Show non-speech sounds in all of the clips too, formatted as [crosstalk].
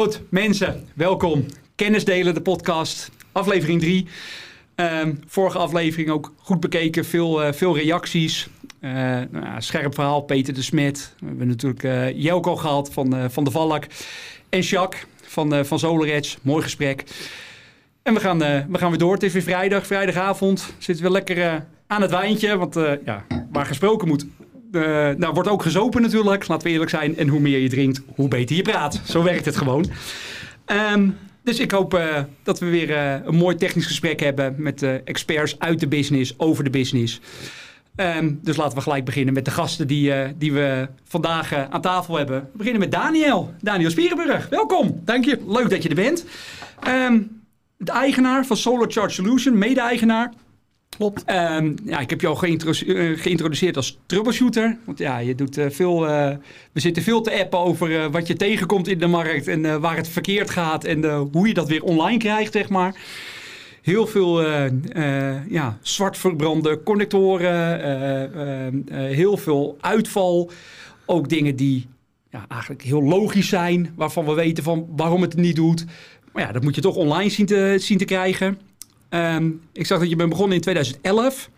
Goed, mensen, welkom. Kennis delen, de podcast, aflevering 3. vorige aflevering ook goed bekeken, veel, uh, veel reacties. Uh, nou scherp verhaal, Peter de Smet. We hebben natuurlijk uh, Jelko gehad van, van de Valk. En Jacques van, van SolarEdge. Mooi gesprek. En we gaan, we gaan weer door. Het is weer vrijdag, vrijdagavond. Zitten we lekker aan het wijntje. Want ja, waar gesproken moet, uh, nou, wordt ook gezopen natuurlijk, laten we eerlijk zijn. En hoe meer je drinkt, hoe beter je praat. Zo werkt het gewoon. Um, dus ik hoop uh, dat we weer uh, een mooi technisch gesprek hebben met experts uit de business, over de business. Um, dus laten we gelijk beginnen met de gasten die, die we vandaag aan tafel hebben. We beginnen met Daniel. Daniel Spierenburg, welkom. Dank je. Leuk dat je er bent. Um, de eigenaar van Solar Charge Solution, mede-eigenaar. Klopt. Um, ja, ik heb jou geïntroduceerd, geïntroduceerd als troubleshooter. Want ja, je doet uh, veel. Uh, we zitten veel te appen over wat je tegenkomt in de markt en waar het verkeerd gaat en hoe je dat weer online krijgt, zeg maar. Heel veel ja, zwart verbrande connectoren, heel veel uitval. Ook dingen die ja, eigenlijk heel logisch zijn, waarvan we weten van waarom het niet doet. Maar ja, dat moet je toch online zien te, zien te krijgen. Um, ik zag dat je bent begonnen in 2011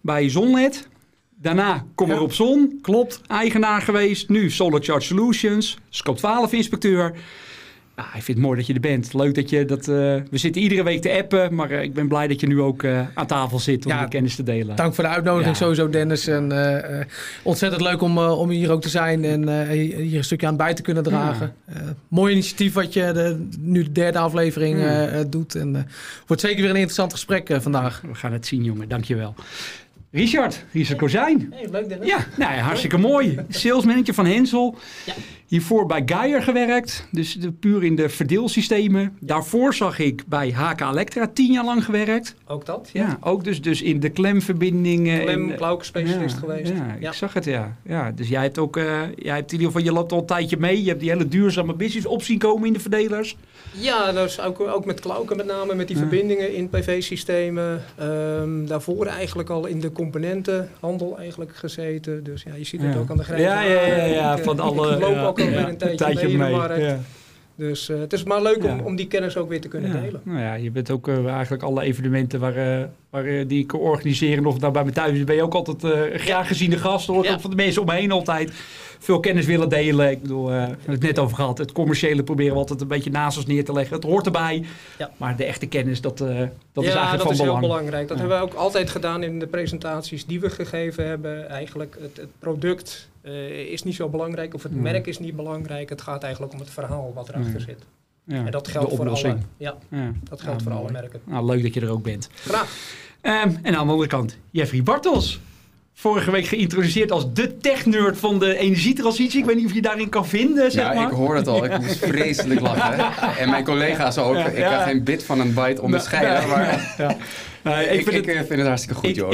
bij Zonnet. Daarna kom er op Zon. Klopt. Eigenaar geweest. Nu Solar Charge Solutions. Scope 12 inspecteur. Ja, ik vind het mooi dat je er bent. Leuk dat je dat. Uh, we zitten iedere week te appen. Maar uh, ik ben blij dat je nu ook uh, aan tafel zit om ja, de kennis te delen. Dank voor de uitnodiging ja. sowieso, Dennis. En ontzettend leuk om, om hier ook te zijn en hier een stukje aan bij te kunnen dragen. Ja. mooi initiatief wat je de, nu de derde aflevering doet. En wordt zeker weer een interessant gesprek vandaag. We gaan het zien, jongen. Dankjewel. Richard, Richard Kozijn. Hey, leuk Dennis. Ja, nou ja, hartstikke mooi. Salesmanager van Hensel. Ja. Hiervoor bij Geier gewerkt, dus de, puur in de verdeelsystemen. Daarvoor zag ik bij HK Electra tien jaar lang gewerkt. Ook dat? Ja, ook dus, dus in de klemverbindingen. Klem, specialist ja, geweest. Ja, ik zag het, ja. ja. Dus jij hebt ook, uh, jij hebt in ieder geval, je loopt al een tijdje mee. Je hebt die hele duurzame business op zien komen in de verdelers. Ja, dus ook, ook met Klauken met name, met die verbindingen in PV-systemen. Um, daarvoor eigenlijk al in de componentenhandel eigenlijk gezeten. Dus ja, je ziet het ook aan de grijze Ja, ja, ja, van ik, alle... Ik loop ook al weer een tijdje, een tijdje mee, mee. in de markt. Ja. Dus uh, het is maar leuk om, om die kennis ook weer te kunnen ja. delen. Nou ja, je bent ook uh, eigenlijk alle evenementen waar, uh, waar die ik organiseer, of daar bij me thuis, ben je ook altijd graag geziene gast. Hoor. Ook van de mensen om me heen altijd veel kennis willen delen. Ik bedoel, we hebben het net over gehad. Het commerciële proberen we altijd een beetje naast ons neer te leggen. Het hoort erbij. Ja. Maar de echte kennis, dat, dat ja, is eigenlijk dat van is belang. heel belangrijk. Dat hebben we ook altijd gedaan in de presentaties die we gegeven hebben. Eigenlijk het, het product uh, is niet zo belangrijk of het Hmm. merk is niet belangrijk. Het gaat eigenlijk om het verhaal wat erachter Hmm. zit. Ja, en dat geldt voor alle, ja, Ja. dat geldt Ja, voor alle merken. Nou, leuk dat je er ook bent. Graag. Um, en aan de andere kant, Jeffrey Bartels. Vorige week geïntroduceerd als de tech-nerd van de energietransitie. Ik weet niet of je daarin kan vinden, zeg ja, maar. ik hoor het al. Ik moest vreselijk lachen. [laughs] En mijn collega's ook. Ik ga geen bit van een byte onderscheiden. Maar ja. Nee, ik, vind, ik het, vind het hartstikke goed, ik- joh.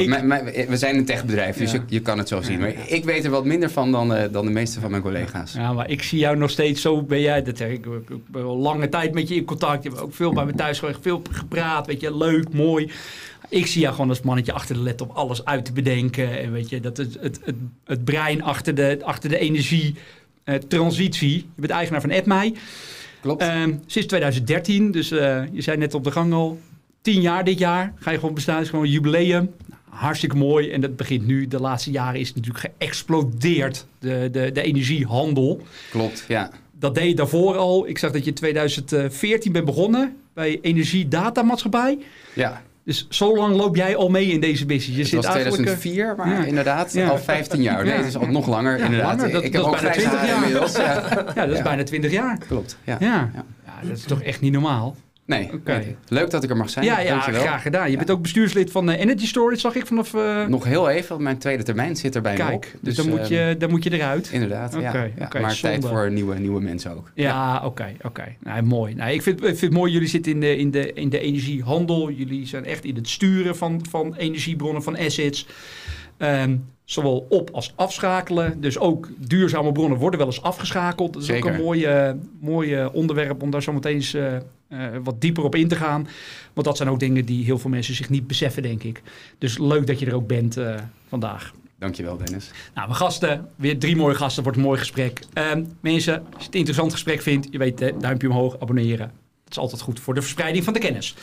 we zijn een techbedrijf, dus Ja. je, je kan het zo zien. Maar ik weet er wat minder van dan, eh, dan de meeste van mijn collega's. Ja, maar ik zie jou nog steeds zo. Ben jij, dat zeg ik, ik ik ben al lange tijd met je in contact. Je hebt ook veel bij me thuis geweest, veel gepraat. Weet je, leuk, mooi. Ik zie jou gewoon als mannetje achter de laptop alles uit te bedenken. En weet je, dat het, het, het, het brein achter de, achter de energie. eh, transitie. Je bent eigenaar van AppMij. Klopt. Ehm, sinds 2013, dus eh, je zei net op de gang al, tien jaar dit jaar ga je gewoon bestaan. Het is gewoon een jubileum. Nou, hartstikke mooi. En dat begint nu. De laatste jaren is het natuurlijk geëxplodeerd, de, de, de energiehandel. Klopt, ja. Dat deed je daarvoor al. Ik zag dat je in 2014 bent begonnen bij Energiedatamaatschappij. ja. Dus zo lang loop jij al mee in deze business. Je Het zit was eigenlijk... eh, 2004, maar ja. inderdaad Ja. al 15 jaar. Nee, het is al nog langer, inderdaad. langer. Dat- ik dat heb is bijna grijze 20 haren jaar. inmiddels. Ja. Ja, dat is bijna 20 jaar. Klopt. Ja. ja, dat is toch echt niet normaal. Nee, Oké. leuk dat ik er mag zijn. Ja, ja Dankjewel. graag gedaan. Je Ja. bent ook bestuurslid van eh, Energy Storage, zag ik vanaf... eh, Nog heel even, want mijn tweede termijn zit er bijna op. Kijk, dus, dan, moet ehm, je, dan moet je eruit. Inderdaad, ja. Maar tijd voor nieuwe, nieuwe mensen ook. Ja, oké, oké. Nou, mooi. Nou, ik, vind, ik vind het mooi, jullie zitten in de, in, de, in de energiehandel. Jullie zijn echt in het sturen van, van energiebronnen, van assets. Ehm, zowel op als afschakelen. Dus ook duurzame bronnen worden wel eens afgeschakeld. Dat is ook een mooi, mooi eh, onderwerp om daar zo meteen eens eh, eh, wat dieper op in te gaan. Want dat zijn ook dingen die heel veel mensen zich niet beseffen, denk ik. Dus leuk dat je er ook bent eh, vandaag. Dankjewel Dennis. Nou, mijn gasten, weer drie mooie gasten, wordt een mooi gesprek. Ehm, mensen, als je het een interessant gesprek vindt, je weet, hè, duimpje omhoog, abonneren. Dat is altijd goed voor de verspreiding van de kennis.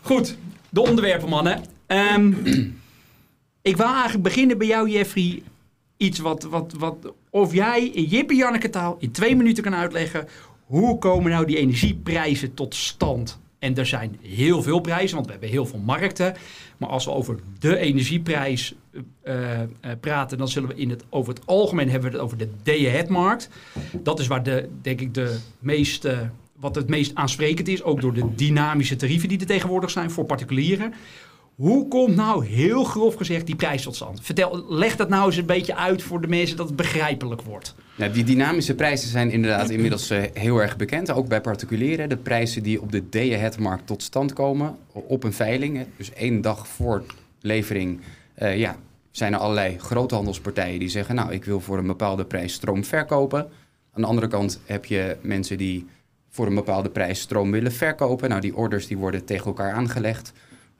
Goed, de onderwerpen mannen. Ehm, [clears throat] ik wil eigenlijk beginnen bij jou Jeffrey. Iets wat, wat, wat of jij in Jip en Janneke taal in twee minuten kan uitleggen. Hoe komen nou die energieprijzen tot stand? En er zijn heel veel prijzen, want we hebben heel veel markten. Maar als we over de energieprijs uh, uh, praten, dan zullen we in het, over het algemeen hebben we het over de day-ahead-markt. Dat is waar de, denk ik de meeste, wat het meest aansprekend is, ook door de dynamische tarieven die er tegenwoordig zijn voor particulieren. Hoe komt nou heel grof gezegd die prijs tot stand? Vertel, leg dat nou eens een beetje uit voor de mensen dat het begrijpelijk wordt. Nou, die dynamische prijzen zijn inderdaad inmiddels uh, heel erg bekend, ook bij particulieren. De prijzen die op de day-ahead-markt tot stand komen op een veiling, dus één dag voor levering, uh, ja, zijn er allerlei groothandelspartijen die zeggen, nou, ik wil voor een bepaalde prijs stroom verkopen. Aan de andere kant heb je mensen die voor een bepaalde prijs stroom willen verkopen. Nou, die orders die worden tegen elkaar aangelegd.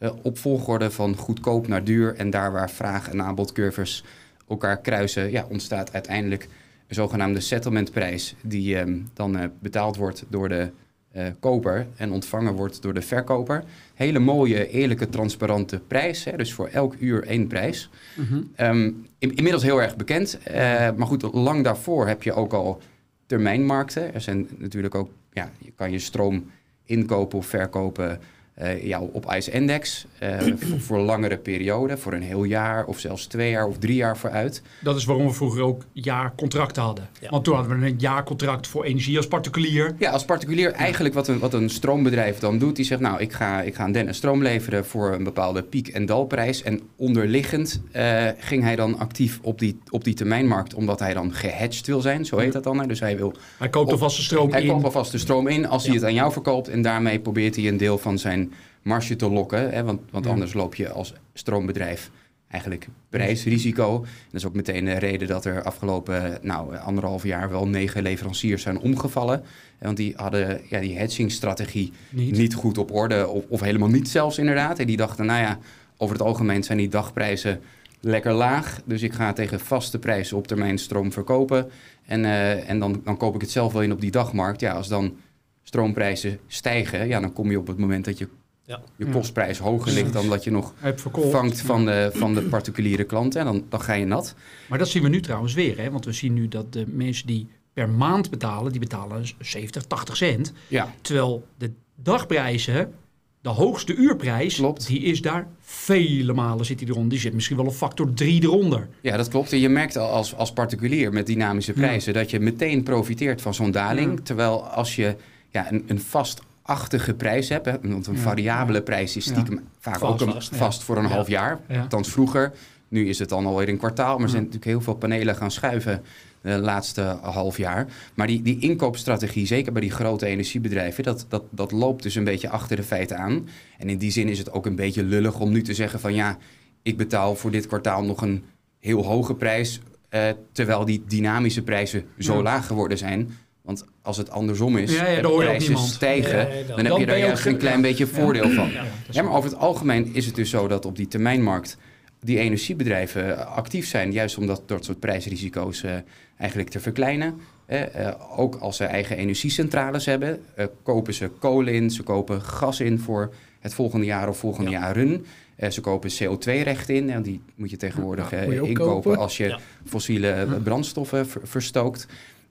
Uh, op volgorde van goedkoop naar duur. En daar waar vraag- en aanbodcurves elkaar kruisen, ja, ontstaat uiteindelijk een zogenaamde settlementprijs, die um, dan uh, betaald wordt door de uh, koper en ontvangen wordt door de verkoper. Hele mooie, eerlijke, transparante prijs. Hè, dus voor elk uur één prijs. Mm -hmm. um, in, inmiddels heel erg bekend. Uh, maar goed, lang daarvoor heb je ook al termijnmarkten. Er zijn natuurlijk ook, ja, je kan je stroom inkopen of verkopen uh, ja, op ICE-index uh, [clears throat] voor, voor langere perioden, voor een heel jaar of zelfs twee jaar of drie jaar vooruit. Dat is waarom we vroeger ook jaarcontracten hadden. Ja. Want toen hadden we een jaarcontract voor energie als particulier. Ja, als particulier eigenlijk wat een, wat een stroombedrijf dan doet. Die zegt, nou, ik ga, ik ga aan Dennis stroom leveren voor een bepaalde piek- en dalprijs. En onderliggend uh, ging hij dan actief op die, op die termijnmarkt, omdat hij dan gehedged wil zijn, zo heet dat dan. Dus hij wil... Hij koopt alvast de stroom hij in. Hij koopt alvast de stroom in als ja. hij het aan jou verkoopt. En daarmee probeert hij een deel van zijn marge te lokken. Hè, want want anders loop je als stroombedrijf eigenlijk prijsrisico. Dat is ook meteen de reden dat er afgelopen nou, anderhalf jaar wel negen leveranciers zijn omgevallen. Want die hadden ja, die hedgingstrategie niet. niet goed op orde, of, of, helemaal niet zelfs inderdaad. En die dachten, nou ja, over het algemeen zijn die dagprijzen lekker laag. Dus ik ga tegen vaste prijzen op termijn stroom verkopen. En, uh, en dan, dan koop ik het zelf wel in op die dagmarkt. Ja, als dan stroomprijzen stijgen, ja, dan kom je op het moment dat je ja. je kostprijs hoger ligt dan dat je nog vangt van de, van de particuliere klanten. En dan, dan ga je nat. Maar dat zien we nu trouwens weer. Hè? Want we zien nu dat de mensen die per maand betalen, die betalen 70, 80 cent. Ja. Terwijl de dagprijzen, de hoogste uurprijs, klopt. die is daar vele malen zit die eronder. Die zit misschien wel een factor 3 eronder. Ja, dat klopt. En je merkt al als, als particulier met dynamische prijzen ja. dat je meteen profiteert van zo'n daling. Ja. Terwijl als je ja, een, een vast achtige prijs hebt. Hè? Want een ja. variabele prijs is stiekem ja. vaak vast, ook een, vast, vast voor een half jaar. Althans vroeger. Nu is het dan alweer een kwartaal. Maar er zijn natuurlijk heel veel panelen gaan schuiven de laatste half jaar. Maar die, die inkoopstrategie, zeker bij die grote energiebedrijven... Dat, dat, dat loopt dus een beetje achter de feiten aan. En in die zin is het ook een beetje lullig om nu te zeggen van... ja, ik betaal voor dit kwartaal nog een heel hoge prijs... Uh, terwijl die dynamische prijzen zo laag geworden zijn... Want als het andersom is, ja, ja, de prijzen stijgen, ja, dan, dan, heb je daar juist een klein beetje voordeel van. Ja, maar over het algemeen is het dus zo dat op die termijnmarkt die energiebedrijven actief zijn, juist om dat, dat soort prijsrisico's uh, eigenlijk te verkleinen. Uh, uh, ook als ze eigen energiecentrales hebben, kopen ze kolen in, ze kopen gas in voor het volgende jaar of volgende jaren. ze kopen CO2-rechten in, en die moet je tegenwoordig je inkopen kopen. als je fossiele brandstoffen ver verstookt.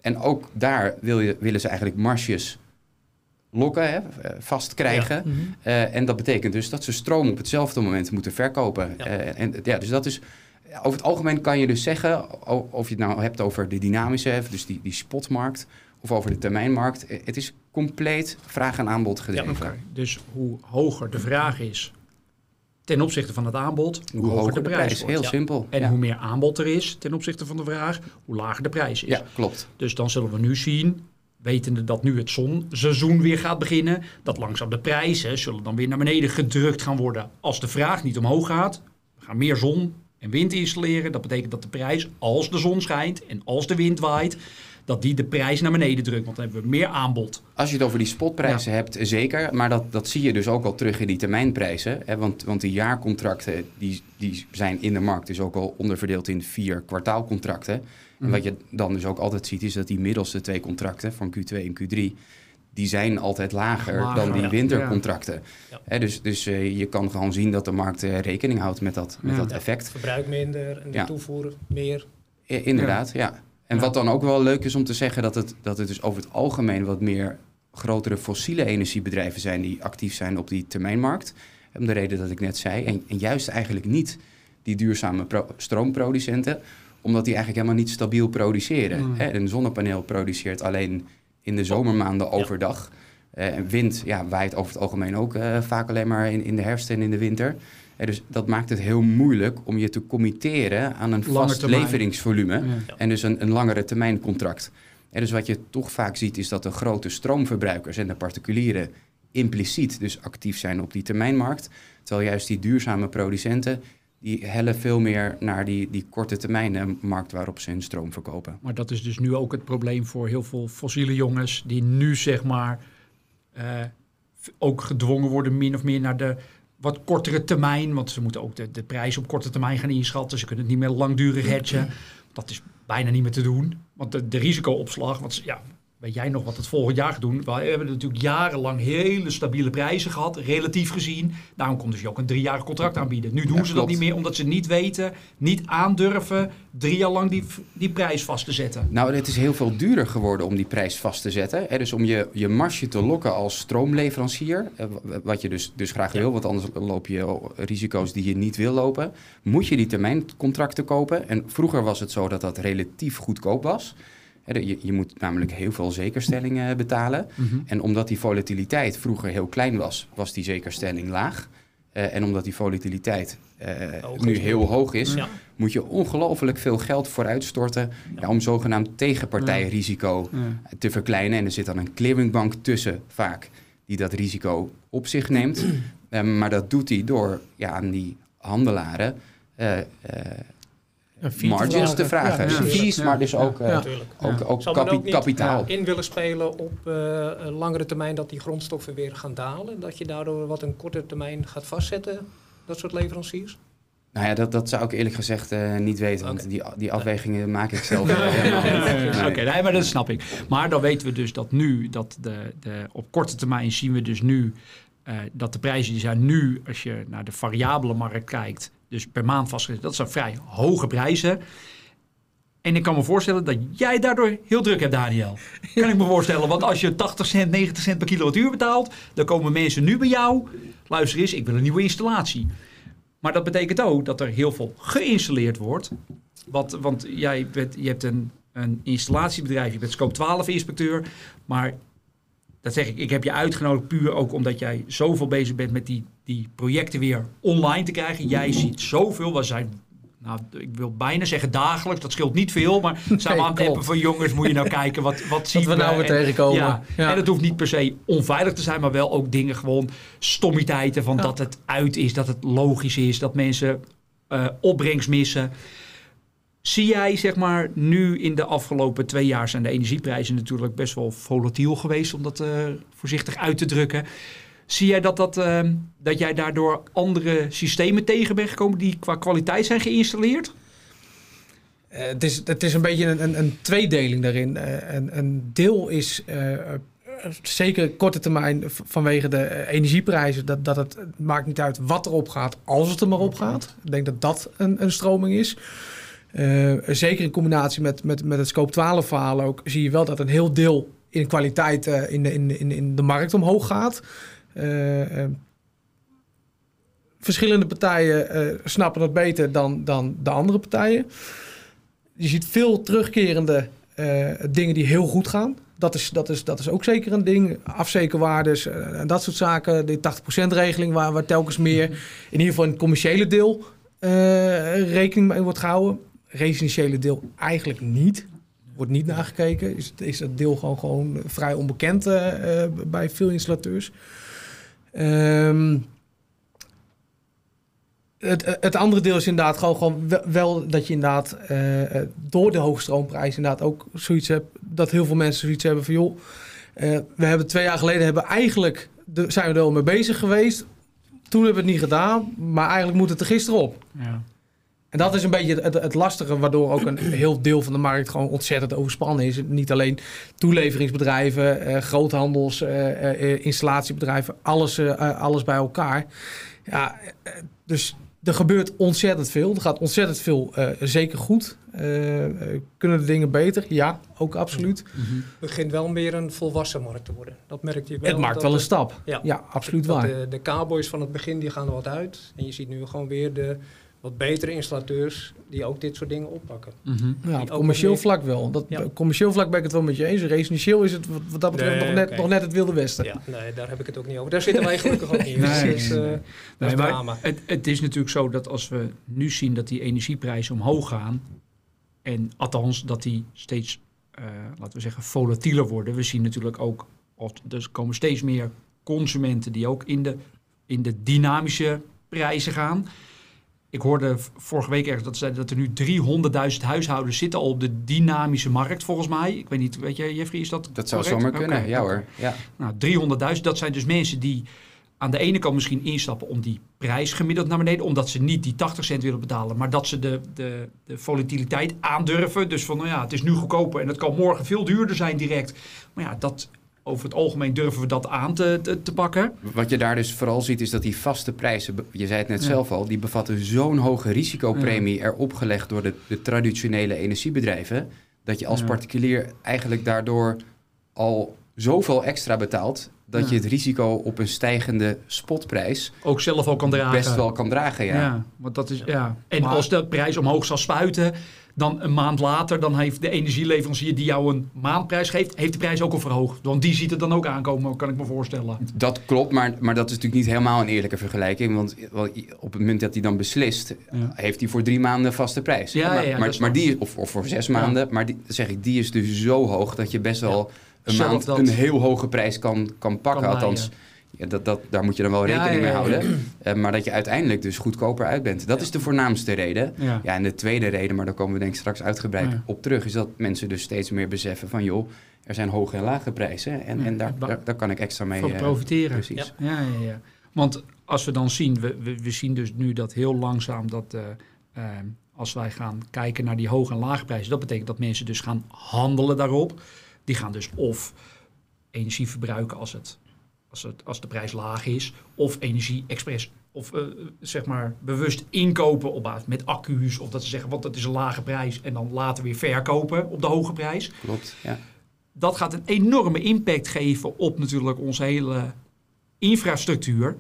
En ook daar wil je, willen ze eigenlijk marges lokken, hè, vast krijgen. Ja. Mm -hmm. uh, en dat betekent dus dat ze stroom op hetzelfde moment moeten verkopen. Ja. Uh, en, ja, dus dat is, over het algemeen kan je dus zeggen, of je het nou hebt over de dynamische, dus die, die spotmarkt, of over de termijnmarkt. Het is compleet vraag en aanbod gedreven. Ja, okay. Dus hoe hoger de vraag is ten opzichte van het aanbod, hoe, hoe hoger de prijs, prijs wordt. Heel ja. simpel. En ja. hoe meer aanbod er is ten opzichte van de vraag, hoe lager de prijs is. Ja, klopt. Dus dan zullen we nu zien, wetende dat nu het zonseizoen weer gaat beginnen, dat langzaam de prijzen zullen dan weer naar beneden gedrukt gaan worden. Als de vraag niet omhoog gaat, we gaan meer zon en wind installeren. Dat betekent dat de prijs, als de zon schijnt en als de wind waait, dat die de prijs naar beneden drukt. Want dan hebben we meer aanbod. Als je het over die spotprijzen hebt, zeker. Maar dat, dat zie je dus ook al terug in die termijnprijzen. Hè? Want, want die jaarcontracten die, die zijn in de markt dus ook al onderverdeeld in vier kwartaalcontracten. En wat je dan dus ook altijd ziet, is dat die middelste twee contracten van Q2 en Q3, die zijn altijd lager, Lager, dan die ja. wintercontracten. Ja. Dus dus eh, je kan gewoon zien dat de markt eh, rekening houdt met dat, met dat Ja. effect. Verbruik minder en de Ja. toevoer meer. Inderdaad, ja. En Ja. wat dan ook wel leuk is om te zeggen, dat het, dat het dus over het algemeen wat meer grotere fossiele energiebedrijven zijn die actief zijn op die termijnmarkt. Om de reden dat ik net zei. En, en juist eigenlijk niet die duurzame pro- stroomproducenten, omdat die eigenlijk helemaal niet stabiel produceren. Mm. Hè, Een zonnepaneel produceert alleen in de zomermaanden overdag. Eh, en wind ja, waait over het algemeen ook eh, vaak alleen maar in, in de herfst en in de winter. Dus dat maakt het heel moeilijk om je te committeren aan een vast termijn. leveringsvolume. Ja. En dus een, een langere termijn contract. En dus wat je toch vaak ziet is dat de grote stroomverbruikers en de particulieren impliciet dus actief zijn op die termijnmarkt. Terwijl juist die duurzame producenten, die hellen veel meer naar die, die korte termijn markt waarop ze hun stroom verkopen. Maar dat is dus nu ook het probleem voor heel veel fossiele jongens die nu zeg maar eh, ook gedwongen worden min of meer naar de wat kortere termijn. Want ze moeten ook de, de prijs op korte termijn gaan inschatten. Ze kunnen het niet meer langdurig hedgen. Dat is bijna niet meer te doen. Want de, de risicoopslag, want ja, weet jij nog wat het volgend jaar gaat doen? We hebben natuurlijk jarenlang hele stabiele prijzen gehad, relatief gezien. Daarom konden ze je ook een driejarig contract aanbieden. Nu doen Ja, ze dat niet meer, omdat ze niet weten, niet aandurven drie jaar lang die, die prijs vast te zetten. Nou, het is heel veel duurder geworden om die prijs vast te zetten. Hè? Dus om je, je marge te lokken als stroomleverancier, eh, wat je dus, dus graag wil, want anders loop je risico's die je niet wil lopen, moet je die termijncontracten kopen. En vroeger was het zo dat dat relatief goedkoop was. Je, je moet namelijk heel veel zekerstellingen betalen. En omdat die volatiliteit vroeger heel klein was, was die zekerstelling laag. Eh, en omdat die volatiliteit eh, Hoog nu heel hoog is, Ja. moet je ongelooflijk veel geld vooruitstorten ja, om zogenaamd tegenpartijrisico te verkleinen. En er zit dan een clearingbank tussen vaak die dat risico op zich neemt. [clears throat] Eh, maar dat doet hij door ja, aan die handelaren eh, eh, fee margins te vragen. Ja. Fees, maar dus ook, eh, Ja. Natuurlijk. ook, ook kapi- ook niet kapitaal. in willen spelen op eh, een langere termijn dat die grondstoffen weer gaan dalen? Dat je daardoor wat een kortere termijn gaat vastzetten, dat soort leveranciers? Nou ja, dat, dat zou ik eerlijk gezegd eh, niet weten, want die, die afwegingen maak ik zelf [laughs] eh. Eh, Nee. Oké, nee, maar dat snap ik. Maar dan weten we dus dat nu, dat de, de, op korte termijn zien we dus nu eh, dat de prijzen die zijn nu, als je naar de variabele markt kijkt, dus per maand vastgezet, dat zijn vrij hoge prijzen. En ik kan me voorstellen dat jij daardoor heel druk hebt, Daniel. Kan ik me voorstellen. Want als je 80 cent, 90 cent per kilowattuur betaalt, dan komen mensen nu bij jou. Luister eens, ik wil een nieuwe installatie. Maar dat betekent ook dat er heel veel geïnstalleerd wordt. Wat, want jij je hebt een, een installatiebedrijf, je bent scope 12 inspecteur. Maar dat zeg ik, ik heb je uitgenodigd puur ook omdat jij zoveel bezig bent met die, die projecten weer online te krijgen. Jij ziet zoveel, we zijn, nou, ik wil bijna zeggen dagelijks, dat scheelt niet veel. Maar [laughs] samen aan het klopt. appen van jongens, moet je nou kijken wat, wat [laughs] zien we nou weer En- tegenkomen. Ja. Ja. En het hoeft niet per se onveilig te zijn, maar wel ook dingen gewoon stommiteiten van Ja. dat het uit is, dat het logisch is, dat mensen eh, opbrengst missen. Zie jij, zeg maar, nu in de afgelopen twee jaar zijn de energieprijzen natuurlijk best wel volatiel geweest, om dat eh, voorzichtig uit te drukken. Zie jij dat, dat, eh, dat jij daardoor andere systemen tegen bent gekomen die qua kwaliteit zijn geïnstalleerd? Eh, het, is, het is een beetje een, een, een tweedeling daarin. Een, een deel is zeker korte termijn vanwege de energieprijzen. Dat, dat het, het maakt niet uit wat erop gaat, als het er maar op gaat. Ik denk dat dat een, een stroming is. Eh, zeker in combinatie met, met, met het scope 12 verhaal ook, zie je wel dat een heel deel in kwaliteit eh, in, de, in, in, in de markt omhoog gaat. Eh, verschillende partijen snappen dat beter dan, dan de andere partijen. Je ziet veel terugkerende dingen die heel goed gaan. Dat is, dat, is, dat is ook zeker een ding. Afzekerwaardes en dat soort zaken. De 80%-regeling waar, waar telkens meer, in ieder geval in het commerciële deel, rekening mee wordt gehouden. Residentiële deel eigenlijk niet. Wordt niet nagekeken. Is, is dat deel gewoon, gewoon vrij onbekend eh, eh, bij veel installateurs. Ehm, het, het andere deel is inderdaad gewoon, gewoon wel, dat je inderdaad eh, eh, door de hoge stroomprijs inderdaad ook zoiets hebt dat heel veel mensen zoiets hebben van joh, eh, we hebben twee jaar geleden hebben eigenlijk de, zijn we er al mee bezig geweest. Toen hebben we het niet gedaan, maar eigenlijk moet het er gisteren op. Ja. En dat is een beetje het, het lastige, waardoor ook een heel deel van de markt gewoon ontzettend overspannen is. Niet alleen toeleveringsbedrijven, eh, groothandels, eh, eh, installatiebedrijven, alles, eh, alles bij elkaar. Ja, dus er gebeurt ontzettend veel. Er gaat ontzettend veel eh, zeker goed. Kunnen de dingen beter? Ja, ook absoluut. Mhm. Het begint wel meer een volwassen markt te worden. Dat merk je wel. het maakt wel een de- stap. Ja. Ja, absoluut dat waar. De, de cowboys van het begin die gaan er wat uit. En je ziet nu gewoon weer de wat betere installateurs die ook dit soort dingen oppakken. Mhm. Ja, op commercieel vlak wel. Dat, Ja. Commercieel vlak ben ik het wel met je eens. Residentieel is het wat, dat betreft Nee, nog, net, nog net het Wilde Westen. Ja, nee, daar heb ik het ook niet over. Daar zitten wij gelukkig ook niet in. [laughs] Nee, dus, nee, eh, nee. dat Nee, is maar het, het is natuurlijk zo dat als we nu zien dat die energieprijzen omhoog gaan, en althans dat die steeds, eh, laten we zeggen, volatieler worden. We zien natuurlijk ook, of, er komen steeds meer consumenten die ook in de, in de dynamische prijzen gaan. Ik hoorde vorige week ergens dat, ze dat er nu 300.000 huishoudens zitten al op de dynamische markt, volgens mij. Ik weet niet, weet je, Jeffrey, is dat Dat zou correct? zomaar kunnen, ja hoor. Ja. Nou, 300.000, dat zijn dus mensen die aan de ene kant misschien instappen om die prijs gemiddeld naar beneden, omdat ze niet die 80 cent willen betalen, maar dat ze de, de, de volatiliteit aandurven. Dus van, nou ja, het is nu goedkoper en het kan morgen veel duurder zijn direct. Maar ja, dat, over het algemeen durven we dat aan te, te, te pakken. Wat je daar dus vooral ziet is dat die vaste prijzen, je zei het net Ja. zelf al, die bevatten zo'n hoge risicopremie erop gelegd door de, de traditionele energiebedrijven, dat je als Ja. particulier eigenlijk daardoor al zoveel extra betaalt, dat Ja. je het risico op een stijgende spotprijs Ook zelf al kan dragen. best wel kan dragen. Ja. Ja, want dat is, ja. En Maar- als de prijs omhoog zal spuiten, dan een maand later, dan heeft de energieleverancier die jou een maandprijs geeft, heeft de prijs ook al verhoogd. Want die ziet het dan ook aankomen, kan ik me voorstellen. Dat klopt, maar, maar dat is natuurlijk niet helemaal een eerlijke vergelijking. Want op het moment dat hij dan beslist, Ja. heeft hij voor drie maanden vaste prijs. Ja, maar, ja, ja, maar, die, of, of voor zes maanden, maar die, zeg ik, die is dus zo hoog dat je best wel een maand een heel hoge prijs kan, kan pakken. Kan Althans, ja, dat, dat, daar moet je dan wel rekening ja, mee houden. [clears throat] Eh, maar dat je uiteindelijk dus goedkoper uit bent. Dat is de voornaamste reden. Ja. En de tweede reden, maar daar komen we denk ik straks uitgebreid op terug, is dat mensen dus steeds meer beseffen van joh, er zijn hoge en lage prijzen en, en daar, daar, daar kan ik extra mee eh, profiteren. Precies. Ja. Ja, ja. Want als we dan zien, we, we, we zien dus nu dat heel langzaam dat eh, als wij gaan kijken naar die hoge en lage prijzen, dat betekent dat mensen dus gaan handelen daarop. Die gaan dus of energie verbruiken als, het, als, het, als de prijs laag is, of energie expres of eh, zeg maar bewust inkopen op basis met accu's, of dat ze zeggen, want dat is een lage prijs en dan later weer verkopen op de hoge prijs Klopt, ja. dat gaat een enorme impact geven op natuurlijk onze hele infrastructuur.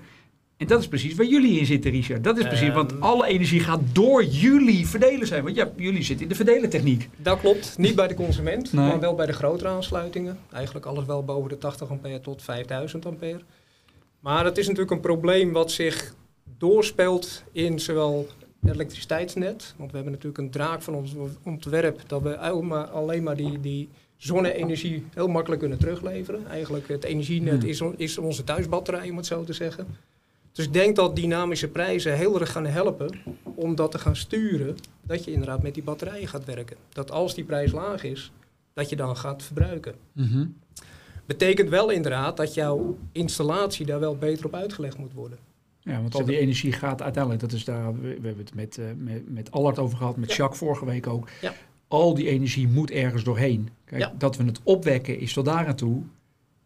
En dat is precies waar jullie in zitten, Richard. Dat is precies, Ehm. want alle energie gaat door jullie verdelen zijn. Want ja, jullie zitten in de verdelertechniek. Dat klopt. Niet bij de consument, Nee. maar wel bij de grotere aansluitingen. Eigenlijk alles wel boven de 80 ampère tot 5000 ampère. Maar het is natuurlijk een probleem wat zich doorspeelt in zowel het elektriciteitsnet. Want we hebben natuurlijk een draak van ons ontwerp dat we alleen maar, die, die zonne-energie heel makkelijk kunnen terugleveren. Eigenlijk het energienet Hmm. is, is onze thuisbatterij, om het zo te zeggen. Dus ik denk dat dynamische prijzen heel erg gaan helpen om dat te gaan sturen. Dat je inderdaad met die batterijen gaat werken. Dat als die prijs laag is, dat je dan gaat verbruiken. Betekent wel inderdaad dat jouw installatie daar wel beter op uitgelegd moet worden. Ja, want al die energie gaat uiteindelijk, dat is daar, we, we hebben het met, eh, met, met Allard over gehad, met Ja. Jacques vorige week ook. Ja. Al die energie moet ergens doorheen. Kijk, Ja. dat we het opwekken is tot daar aan toe.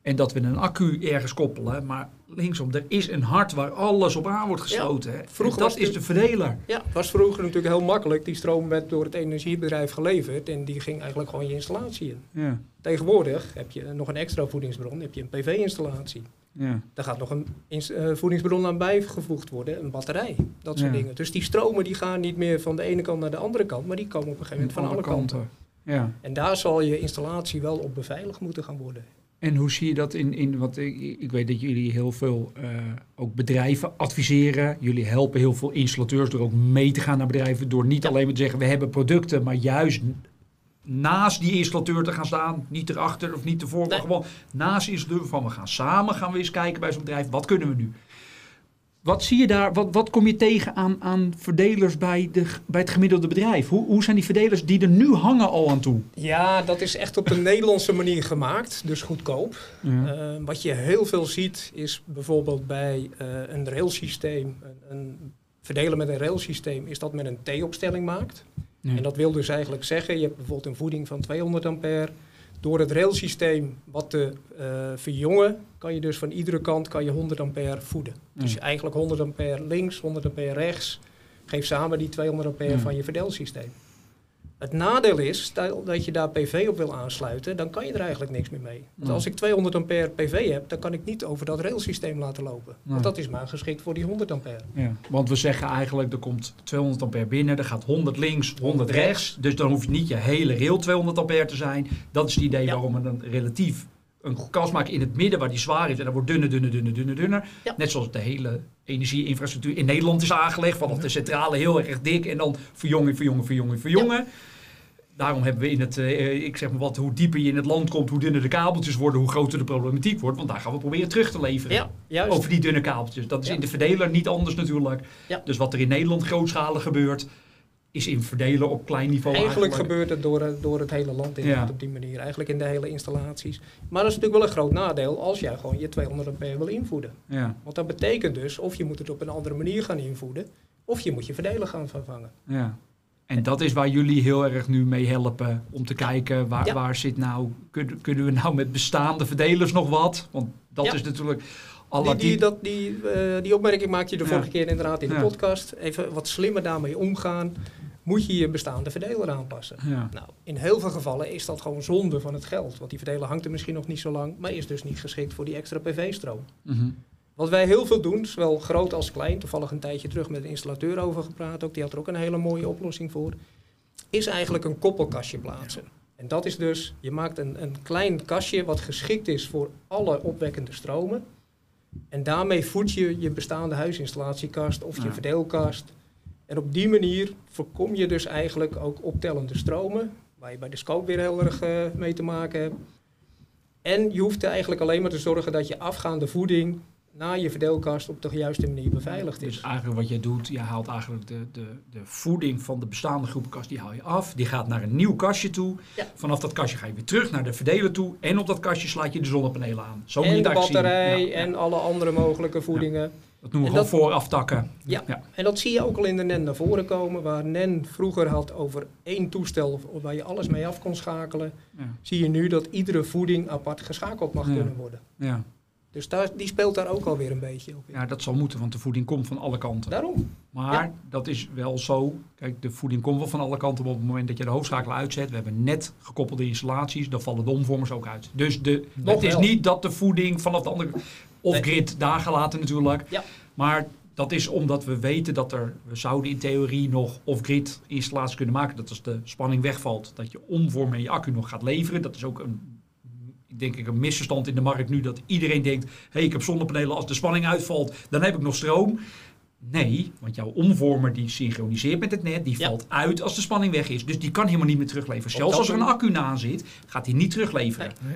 En dat we een accu ergens koppelen. Maar linksom, er is een hart waar alles op aan wordt gesloten. vroeger En dat is de verdeler. Ja, het was vroeger natuurlijk heel makkelijk. Die stroom werd door het energiebedrijf geleverd en die ging eigenlijk gewoon je installatie in. Ja, Tegenwoordig heb je nog een extra voedingsbron, heb je een PV-installatie. ja. Daar gaat nog een eh, voedingsbron aan bijgevoegd worden, een batterij, dat soort Ja. dingen. Dus die stromen die gaan niet meer van de ene kant naar de andere kant, maar die komen op een gegeven moment van alle kanten. Ja. En daar zal je installatie wel op beveiligd moeten gaan worden. En hoe zie je dat in, in want ik, ik weet dat jullie heel veel eh, ook bedrijven adviseren. Jullie helpen heel veel installateurs door ook mee te gaan naar bedrijven. Door niet alleen maar te zeggen we hebben producten, maar juist naast die installateur te gaan staan. Niet erachter of niet ervoor, maar gewoon naast die installateur van we gaan samen gaan we eens kijken bij zo'n bedrijf. Wat kunnen we nu? Wat zie je daar, wat, wat kom je tegen aan, aan verdelers bij, de, bij het gemiddelde bedrijf? Hoe, hoe zijn die verdelers die er nu hangen al aan toe? Ja, dat is echt op de [laughs] Nederlandse manier gemaakt, dus goedkoop. Ja. Uh, wat je heel veel ziet is bijvoorbeeld bij uh, een railsysteem, een, een verdelen met een railsysteem, is dat men een T-opstelling maakt. Ja. En dat wil dus eigenlijk zeggen, je hebt bijvoorbeeld een voeding van 200 ampère. Door het railsysteem wat te uh, verjongen, kan je dus van iedere kant kan je 100 ampère voeden. Ja. Dus eigenlijk 100 ampère links, 100 ampère rechts. Geef samen die 200 ampère Ja. van je verdeelsysteem. Het nadeel is, stel dat je daar PV op wil aansluiten, dan kan je er eigenlijk niks meer mee. Want als ik 200 ampère PV heb, dan kan ik niet over dat railsysteem laten lopen. Want dat is maar geschikt voor die 100 ampère. Ja, want we zeggen eigenlijk, er komt 200 ampère binnen, er gaat 100 links, 100 rechts. Dus dan hoeft niet je hele rail 200 ampère te zijn. Dat is het idee Ja. waarom we dan relatief een kast maken in het midden waar die zwaar is. En dat wordt dunner, dunner, dunner, dunner, dunner. Ja. Net zoals de hele energieinfrastructuur in Nederland is aangelegd. Vanaf de centrale heel erg dik en dan verjongen, verjongen, verjongen, verjongen. Daarom hebben we in het, eh, ik zeg maar wat, hoe dieper je in het land komt, hoe dunner de kabeltjes worden, hoe groter de problematiek wordt. Want daar gaan we proberen terug te leveren. Ja, juist. Over die dunne kabeltjes. Dat is Ja. in de verdeler niet anders natuurlijk. Ja. Dus wat er in Nederland grootschalig gebeurt, is in verdeler op klein niveau Eigenlijk gebeurt het door, het- door het hele land Ja. op die manier. Eigenlijk in de hele installaties. Maar dat is natuurlijk wel een groot nadeel als jij gewoon je 200 ampère wil invoeden. Ja, Want dat betekent dus of je moet het op een andere manier gaan invoeden. Of je moet je verdeler gaan vervangen. ja. En dat is waar jullie heel erg nu mee helpen om te kijken waar, Ja. waar zit nou, kunnen, kunnen we nou met bestaande verdelers nog wat? Want dat Ja. is natuurlijk Die, die, dat, die, eh, die opmerking maakte je de Ja. vorige keer inderdaad in de podcast. Even wat slimmer daarmee omgaan. Moet je je bestaande verdeler aanpassen. Ja, Nou, in heel veel gevallen is dat gewoon zonde van het geld. Want die verdeler hangt er misschien nog niet zo lang. Maar is dus niet geschikt voor die extra PV-stroom. mhm. Wat wij heel veel doen, zowel groot als klein, toevallig een tijdje terug met een installateur over gepraat, ook, die had er ook een hele mooie oplossing voor, is eigenlijk een koppelkastje plaatsen. En dat is dus, je maakt een, een klein kastje wat geschikt is voor alle opwekkende stromen. En daarmee voed je je bestaande huisinstalatiekast of je Ja. verdeelkast. En op die manier voorkom je dus eigenlijk ook optellende stromen, waar je bij de scope weer heel erg eh, mee te maken hebt. En je hoeft er eigenlijk alleen maar te zorgen dat je afgaande voeding naar je verdeelkast op de juiste manier beveiligd Dus is. eigenlijk wat jij doet, je haalt eigenlijk de, de, de voeding van de bestaande groepenkast, die haal je af. Die gaat naar een nieuw kastje toe. Ja. Vanaf dat kastje ga je weer terug naar de verdeler toe. En op dat kastje slaat je de zonnepanelen aan. Zo moet je En de zien. batterij Ja, ja. en alle andere mogelijke voedingen. Dat noemen we gewoon vooraftakken. Ja. Ja. En dat zie je ook al in de NEN naar voren komen, waar NEN vroeger had over één toestel waar je alles mee af kon schakelen. Ja. Zie je nu dat iedere voeding apart geschakeld mag kunnen worden. Ja. Dus daar, die speelt daar ook alweer een beetje op ja, dat zal moeten, want de voeding komt van alle kanten. Daarom. Maar Ja. dat is wel zo. Kijk, de voeding komt wel van alle kanten. Op het moment dat je de hoofdschakelaar uitzet, we hebben net gekoppelde installaties, dan vallen de omvormers ook uit. Dus de, Nog het is niet dat de voeding vanaf de andere off-grid daar gelaten natuurlijk. Ja. Maar dat is omdat we weten dat er, we zouden in theorie nog off-grid installaties kunnen maken. Dat als de spanning wegvalt, dat je omvorm in je accu nog gaat leveren. Dat is ook een, denk ik, een misverstand in de markt nu. Dat iedereen denkt, hé, hey, ik heb zonnepanelen. Als de spanning uitvalt, dan heb ik nog stroom. Nee, want jouw omvormer die synchroniseert met het net, die Ja. valt uit als de spanning weg is. Dus die kan helemaal niet meer terugleveren. Zelfs als er een accu na zit, gaat hij niet terugleveren. Nee.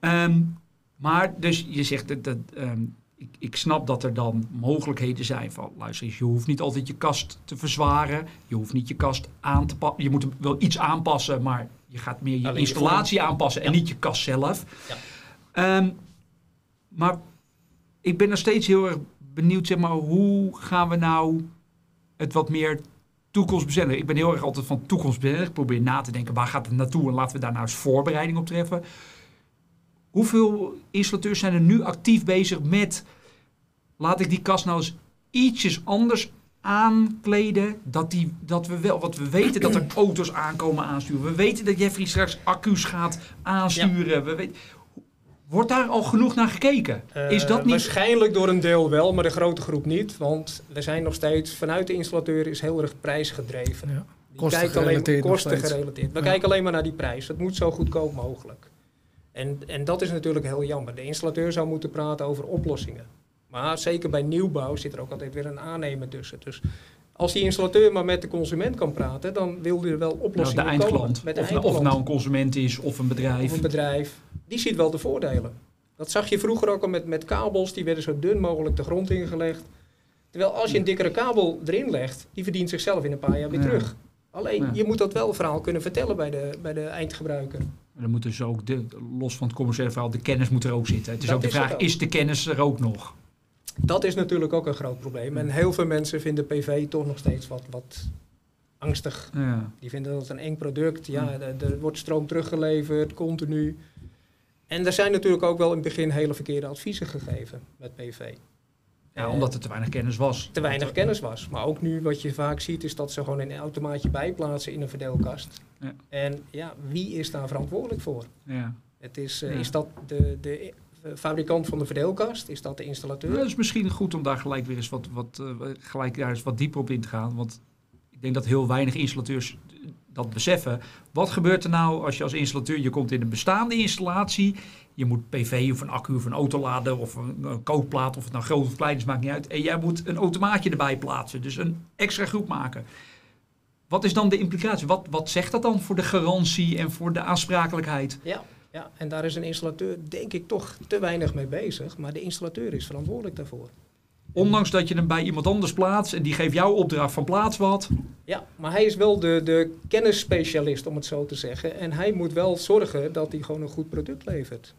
Ehm, maar dus je zegt dat, dat ehm, ik, ik snap dat er dan mogelijkheden zijn van, luister eens, je hoeft niet altijd je kast te verzwaren. Je hoeft niet je kast aan te passen. Je moet hem wel iets aanpassen, maar je gaat meer je Alleen je installatie aanpassen en Ja. niet je kast zelf. Ja. Ehm, maar ik ben nog steeds heel erg benieuwd, zeg maar, hoe gaan we nou het wat meer toekomstbestendig. Ik ben heel erg altijd van toekomstbestendig. Ik probeer na te denken, waar gaat het naartoe? En laten we daar nou eens voorbereiding op treffen. Hoeveel installateurs zijn er nu actief bezig met... laat ik die kast nou eens ietsjes anders aankleden. Dat, die, dat we wel... Want we weten dat er [clears throat] auto's aankomen aansturen. We weten dat Jeffrey straks accu's gaat aansturen. We weten, wordt daar al genoeg naar gekeken? Is dat Eh, niet... Waarschijnlijk door een deel wel, maar de grote groep niet. Want we zijn nog steeds, vanuit de installateur is heel erg prijsgedreven. Ja. Die kijkt alleen kosten gerelateerd. We Ja. kijken alleen maar naar die prijs. Het moet zo goedkoop mogelijk. En, en dat is natuurlijk heel jammer. De installateur zou moeten praten over oplossingen. Maar zeker bij nieuwbouw zit er ook altijd weer een aannemer tussen. Dus als die installateur maar met de consument kan praten, dan wil hij er wel Nou, oplossingen de komen. Met de Of, nou- of eindklant. het nou een consument is of een bedrijf. Of een bedrijf. Die ziet wel de voordelen. Dat zag je vroeger ook al met, met kabels. Die werden zo dun mogelijk de grond ingelegd. Terwijl als je een dikkere kabel erin legt, die verdient zichzelf in een paar jaar weer Ja. terug. Alleen, Ja. je moet dat wel verhaal kunnen vertellen bij de, bij de eindgebruiker. En dan moet dus ook, de, los van het commerciële verhaal, de kennis moet er ook zitten. Het is Dat ook de vraag, is de kennis er ook nog? Dat is natuurlijk ook een groot probleem. En heel veel mensen vinden PV toch nog steeds wat, wat angstig. Ja. Die vinden dat een eng product. Ja, er, er wordt stroom teruggeleverd, continu. En er zijn natuurlijk ook wel in het begin hele verkeerde adviezen gegeven met PV. ja, omdat er te weinig kennis was. te weinig kennis was. Maar ook nu wat je vaak ziet is dat ze gewoon een automaatje bijplaatsen in een verdeelkast. Ja. En ja, wie is daar verantwoordelijk voor? Ja. Het is, eh, Ja. is dat de, de fabrikant van de verdeelkast? Is dat de installateur? Het is misschien goed om daar gelijk weer eens wat, wat, eh, gelijk daar eens wat dieper op in te gaan. Want ik denk dat heel weinig installateurs dat beseffen. Wat gebeurt er nou als je als installateur, je komt in een bestaande installatie. Je moet PV of een accu of een auto laden of een, een kookplaat of het nou groot of klein is, maakt niet uit. En jij moet een automaatje erbij plaatsen. Dus een extra groep maken. Wat is dan de implicatie? Wat, wat zegt dat dan voor de garantie en voor de aansprakelijkheid? Ja, ja, en daar is een installateur denk ik toch te weinig mee bezig. Maar de installateur is verantwoordelijk daarvoor. Ondanks dat je hem bij iemand anders plaatst en die geeft jou opdracht van plaats wat. Ja, maar hij is wel de, de kennisspecialist, om het zo te zeggen. En hij moet wel zorgen dat hij gewoon een goed product levert.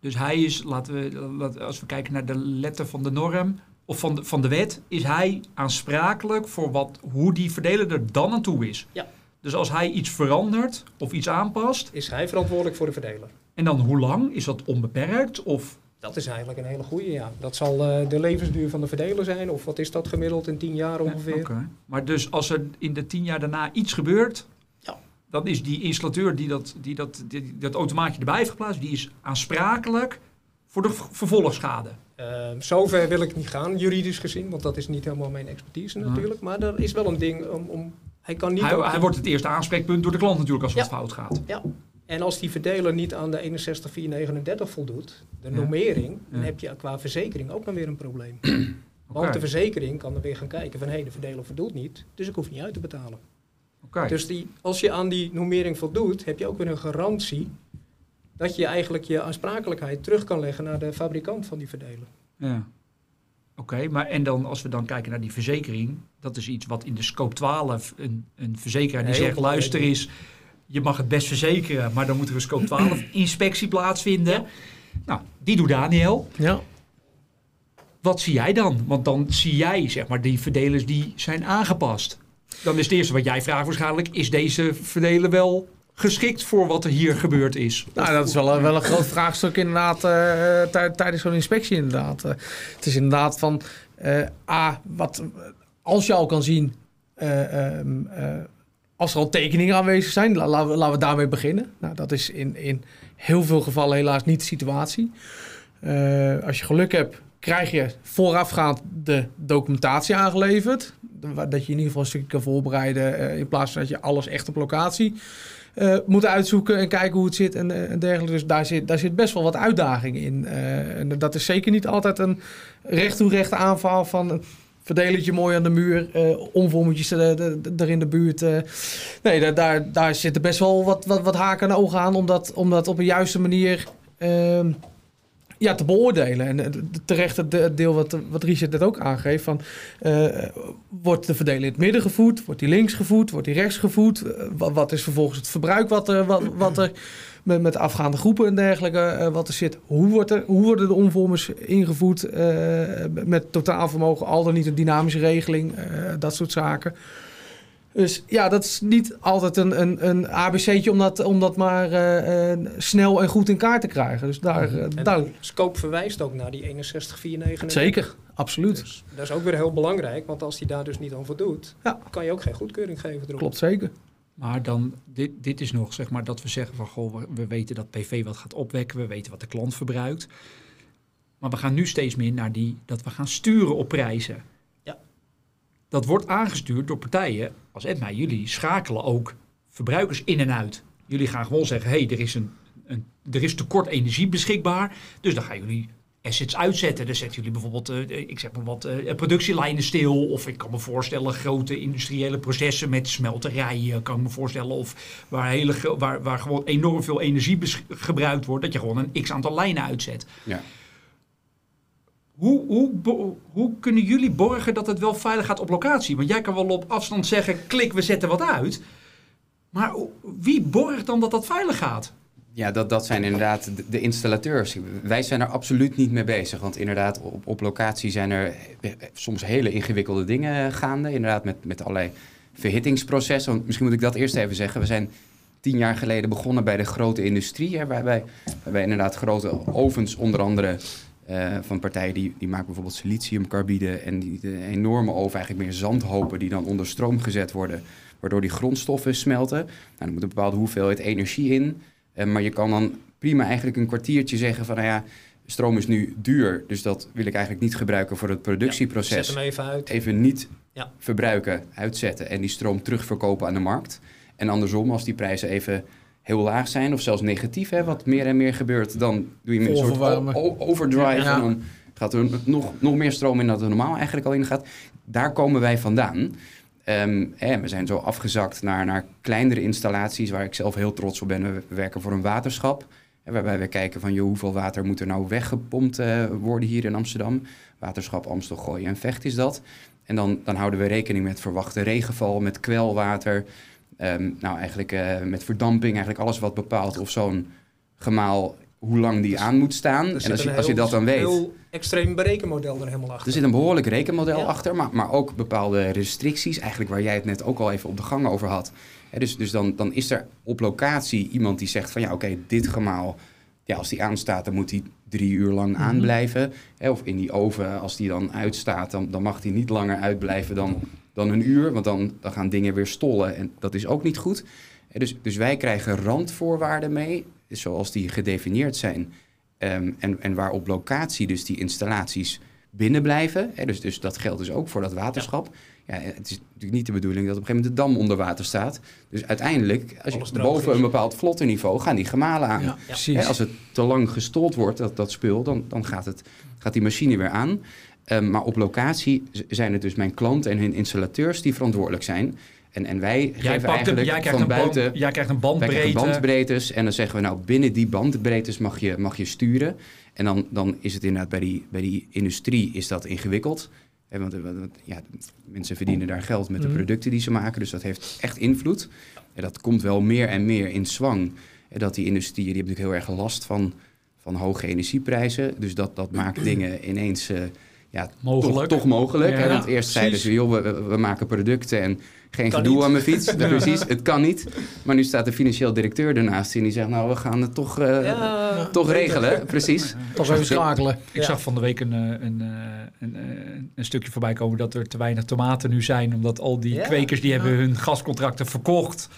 Dus hij is, laten we, als we kijken naar de letter van de norm of van de, van de wet, is hij aansprakelijk voor wat, hoe die verdeler er dan aan toe is. Ja. Dus als hij iets verandert of iets aanpast, Is hij verantwoordelijk voor de verdeler? en dan hoe lang? Is dat onbeperkt? Of, Dat is eigenlijk een hele goede, ja. Dat zal eh, de levensduur van de verdeler zijn. Of wat is dat gemiddeld in 10 jaar ongeveer? Ja. Maar dus als er in de tien jaar daarna iets gebeurt, Ja. dan is die installateur die dat, die dat, die, dat automaatje erbij heeft geplaatst, die is aansprakelijk voor de vervolgschade. Eh, zover wil ik niet gaan, juridisch gezien. Want dat is niet helemaal mijn expertise natuurlijk. Maar er is wel een ding om... om hij kan niet... Hij, ook- hij wordt het eerste aanspreekpunt door de klant natuurlijk als Ja. wat fout gaat. En als die verdeler niet aan de 61439 voldoet, de Ja. normering, dan Ja. heb je qua verzekering ook dan weer een probleem. [clears throat] Want de verzekering kan dan weer gaan kijken van hé, de verdeler voldoet niet, dus ik hoef niet uit te betalen. Oké. Dus die, als je aan die normering voldoet, heb je ook weer een garantie dat je eigenlijk je aansprakelijkheid terug kan leggen naar de fabrikant van die verdeler. Ja. Oké, maar en dan als we dan kijken naar die verzekering, dat is iets wat in de scope 12 een, een verzekeraar die Heel zegt, luister eens, je mag het best verzekeren, maar dan moet er een scope 12 [clears throat] inspectie plaatsvinden. Ja. Nou, die doet Daniel. Ja. Wat zie jij dan? Want dan zie jij, zeg maar, die verdelers die zijn aangepast. Dan is het eerste wat jij vraagt waarschijnlijk, is deze verdeler wel geschikt voor wat er hier gebeurd is? Nou, dat is wel, een- wel een groot vraagstuk inderdaad tij- tijdens zo'n inspectie inderdaad. Eh, het is inderdaad van, eh, A, wat, als je al kan zien, eh, ehm, eh, als er al tekeningen aanwezig zijn, la- laten we, daarmee beginnen. Nou, dat is in, in heel veel gevallen helaas niet de situatie. Als je geluk hebt, krijg je voorafgaand de documentatie aangeleverd. Dat je in ieder geval een stukje kan voorbereiden in plaats van dat je alles echt op locatie eh, moet uitzoeken en kijken hoe het zit en, eh, en dergelijke. Dus daar zit, daar zit best wel wat uitdaging in. Eh, en dat is zeker niet altijd een recht toe recht aanval van een verdelertje mooi aan de muur, eh omvormertjes er, in de buurt. nee, daar, daar, daar zitten best wel wat, wat, wat haken en ogen aan om dat op een juiste manier ehm, ja, te beoordelen. En eh, terecht het de- het deel wat, wat Richard net ook aangeeft. Van, eh, wordt de verdeling in het midden gevoed? Wordt die links gevoed? Wordt die rechts gevoed? Eh, wat, is vervolgens het verbruik wat er, wat, wat er met, met afgaande groepen en dergelijke wat er zit? Hoe, wordt er, hoe worden de omvormers ingevoed met totaalvermogen? Al dan niet een dynamische regeling? dat soort zaken. Dus ja, dat is niet altijd een, een, een ABC'tje om dat, om dat maar eh, eh, snel en goed in kaart te krijgen. Dus daar, En daar Scope verwijst ook naar die 61439. zeker, absoluut. Dus dat is ook weer heel belangrijk, want als die daar dus niet aan voldoet, Ja. kan je ook geen goedkeuring geven erop. Klopt zeker. Maar dan, dit, dit is nog zeg maar dat we zeggen van goh, we, we weten dat PV wat gaat opwekken, we weten wat de klant verbruikt. Maar we gaan nu steeds meer naar die, dat we gaan sturen op prijzen. Dat wordt aangestuurd door partijen als Edma. Jullie schakelen ook verbruikers in en uit. Jullie gaan gewoon zeggen, hé, hey, er, is een, er is tekort energie beschikbaar. Dus dan gaan jullie assets uitzetten. Dan zetten jullie bijvoorbeeld, eh, ik zeg maar wat, eh, productielijnen stil. Of ik kan me voorstellen grote industriële processen met smelterijen. Kan ik me voorstellen. Of waar, hele, waar, waar gewoon enorm veel energie gebruikt wordt. Dat je gewoon een x aantal lijnen uitzet. Ja. Hoe, hoe, hoe kunnen jullie borgen dat het wel veilig gaat op locatie? Want jij kan wel op afstand zeggen, klik, we zetten wat uit. Maar wie borgt dan dat dat veilig gaat? Ja, dat, dat zijn inderdaad de, installateurs. Wij zijn er absoluut niet mee bezig. Want inderdaad, op, op locatie zijn er eh, soms hele ingewikkelde dingen gaande. Inderdaad, met, met allerlei verhittingsprocessen. Misschien moet ik dat eerst even zeggen. We zijn tien jaar geleden begonnen bij de grote industrie. Hè, waarbij, waarbij inderdaad grote ovens, onder andere eh, van partijen die, die maken bijvoorbeeld siliciumcarbide. En die de enorme oven, eigenlijk meer zandhopen die dan onder stroom gezet worden. Waardoor die grondstoffen smelten. Nou, er moet een bepaalde hoeveelheid energie in. Eh, maar je kan dan prima eigenlijk een kwartiertje zeggen van... nou ja, stroom is nu duur, dus dat wil ik eigenlijk niet gebruiken voor het productieproces. Zet hem even uit. Even niet Ja. verbruiken, uitzetten en die stroom terugverkopen aan de markt. En andersom, als die prijzen even heel laag zijn of zelfs negatief, hè, wat meer en meer gebeurt... dan doe je een soort overdrive Ja. en dan gaat er nog, nog meer stroom in dan er normaal eigenlijk al in gaat. Daar komen wij vandaan. Hè, we zijn zo afgezakt naar, naar kleinere installaties waar ik zelf heel trots op ben. We, we werken voor een waterschap. Waarbij we kijken van joh, hoeveel water moet er nou weggepompt eh, worden hier in Amsterdam. Waterschap Amstel, Gooi en Vecht is dat. En dan, dan houden we rekening met verwachte regenval, met kwelwater. Ehm, nou, eigenlijk eh, met verdamping, eigenlijk alles wat bepaalt of zo'n gemaal, hoe lang die aan moet staan. En als je, een als je dat dan weet, heel extreem berekenmodel er helemaal achter. er zit een behoorlijk rekenmodel Ja. achter, maar, maar ook bepaalde restricties, eigenlijk waar jij het net ook al even op de gang over had. Dus dus dan, dan is er op locatie iemand die zegt van ja, oké, dit gemaal, ja, als die aanstaat, dan moet die drie uur lang Mhm. aanblijven. Of in die oven, als die dan uitstaat, dan, dan mag die niet langer uitblijven dan, dan een uur, want dan, dan gaan dingen weer stollen en dat is ook niet goed. Hè, dus, dus wij krijgen randvoorwaarden mee, zoals die gedefinieerd zijn. Ehm, en, en waar op locatie dus die installaties binnen blijven. Hè, dus, dus dat geldt dus ook voor dat waterschap. Ja. het is natuurlijk niet de bedoeling dat op een gegeven moment de dam onder water staat. Dus uiteindelijk, als je boven is. een bepaald vlottenniveau, gaan die gemalen aan. Ja, Ja. precies. Hè, als het te lang gestold wordt, dat, dat spul, dan, dan gaat, het, gaat die machine weer aan. Ehm, maar op locatie zijn het dus mijn klanten en hun installateurs die verantwoordelijk zijn. En, en wij Jij, geven eigenlijk jij, krijgt van een buiten... band, jij krijgt een Wij bandbreedte. krijgen bandbreedtes en dan zeggen we nou binnen die bandbreedtes mag je, mag je sturen. En dan, dan is het inderdaad bij die, bij die industrie is dat ingewikkeld. Want, ja, mensen verdienen daar geld met de Mhm. producten die ze maken, dus dat heeft echt invloed. En dat komt wel meer en meer in zwang. En dat die industrie, die heeft natuurlijk heel erg last van, van hoge energieprijzen. Dus dat, dat maakt dingen ineens eh, ja, Mogelijk. Toch, toch mogelijk. Ja, hè? Want eerst zeiden ze, joh, we, we- maken producten en geen Kan gedoe niet. aan mijn fiets. [laughs] Precies, het kan niet. Maar nu staat de financieel directeur ernaast en die zegt, nou, we gaan het toch, eh, Ja, toch regelen. Precies. Toch even schakelen. Ik Ja. zag van de week een, eh, een, eh, een, een stukje voorbij komen dat er te weinig tomaten nu zijn. Omdat al die Ja. kwekers die Ja. hebben hun gascontracten verkocht.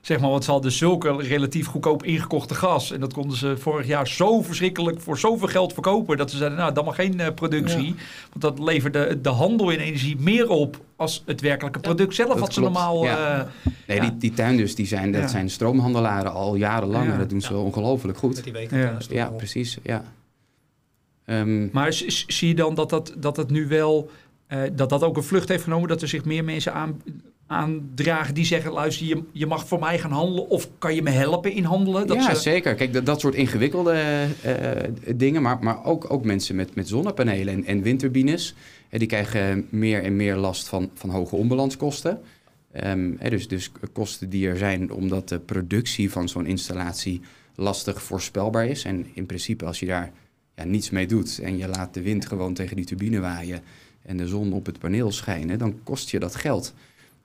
Zeg maar, want ze hadden zulke relatief goedkoop ingekochte gas. En dat konden ze vorig jaar zo verschrikkelijk voor zoveel geld verkopen. Dat ze zeiden, nou, dan maar geen eh, productie. Ja. Want dat leverde de handel in energie meer op als het werkelijke product zelf. dat Wat ze klopt. normaal... Ja. eh, Nee, Ja. die, die tuinders, die zijn, dat Ja. zijn stroomhandelaren al jarenlang. Ja. En dat doen ze Ja. ongelooflijk goed. Met die wekenkaas. Ja. Precies. Ja. Ehm, Maar zie je dan dat dat, dat het nu wel... eh, dat dat ook een vlucht heeft genomen? Dat er zich meer mensen aan, aandragen die zeggen... luister, je, je mag voor mij gaan handelen... of kan je me helpen in handelen? Dat ja, ze, zeker. Kijk, dat, dat soort ingewikkelde eh, dingen, maar, maar ook, ook mensen met, met zonnepanelen en, en windturbines, eh, die krijgen meer en meer last van, van hoge onbalanskosten. Ehm, hè, dus, dus kosten die er zijn omdat de productie van zo'n installatie lastig voorspelbaar is. En in principe als je daar ja, niets mee doet en je laat de wind gewoon tegen die turbine waaien en de zon op het paneel schijnen, dan kost je dat geld.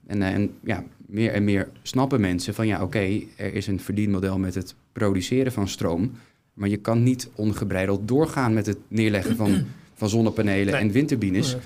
En, eh, en ja, meer en meer snappen mensen van ja, oké, er is een verdienmodel met het produceren van stroom. Maar je kan niet ongebreideld doorgaan met het neerleggen van, [clears throat] van zonnepanelen Nee. en windturbines.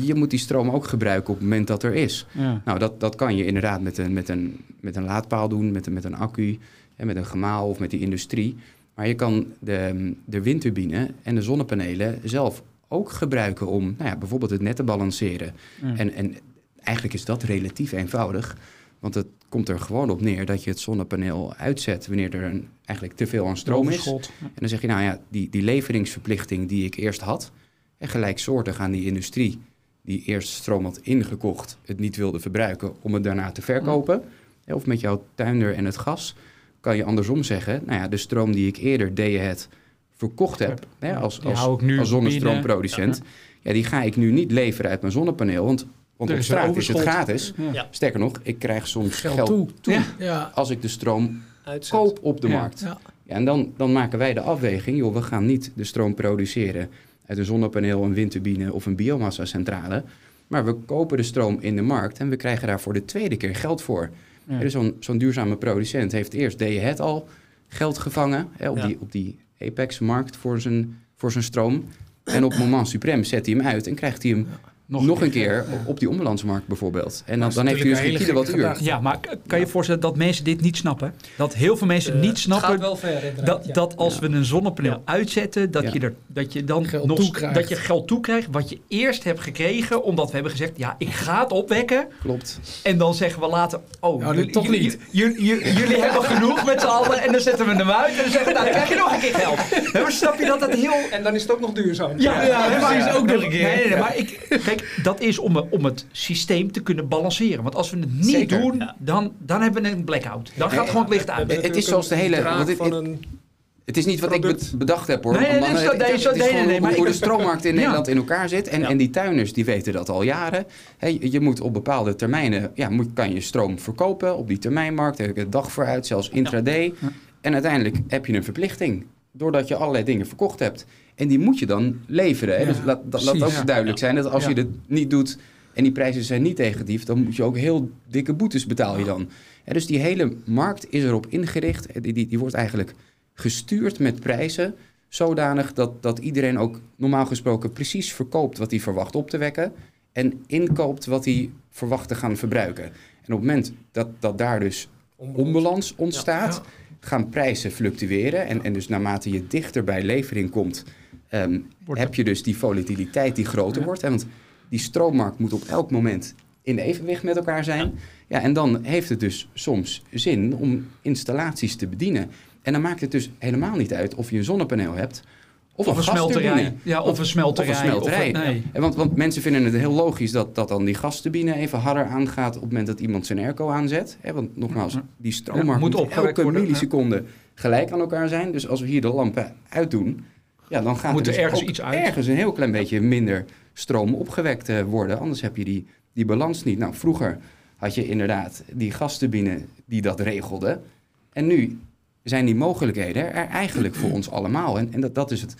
Je moet die stroom ook gebruiken op het moment dat er is. Ja. Nou, dat, dat kan je inderdaad met een, met een, met een laadpaal doen, met een, met een accu, en met een gemaal of met die industrie. Maar je kan de, de windturbine en de zonnepanelen zelf ook gebruiken om nou ja, bijvoorbeeld het net te balanceren. Ja. En, en eigenlijk is dat relatief eenvoudig. Want het komt er gewoon op neer dat je het zonnepaneel uitzet wanneer er een, eigenlijk te veel aan stroom is. En dan zeg je, nou ja, die, die leveringsverplichting die ik eerst had, en gelijksoortig aan die industrie die eerst stroom had ingekocht, het niet wilde verbruiken om het daarna te verkopen. Of met jouw tuinder en het gas, kan je andersom zeggen, nou ja, de stroom die ik eerder deed het verkocht heb hè, als, als, als zonnestroomproducent, ja. die ga ik nu niet leveren uit mijn zonnepaneel. Want, want Er op straat is het gratis. Ja. Sterker nog, ik krijg soms Geld geld, toe. toe Ja. Als ik de stroom Uitzet. koop op de Ja. markt. Ja. Ja, en dan, dan maken wij de afweging, joh, we gaan niet de stroom produceren uit een zonnepaneel, een windturbine of een biomassa-centrale. Maar we kopen de stroom in de markt en we krijgen daar voor de tweede keer geld voor. Ja. Dus zo'n zo'n duurzame producent heeft eerst, deed je het al, geld gevangen hè, op, Ja. die, op die Apex-markt voor zijn, voor zijn stroom. En op moment suprem zet hij hem uit en krijgt hij hem nog, een keer op- op die omlandsmarkt bijvoorbeeld. En dan, dan heeft hij dus geen kilowattuur. gedachte. Ja, maar kan je je voorstellen dat mensen dit niet snappen? Dat heel veel mensen Eh, niet Het snappen gaat wel ver inderdaad, dat, ja. dat als Ja. we een zonnepaneel Ja. uitzetten, dat, Ja. je er, dat je dan Geld nog dat je geld toekrijgt wat je eerst hebt gekregen, omdat we hebben gezegd, ja, ik ga het opwekken. Klopt. En dan zeggen we later, oh, Nou, jullie, toch jullie- niet. Jullie, hebben genoeg met z'n allen en dan zetten we hem uit en dan zeggen we, nou, dan krijg je nog een keer geld. [laughs] Maar snap je dat dat heel... En dan is het ook nog duurzaam. Ja, precies, ook nog een keer. Nee, nee, nee, maar ik, kijk, dat is om, om het systeem te kunnen balanceren. Want als we het niet Zeker. doen, Ja. dan, dan hebben we een blackout. Dan gaat gewoon het licht uit. Het is zoals de hele- want het- is niet wat ik Product. bedacht heb hoor. Nee, nee, Maar nee, nee, hoe ik- de stroommarkt in Ja. Nederland in elkaar zit. En, Ja. en die tuiners die weten dat al jaren. Hè, je moet op bepaalde termijnen, ja, moet, kan je stroom verkopen op die termijnmarkt. Daar heb ik een dag vooruit, zelfs intraday. Ja. En uiteindelijk heb je een verplichting. Doordat je allerlei dingen verkocht hebt. En die moet je dan leveren. Hè? Ja, dus laat, dat, laat ook duidelijk zijn dat als Ja. je dit niet doet en die prijzen zijn niet negatief, dan moet je ook heel dikke boetes betaal je dan. Hè, dus die hele markt is erop ingericht. Eh, Die, die, die wordt eigenlijk gestuurd met prijzen zodanig dat, dat iedereen ook normaal gesproken precies verkoopt wat hij verwacht op te wekken en inkoopt wat hij verwacht te gaan verbruiken. En op het moment dat, dat daar dus onbalans ontstaat, gaan prijzen fluctueren. En, en dus naarmate je dichter bij levering komt, ehm, heb je dus die volatiliteit die groter Ja. wordt. Hè? Want die stroommarkt moet op elk moment in evenwicht met elkaar zijn. Ja. en dan heeft het dus soms zin om installaties te bedienen. En dan maakt het dus helemaal niet uit of je een zonnepaneel hebt of, Of een smelterij. Ja, of een smelterij. Of een smelterij. Of nee. Want, want mensen vinden het heel logisch dat, dat dan die gasturbine even harder aangaat op het moment dat iemand zijn airco aanzet. Hè, want nogmaals, die stroommarkt moet moet, elke worden, milliseconde gelijk aan elkaar zijn. Dus als we hier de lampen uitdoen, ja, dan gaat Moet er dus ergens iets uit. ergens een heel klein beetje minder stroom opgewekt eh, worden. Anders heb je die, die balans niet. Nou, vroeger had je inderdaad die gasturbine die dat regelde. En nu zijn die mogelijkheden er eigenlijk voor ons allemaal. En, en dat, dat is het,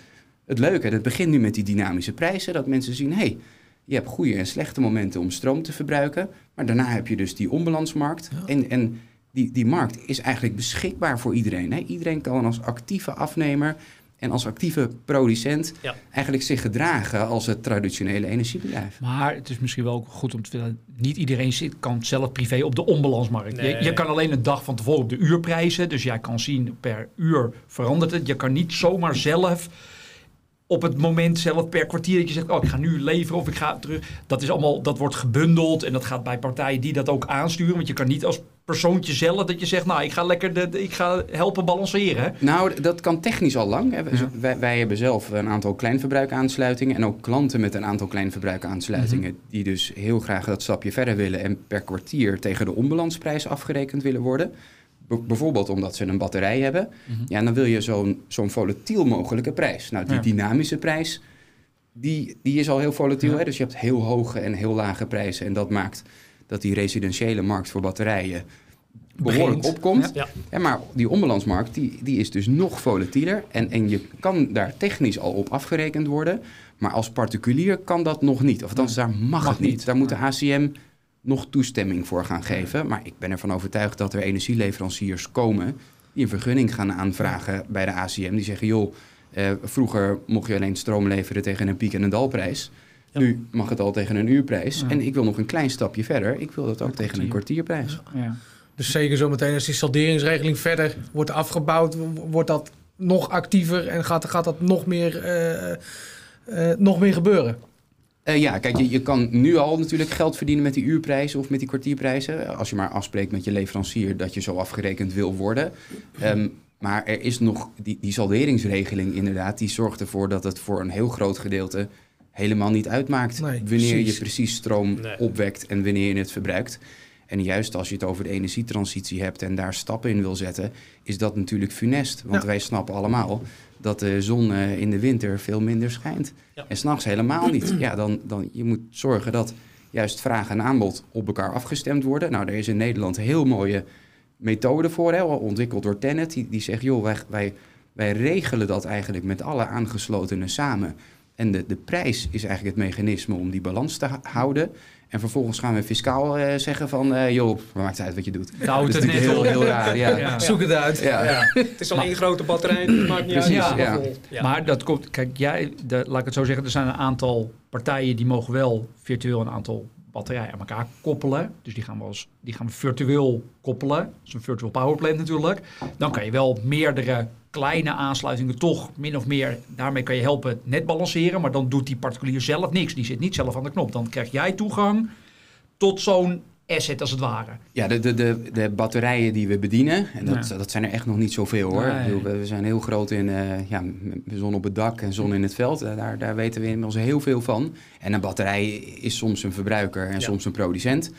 het leuke. Het begint nu met die dynamische prijzen. Dat mensen zien, hé, hey, je hebt goede en slechte momenten om stroom te verbruiken. Maar daarna heb je dus die onbalansmarkt. En, en die, die markt is eigenlijk beschikbaar voor iedereen. Hè? Iedereen kan als actieve afnemer en als actieve producent Ja. eigenlijk zich gedragen als het traditionele energiebedrijf. Maar het is misschien wel ook goed om te vertellen, niet iedereen zit, kan zelf privé op de onbalansmarkt. Je, Nee. je kan alleen een dag van tevoren op de uurprijzen, dus jij kan zien per uur verandert het. Je kan niet zomaar zelf op het moment zelf per kwartier dat je zegt, oh ik ga nu leveren of ik ga terug. Dat is allemaal, dat wordt gebundeld en dat gaat bij partijen die dat ook aansturen. Want je kan niet als persoontje zelf dat je zegt, nou ik ga lekker, de, ik ga helpen balanceren. Nou, dat kan technisch al lang. Ja. Wij, wij hebben zelf een aantal kleinverbruikaansluitingen en ook klanten met een aantal kleinverbruikaansluitingen die dus heel graag dat stapje verder willen en per kwartier tegen de onbalansprijs afgerekend willen worden. Bijvoorbeeld omdat ze een batterij hebben. Ja, dan wil je zo'n zo'n volatiel mogelijke prijs. Nou, die Ja. dynamische prijs, die, die is al heel volatiel. Ja. Hè? Dus je hebt heel hoge en heel lage prijzen. En dat maakt dat die residentiële markt voor batterijen behoorlijk opkomt. Ja. Ja, maar die onbalansmarkt die, die is dus nog volatieler. En, en je kan daar technisch al op afgerekend worden. Maar als particulier kan dat nog niet. Of althans, daar mag, Mag het niet. niet. Daar moet de ACM nog toestemming voor gaan geven. Maar ik ben ervan overtuigd dat er energieleveranciers komen... die een vergunning gaan aanvragen bij de ACM. Die zeggen, joh, eh, vroeger mocht je alleen stroom leveren tegen een piek- en een dalprijs. Ja. Nu mag het al tegen een uurprijs. Ja. En ik wil nog een klein stapje verder. Ik wil dat ook Een tegen een kwartier. kwartierprijs. Ja. Dus zeker zometeen als die salderingsregeling verder wordt afgebouwd, wordt dat nog actiever en gaat, gaat dat nog meer, eh, eh, nog meer gebeuren. Eh, ja, kijk, je, je kan nu al natuurlijk geld verdienen met die uurprijzen of met die kwartierprijzen. Als je maar afspreekt met je leverancier dat je zo afgerekend wil worden. Ehm, maar er is nog die, die salderingsregeling inderdaad, die zorgt ervoor dat het voor een heel groot gedeelte helemaal niet uitmaakt Nee, wanneer precies. je precies stroom Nee. opwekt en wanneer je het verbruikt. En juist als je het over de energietransitie hebt en daar stappen in wil zetten, is dat natuurlijk funest. Want Ja. wij snappen allemaal dat de zon eh, in de winter veel minder schijnt. Ja. En s'nachts helemaal niet. Ja, dan, dan je moet zorgen dat juist vraag en aanbod op elkaar afgestemd worden. Nou, er is in Nederland een heel mooie methode voor, hè, ontwikkeld door Tennet. Die, die zegt, joh, wij, wij, wij regelen dat eigenlijk met alle aangeslotenen samen. En de, de prijs is eigenlijk het mechanisme om die balans te houden. En vervolgens gaan we fiscaal eh, zeggen van, eh, joh, maakt het uit wat je doet. Houdt Dat het is natuurlijk heel, heel raar, ja. Ja. Zoek het uit. Ja. Ja, het is al Maar- één grote batterij, het maakt niet Precies, uit. ja. vol. Ja. Maar dat komt, kijk, jij, de, laat ik het zo zeggen, er zijn een aantal partijen die mogen wel virtueel een aantal batterijen aan elkaar koppelen. Dus die gaan we, als, die gaan we virtueel koppelen. Dat is een virtual power plant natuurlijk. Dan kan je wel meerdere kleine aansluitingen toch min of meer, daarmee kan je helpen net balanceren. Maar dan doet die particulier zelf niks. Die zit niet zelf aan de knop. Dan krijg jij toegang tot zo'n asset als het ware. Ja, de, de, de, de batterijen die we bedienen, en dat, Ja. dat zijn er echt nog niet zoveel hoor. Nee. Ik bedoel, we, we zijn heel groot in eh, ja, zon op het dak en zon in het veld. Eh, daar, daar weten we inmiddels heel veel van. En een batterij is soms een verbruiker en Ja. soms een producent.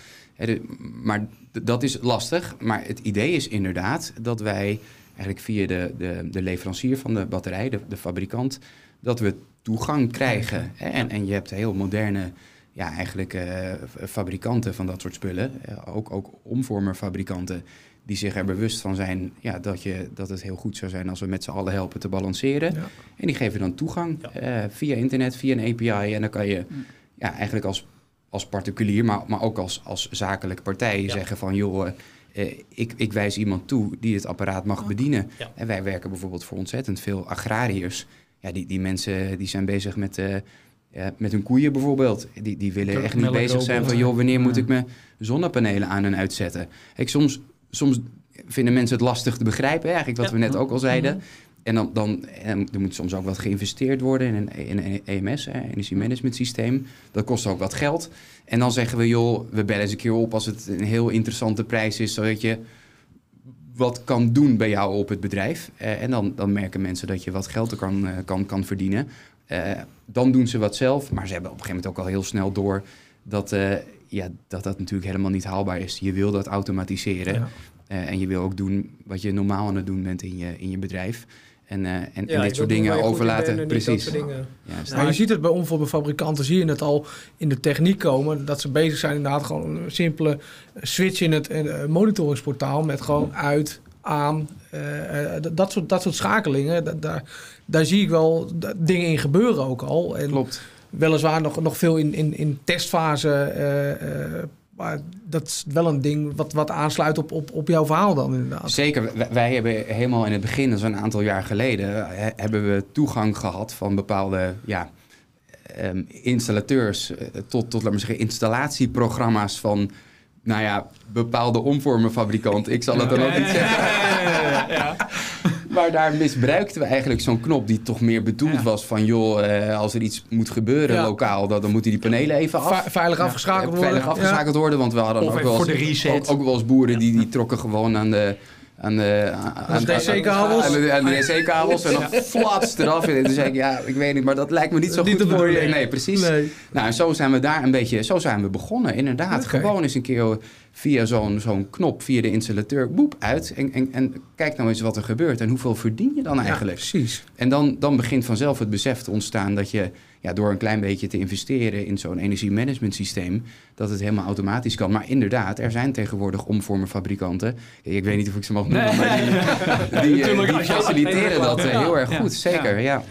Maar dat is lastig. Maar het idee is inderdaad dat wij eigenlijk via de, de, de leverancier van de batterij, de, de fabrikant, dat we toegang krijgen. En, en je hebt heel moderne ja, eigenlijk eh, fabrikanten van dat soort spullen, eh, ook, ook omvormerfabrikanten, die zich er bewust van zijn ja, dat, je, dat het heel goed zou zijn als we met z'n allen helpen te balanceren. Ja. En die geven dan toegang Ja. eh, via internet, via een API. En dan kan je Mm. ja, eigenlijk als, als particulier, maar, maar ook als, als zakelijke partij Ja. zeggen van joh, eh, ik, ik wijs iemand toe die het apparaat mag bedienen. Ja. En wij werken bijvoorbeeld voor ontzettend veel agrariërs. Ja, die, die mensen die zijn bezig met, eh, ja, met hun koeien bijvoorbeeld. Die, die willen echt niet bezig zijn van joh, wanneer moet ik mijn zonnepanelen aan en uitzetten? Kijk, soms, soms vinden mensen het lastig te begrijpen, hè, eigenlijk wat Ja. we net ook al zeiden. Mhm. En dan, dan en er moet soms ook wat geïnvesteerd worden in een, in een EMS, hè, energiemanagement systeem. Dat kost ook wat geld. En dan zeggen we, joh, we bellen eens een keer op als het een heel interessante prijs is, zodat je wat kan doen bij jou op het bedrijf. Eh, en dan, dan merken mensen dat je wat geld er kan, eh, kan, kan verdienen. Eh, dan doen ze wat zelf, maar ze hebben op een gegeven moment ook al heel snel door dat, ja, dat dat natuurlijk helemaal niet haalbaar is. Je wil dat automatiseren. Ja. En je wil ook doen wat je normaal aan het doen bent in je, in je bedrijf. En, eh, en, en Ja, dit soort doen dingen overlaten. Precies. Dingen. Juist. Nou, je ziet het bij omvormerfabrikanten, zie je het al in de techniek komen. Dat ze bezig zijn inderdaad gewoon een simpele switch in het eh, monitoringsportaal met gewoon uit, aan. eh, dat, soort, dat soort schakelingen, da- daar, daar zie ik wel dingen in gebeuren ook al. En Klopt. weliswaar nog, nog veel in, in, in testfase. Maar dat is wel een ding wat, wat aansluit op, op, op jouw verhaal dan inderdaad. Zeker. Wij, wij hebben helemaal in het begin, dat is een aantal jaar geleden, he- hebben we toegang gehad van bepaalde ja, ehm, installateurs eh, tot, tot, laat maar zeggen, installatieprogramma's van, nou ja, bepaalde omvormenfabrikant. Ik zal het dan ook niet zeggen. [laughs] Maar daar misbruikten we eigenlijk zo'n knop die toch meer bedoeld Ja. was van, joh, eh, als er iets moet gebeuren Ja. lokaal, dan, dan moeten die panelen even af. Ve- veilig afgeschakeld worden. Veilig afgeschakeld worden, want we hadden Of ook wel, voor de eens, reset. ook, ook wel eens boeren die, die trokken gewoon aan de... Aan de, aan, de DC-kabels. Aan de, aan de DC-kabels en dan [laughs] flats eraf. En toen zei ik, ja, ik weet niet, maar dat lijkt me niet zo Niet goed voor je. Nee, precies. Nee. Nou, en zo zijn we daar een beetje, zo zijn we begonnen, inderdaad. Gewoon eens een keer via zo'n zo'n knop, via de installateur, boep, uit. En, en, en kijk nou eens wat er gebeurt en hoeveel verdien je dan Ja, eigenlijk. precies. En dan, dan begint vanzelf het besef te ontstaan dat je ja, door een klein beetje te investeren in zo'n energiemanagement systeem, dat het helemaal automatisch kan. Maar inderdaad, er zijn tegenwoordig omvormerfabrikanten. Ik weet niet of ik ze mag noemen, Nee. maar die, die, [laughs] eh, die faciliteren dat eh, heel erg goed. Zeker, ja.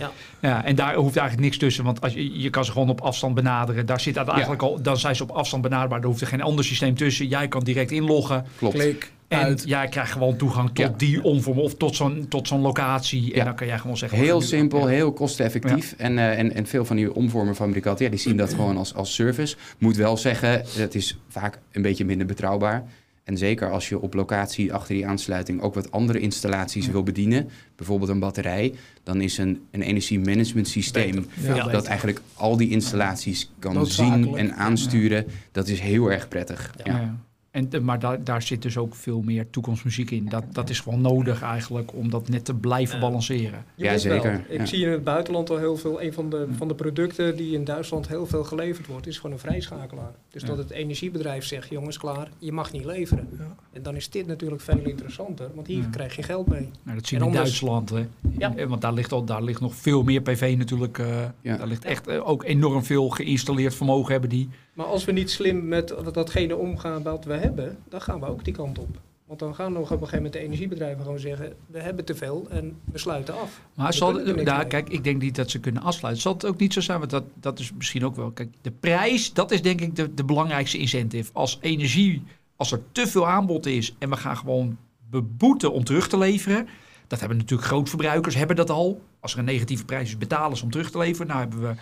Ja, en daar hoeft eigenlijk niks tussen, want als je, je kan ze gewoon op afstand benaderen. Daar zit dat eigenlijk al, dan zijn ze op afstand benaderbaar. Daar hoeft er geen ander systeem tussen. Jij kan direct inloggen Klopt. Klik, en jij krijgt gewoon toegang tot Ja. die omvorm of tot zo'n tot zo'n locatie. En Ja. dan kan jij gewoon zeggen. Heel nu- simpel, Ja. heel kosteneffectief. En, eh, en, en veel van die omvormerfabrikanten, ja, die zien dat [clears throat] gewoon als, als service. Moet wel zeggen, het is vaak een beetje minder betrouwbaar. En zeker als je op locatie achter die aansluiting ook wat andere installaties wil bedienen, bijvoorbeeld een batterij, dan is een, een energiemanagement systeem dat eigenlijk al die installaties kan zien en aansturen. Dat is heel erg prettig. Ja. En, maar daar, daar zit dus ook veel meer toekomstmuziek in. Dat, dat is gewoon nodig eigenlijk om dat net te blijven balanceren. Je Ja, moet wel. zeker, Ik ja. zie in het buitenland al heel veel. Een van de, van de producten die in Duitsland heel veel geleverd wordt, is gewoon een vrijschakelaar. Dus Ja. dat het energiebedrijf zegt: jongens, klaar, je mag niet leveren. Ja. En dan is dit natuurlijk veel interessanter, want hier Ja. krijg je geld mee. Nou, dat zie En je in anders- Duitsland. Hè. Ja. Eh, Want daar ligt, al, daar ligt nog veel meer PV natuurlijk. eh, Ja. Daar ligt echt eh, ook enorm veel geïnstalleerd vermogen hebben die. Maar als we niet slim met datgene omgaan wat we hebben, dan gaan we ook die kant op. Want dan gaan nog op een gegeven moment de energiebedrijven gewoon zeggen, we hebben te veel en we sluiten af. Maar zal, mee. kijk, ik denk niet dat ze kunnen afsluiten. Zal het ook niet zo zijn? Want dat, dat is misschien ook wel. Kijk, de prijs, dat is denk ik de, de belangrijkste incentive. Als energie, als er te veel aanbod is en we gaan gewoon beboeten om terug te leveren. Dat hebben natuurlijk grootverbruikers, hebben dat al. Als er een negatieve prijs is, betalen ze om terug te leveren. Nou hebben we.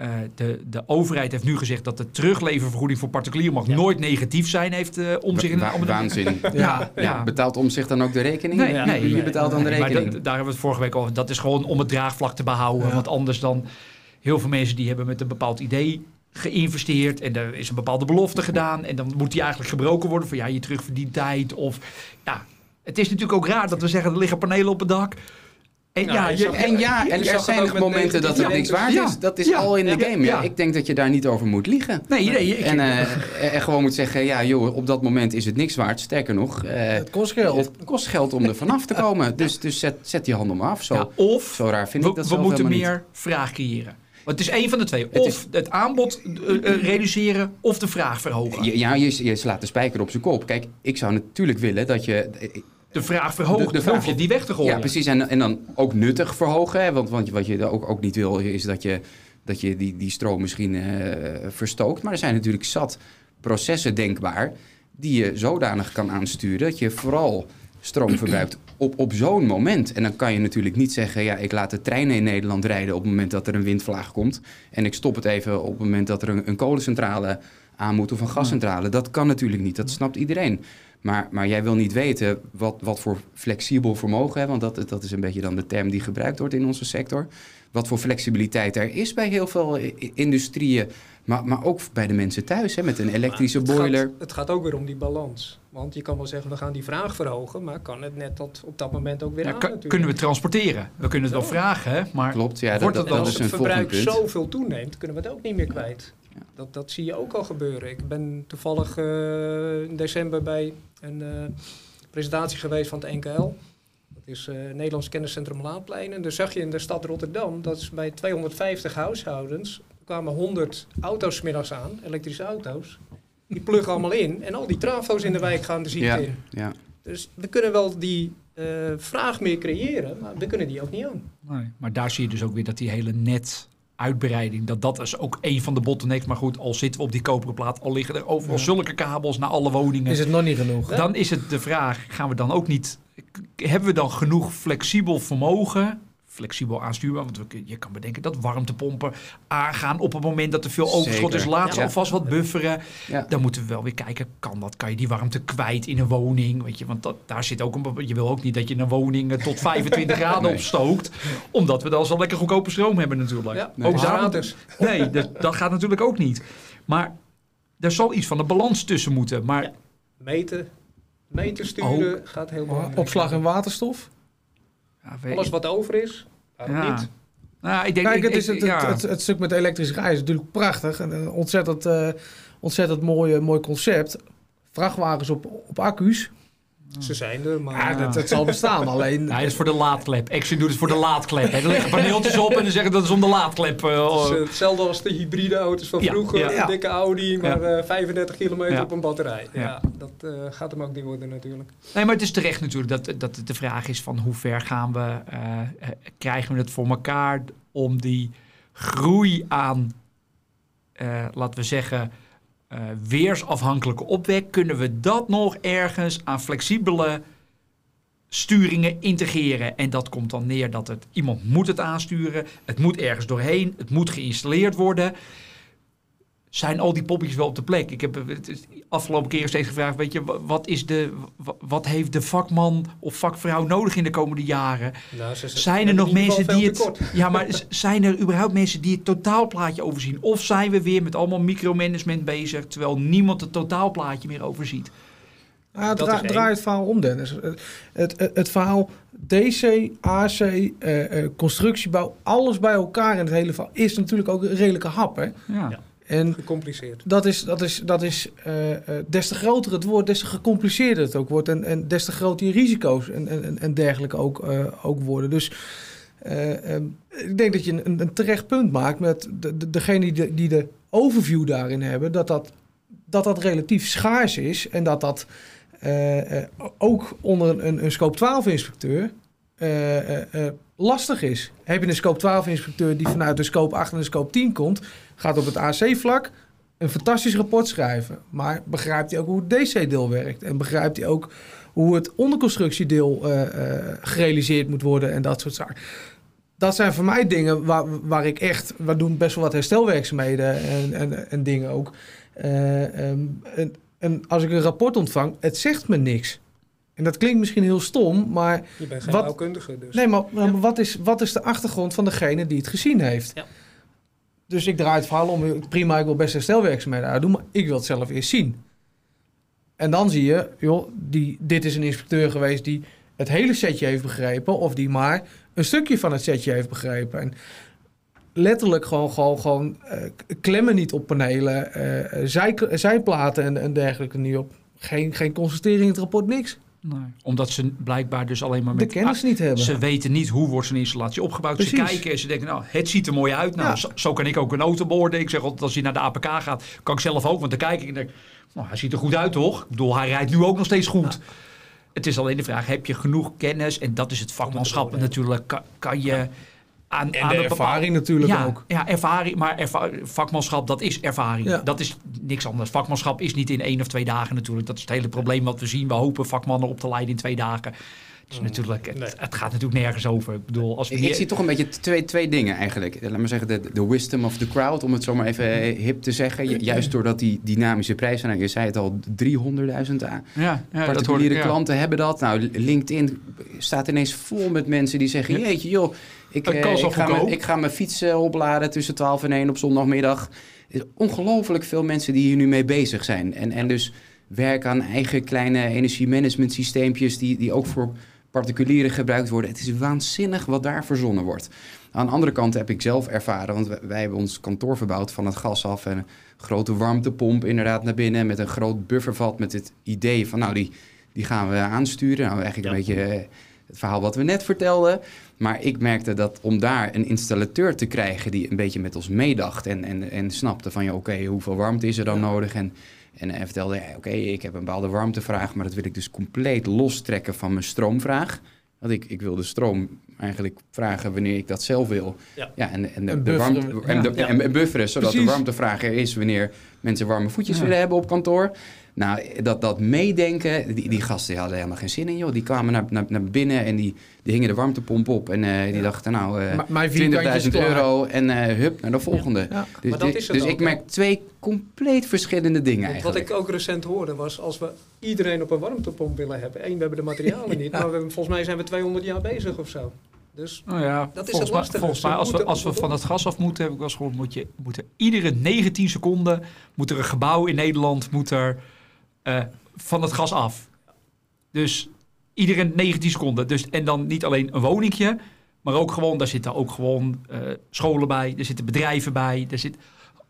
Eh, de, de overheid heeft nu gezegd dat de terugleververgoeding voor particulier mag Ja. nooit negatief zijn. Heeft eh, om zich in Wa- waanzin. [laughs] Ja, Ja, betaalt om zich dan ook de rekening? Nee, Ja. nee, Wie nee. betaalt dan de Nee, maar rekening? dat- daar hebben we het vorige week over. Dat is gewoon om het draagvlak te behouden. Ja. Want anders dan heel veel mensen die hebben met een bepaald idee geïnvesteerd en er is een bepaalde belofte gedaan en dan moet die eigenlijk gebroken worden van ja, je terugverdient tijd of ja, het is natuurlijk ook raar dat we zeggen er liggen panelen op het dak. En Nou, ja, je, zag- En ja, en er zijn momenten dat het niks waard is. Dat is Ja. al in de Ja. game. Ja. Ja. Ik denk dat je daar niet over moet liegen. nee, nee, ik, En, eh, en gewoon moet zeggen, ja joh, op dat moment is het niks waard. Sterker nog, eh, Het kost geld. het kost geld om er vanaf te komen. Dus, dus zet, zet die hand om af. Zo, ja, of zo raar vind we, ik dat we moeten meer vraag creëren. Want het is één van de twee. Het Of het aanbod eh, eh, reduceren of de vraag verhogen. Ja, je, je slaat de spijker op zijn kop. Kijk, ik zou natuurlijk willen dat je... De vraag verhogen, De- vraag je die weg te gooien. Ja, precies. En, en dan ook nuttig verhogen. Hè? Want, want wat je ook, ook niet wil, is dat je, dat je die, die stroom misschien eh, verstookt. Maar er zijn natuurlijk zat processen denkbaar... die je zodanig kan aansturen... dat je vooral stroom verbruikt op, op zo'n moment. En dan kan je natuurlijk niet zeggen... ja, ik laat de treinen in Nederland rijden... op het moment dat er een windvlaag komt... en ik stop het even op het moment dat er een, een kolencentrale aan moet... of een gascentrale. Dat kan natuurlijk niet. Dat snapt iedereen. Maar, maar jij wil niet weten wat, wat voor flexibel vermogen, hè, want dat, dat is een beetje dan de term die gebruikt wordt in onze sector. Wat voor flexibiliteit er is bij heel veel industrieën, maar, maar ook bij de mensen thuis, hè, met een elektrische het boiler. Gaat, het gaat ook weer om die balans. Want je kan wel zeggen, we gaan die vraag verhogen, maar kan het net dat op dat moment ook weer Ja, aan kan- natuurlijk. kunnen we transporteren? We kunnen het wel vragen, hè, maar Klopt, ja, dat, Wordt dat, als is het verbruik zoveel toeneemt, kunnen we het ook niet meer kwijt. Ja. Dat, dat zie je ook al gebeuren. Ik ben toevallig eh, in december bij een eh, presentatie geweest van het NKL. Dat is eh Nederlands Kenniscentrum Laadplein. En daar zag je in de stad Rotterdam, dat is bij 250 huishoudens, er kwamen 100 auto's 's middags aan, elektrische auto's. Die pluggen allemaal in en al die trafo's in de wijk gaan de ziekte Ja, in. ja. Dus we kunnen wel die eh, vraag meer creëren, maar we kunnen die ook niet aan. Nee, maar daar zie je dus ook weer dat die hele netuitbreiding, dat dat is ook een van de bottlenecks. Maar goed, al zitten we op die koperen plaat, al liggen er overal Ja. zulke kabels naar alle woningen. Is het nog niet genoeg? Dan is het de vraag, gaan we dan ook niet, hebben we dan genoeg flexibel vermogen? Flexibel aanstuurbaar, want we, je kan bedenken dat warmtepompen aangaan op het moment dat er veel overschot is. Laat ze Ja. alvast wat bufferen. Ja. Dan moeten we wel weer kijken, kan dat? Kan je die warmte kwijt in een woning? Weet je, want dat, daar zit ook een, je wil ook niet dat je een woning eh, tot 25 [laughs] graden Nee. opstookt. Omdat we dan zo lekker goedkope stroom hebben natuurlijk. Ja, Nee. ook ook daar, gratis. [laughs] nee, dat, dat gaat natuurlijk ook niet. Maar er zal iets van een balans tussen moeten. Maar Ja. Meten, meten sturen gaat heel belangrijk. Opslag en waterstof? ja, Alles wat over is, waarom Ja. niet? nou, ik denk, Kijk, het, is ik- het, het, ja. het, het stuk met elektrisch rijden is natuurlijk prachtig. En een ontzettend, eh, ontzettend mooi, mooi concept. Vrachtwagens op, op accu's. Ze zijn er, maar... Ja, dat, dat zal bestaan. [laughs] Alleen, dat is voor de laadklep. Action doet het voor de laadklep. Er liggen paneeltjes op en dan zeggen dat is om de laadklep. eh, Het is, eh, hetzelfde als de hybride auto's van Ja, vroeger. ja. Een dikke Audi, maar eh, 35 kilometer Ja. op een batterij. Ja, Ja. dat eh, gaat hem ook niet worden natuurlijk. Nee, maar het is terecht natuurlijk dat, dat het de vraag is van hoe ver gaan we, eh, eh, krijgen we het voor elkaar om die groei aan, eh, laten we zeggen, eh, weersafhankelijke opwek, kunnen we dat nog ergens aan flexibele sturingen integreren. En dat komt dan neer dat iemand moet het aansturen, het moet ergens doorheen, het moet geïnstalleerd worden. Zijn al die poppetjes wel op de plek? Ik heb eh, het afgelopen keer steeds gevraagd, weet je, wa- wat, is de, wa- wat heeft de vakman of vakvrouw nodig in de komende jaren? Nou, ze, ze Zijn er nog mensen die het... tekort. Ja, maar [laughs] zijn er überhaupt mensen die het totaalplaatje overzien? Of zijn we weer met allemaal micromanagement bezig, terwijl niemand het totaalplaatje meer overziet? Ja, dra één. draai het verhaal om, Dennis. Het, het, het verhaal DC, AC, eh, eh, constructiebouw, alles bij elkaar in het hele verhaal is natuurlijk ook een redelijke hap. Hè? Ja. Ja. En Gecompliceerd. dat is, dat is, dat is eh, des te groter het wordt, des te gecompliceerder het ook wordt. En, en des te groter je risico's en, en, en dergelijke ook, eh, ook worden. Dus eh, ehm, ik denk dat je een, een terecht punt maakt met de, de, degene die de, die de overview daarin hebben, dat dat, dat dat relatief schaars is en dat dat ook onder een, een scope 12 inspecteur lastig is. Heb je een scope 12 inspecteur die vanuit de scope 8 en de scope 10 komt, gaat op het AC-vlak een fantastisch rapport schrijven. Maar begrijpt hij ook hoe het DC-deel werkt? En begrijpt hij ook hoe het onderconstructiedeel eh, eh, gerealiseerd moet worden en dat soort zaken? Dat zijn voor mij dingen waar, waar ik echt... We doen best wel wat herstelwerkzaamheden en, en, en dingen ook. Eh, ehm, en, en als ik een rapport ontvang, het zegt me niks. En dat klinkt misschien heel stom, maar... Je bent geen Wat- bouwkundige, dus. Nee, maar, maar wat, is, wat is de achtergrond van degene die het gezien heeft? Ja. Dus ik draai het verhaal om. Prima, ik wil best herstelwerkzaamheden uitdoen, maar ik wil het zelf eerst zien. En dan zie je, joh, die, dit is een inspecteur geweest die het hele setje heeft begrepen, of die maar een stukje van het setje heeft begrepen. En letterlijk gewoon, gewoon, gewoon eh, klemmen niet op panelen, eh, zij, zijplaten en, en dergelijke niet op. Geen, geen constatering in het rapport, niks. Nee. Omdat ze blijkbaar dus alleen maar De met... kennis niet hebben. Ze weten niet hoe wordt zo'n installatie opgebouwd. Ze kijken en ze denken, nou, het ziet er mooi uit. Nou, Ja. zo, zo kan ik ook een auto beoordelen. Ik zeg altijd, als hij naar de APK gaat, kan ik zelf ook. Want dan kijk ik en denk, nou, hij ziet er goed uit, toch? Ik bedoel, hij rijdt nu ook nog steeds goed. Het is alleen de vraag, heb je genoeg kennis? En dat is het vakmanschap natuurlijk. Kan, kan je aan, En aan de een ervaring natuurlijk ja, ook. Ja, ervaring. Maar erva- vakmanschap, dat is ervaring. Ja. Dat is niks anders. Vakmanschap is niet in één of twee dagen natuurlijk. Dat is het hele probleem wat we zien. We hopen vakmannen op te leiden in twee dagen. Het, is natuurlijk, het, nee. het gaat natuurlijk nergens over. Ik bedoel, als we Ik, ik zie toch een beetje twee, twee dingen eigenlijk. Laat maar zeggen, de, de wisdom of the crowd, om het zo maar even eh, hip te zeggen. Ju- Juist doordat die dynamische prijzen, nou, je zei het al, 300.000 aan. Ja, ja Particuliere ja. klanten hebben dat. Nou, LinkedIn staat ineens vol met mensen die zeggen... Ja. jeetje joh, ik, eh, ik, ga mijn, ik ga mijn fiets eh, opladen tussen 12 en 1 op zondagmiddag. Er is ongelooflijk veel mensen die hier nu mee bezig zijn. En, en dus werken aan eigen kleine energiemanagement systeempjes... Die, die ook voor particulieren gebruikt worden. Het is waanzinnig wat daar verzonnen wordt. Aan de andere kant heb ik zelf ervaren... want wij, hebben ons kantoor verbouwd van het gas af... en een grote warmtepomp inderdaad naar binnen... met een groot buffervat met het idee van... nou, die, die gaan we aansturen. Nou, eigenlijk een beetje eh, het verhaal wat we net vertelden. Maar ik merkte dat om daar een installateur te krijgen... die een beetje met ons meedacht en, en, en snapte van... ja, oké, hoeveel warmte is er dan nodig? En, en hij vertelde, ja, oké, ik heb een bepaalde warmtevraag... maar dat wil ik dus compleet lostrekken van mijn stroomvraag... Want ik, ik wil de stroom eigenlijk vragen wanneer ik dat zelf wil. Ja. en, en, de, En de bufferen, warmte, en, de, ja. en, en bufferen, zodat Precies. de warmtevraag er is wanneer mensen warme voetjes Ja. willen hebben op kantoor. Nou, dat, dat meedenken, die, die gasten die hadden helemaal geen zin in, joh. Die kwamen naar, naar, naar binnen en die, die hingen de warmtepomp op. En eh, die Ja. dachten, nou, eh, mijn vierkantjes 20.000 klaar. euro en eh, hup, naar de volgende. Ja. Dus, Maar dat dit- is het dus ook, ik merk twee compleet verschillende dingen Want wat eigenlijk. ik ook recent hoorde was, als we iedereen op een warmtepomp willen hebben. Eén, we hebben de materialen [laughs] niet, maar we volgens mij zijn we 200 jaar bezig of zo. Dus Nou ja, Dat is volgens het mij, volgens mij als, we, als we van het gas af moeten, heb ik wel eens gehoord, moet je, moet er iedere 19 seconden moet er een gebouw in Nederland moet er, eh, van het gas af. Dus iedere 19 seconden. Dus, en dan niet alleen een woningje, maar ook gewoon, daar zitten ook gewoon eh, scholen bij, er zitten bedrijven bij, er zit,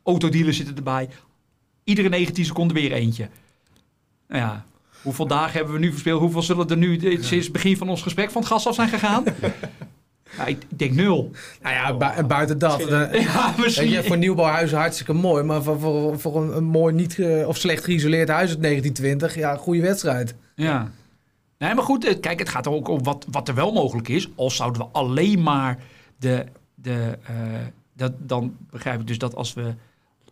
autodealers zitten erbij. Iedere 19 seconden weer eentje. Nou ja, hoeveel dagen hebben we nu verspeeld? Hoeveel zullen er nu eh, sinds het begin van ons gesprek van het gas af zijn gegaan? [laughs] Ja, ik denk nul. Nou ja, bu- en buiten dat. Eh, [laughs] Ja, misschien. je, voor nieuwbouwhuizen hartstikke mooi. Maar voor, voor, voor een, een mooi niet ge- of slecht geïsoleerd huis uit 1920, ja, goede wedstrijd. Ja. Nee, maar goed, eh, kijk, het gaat er ook om wat, wat er wel mogelijk is. Al zouden we alleen maar de... de eh, dat, dan begrijp ik dus dat als we,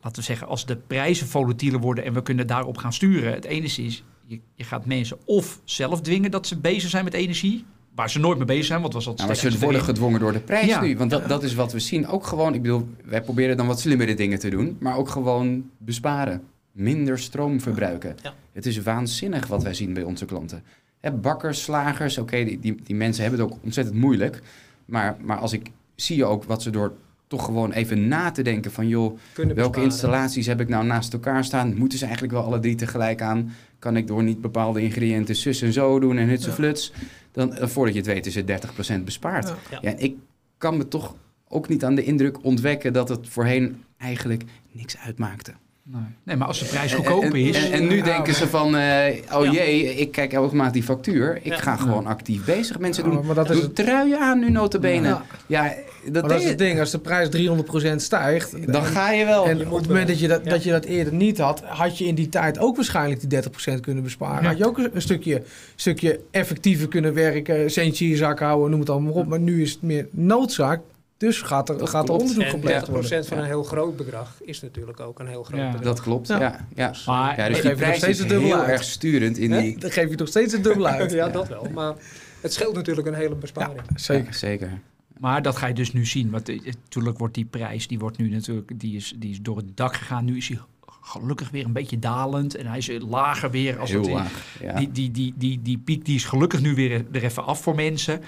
laten we zeggen, als de prijzen volatieler worden en we kunnen daarop gaan sturen. Het enige is, je, je gaat mensen of zelf dwingen dat ze bezig zijn met energie, waar ze nooit mee bezig zijn, want was dat Nou, maar ze worden erin. gedwongen door de prijs Ja. nu. Want dat, dat is wat we zien. Ook gewoon, ik bedoel, wij proberen dan wat slimmere dingen te doen. Maar ook gewoon besparen. Minder stroom verbruiken. Ja. Het is waanzinnig wat wij zien bij onze klanten. Hè, bakkers, slagers, oké, die, die, die mensen hebben het ook ontzettend moeilijk. Maar, maar als ik zie ook wat ze door toch gewoon even na te denken van... joh, kunnen welke besparen. installaties heb ik nou naast elkaar staan? Moeten ze eigenlijk wel alle drie tegelijk aan? Kan ik door niet bepaalde ingrediënten zus en zo doen en hutse Ja. fluts? Dan, dan voordat je het weet is het 30% bespaard. Ja. Ja. Ja, en ik kan me toch ook niet aan de indruk ontwekken dat het voorheen eigenlijk niks uitmaakte. Nee. nee, maar als de prijs goedkoop En, is... en, en nu Ja, denken ze van, eh, oh Ja. jee, ik kijk elke maand die factuur. Ik Ja. ga gewoon actief bezig. Mensen Ja, doen, maar dat is het- truien aan nu notabene. Ja. Ja, Maar dat, is het ding, als de prijs 300% stijgt... dan ga je wel. En op moet het moment dat je dat, Ja. dat je dat eerder niet had, had je in die tijd ook waarschijnlijk die 30% kunnen besparen. Ja. Had je ook een, stukje, stukje effectiever kunnen werken, centje in je zak houden, noem het allemaal maar op. Maar nu is het meer noodzaak, dus gaat er, Dat gaat er onderzoek gepleegd 30% worden. van een heel groot bedrag is natuurlijk ook een heel groot Ja. bedrag. Dat klopt, Ja. ja. ja. Maar Ja, Dan dus geef die je nog prijs steeds is een heel uit. erg sturend in die... Dan geef je nog steeds het dubbel [laughs] uit. Ja, dat wel. Maar het scheelt natuurlijk een hele besparing. Zeker. Ja, zeker. Maar dat ga je dus nu zien. Want eh, natuurlijk wordt die prijs, die wordt nu natuurlijk, die is, die is door het dak gegaan. Nu is hij gelukkig weer een beetje dalend. En hij is eh, lager weer. Als Heel het in- laag. Ja. Die, die, die, die, die piek die is gelukkig nu weer er even af voor mensen.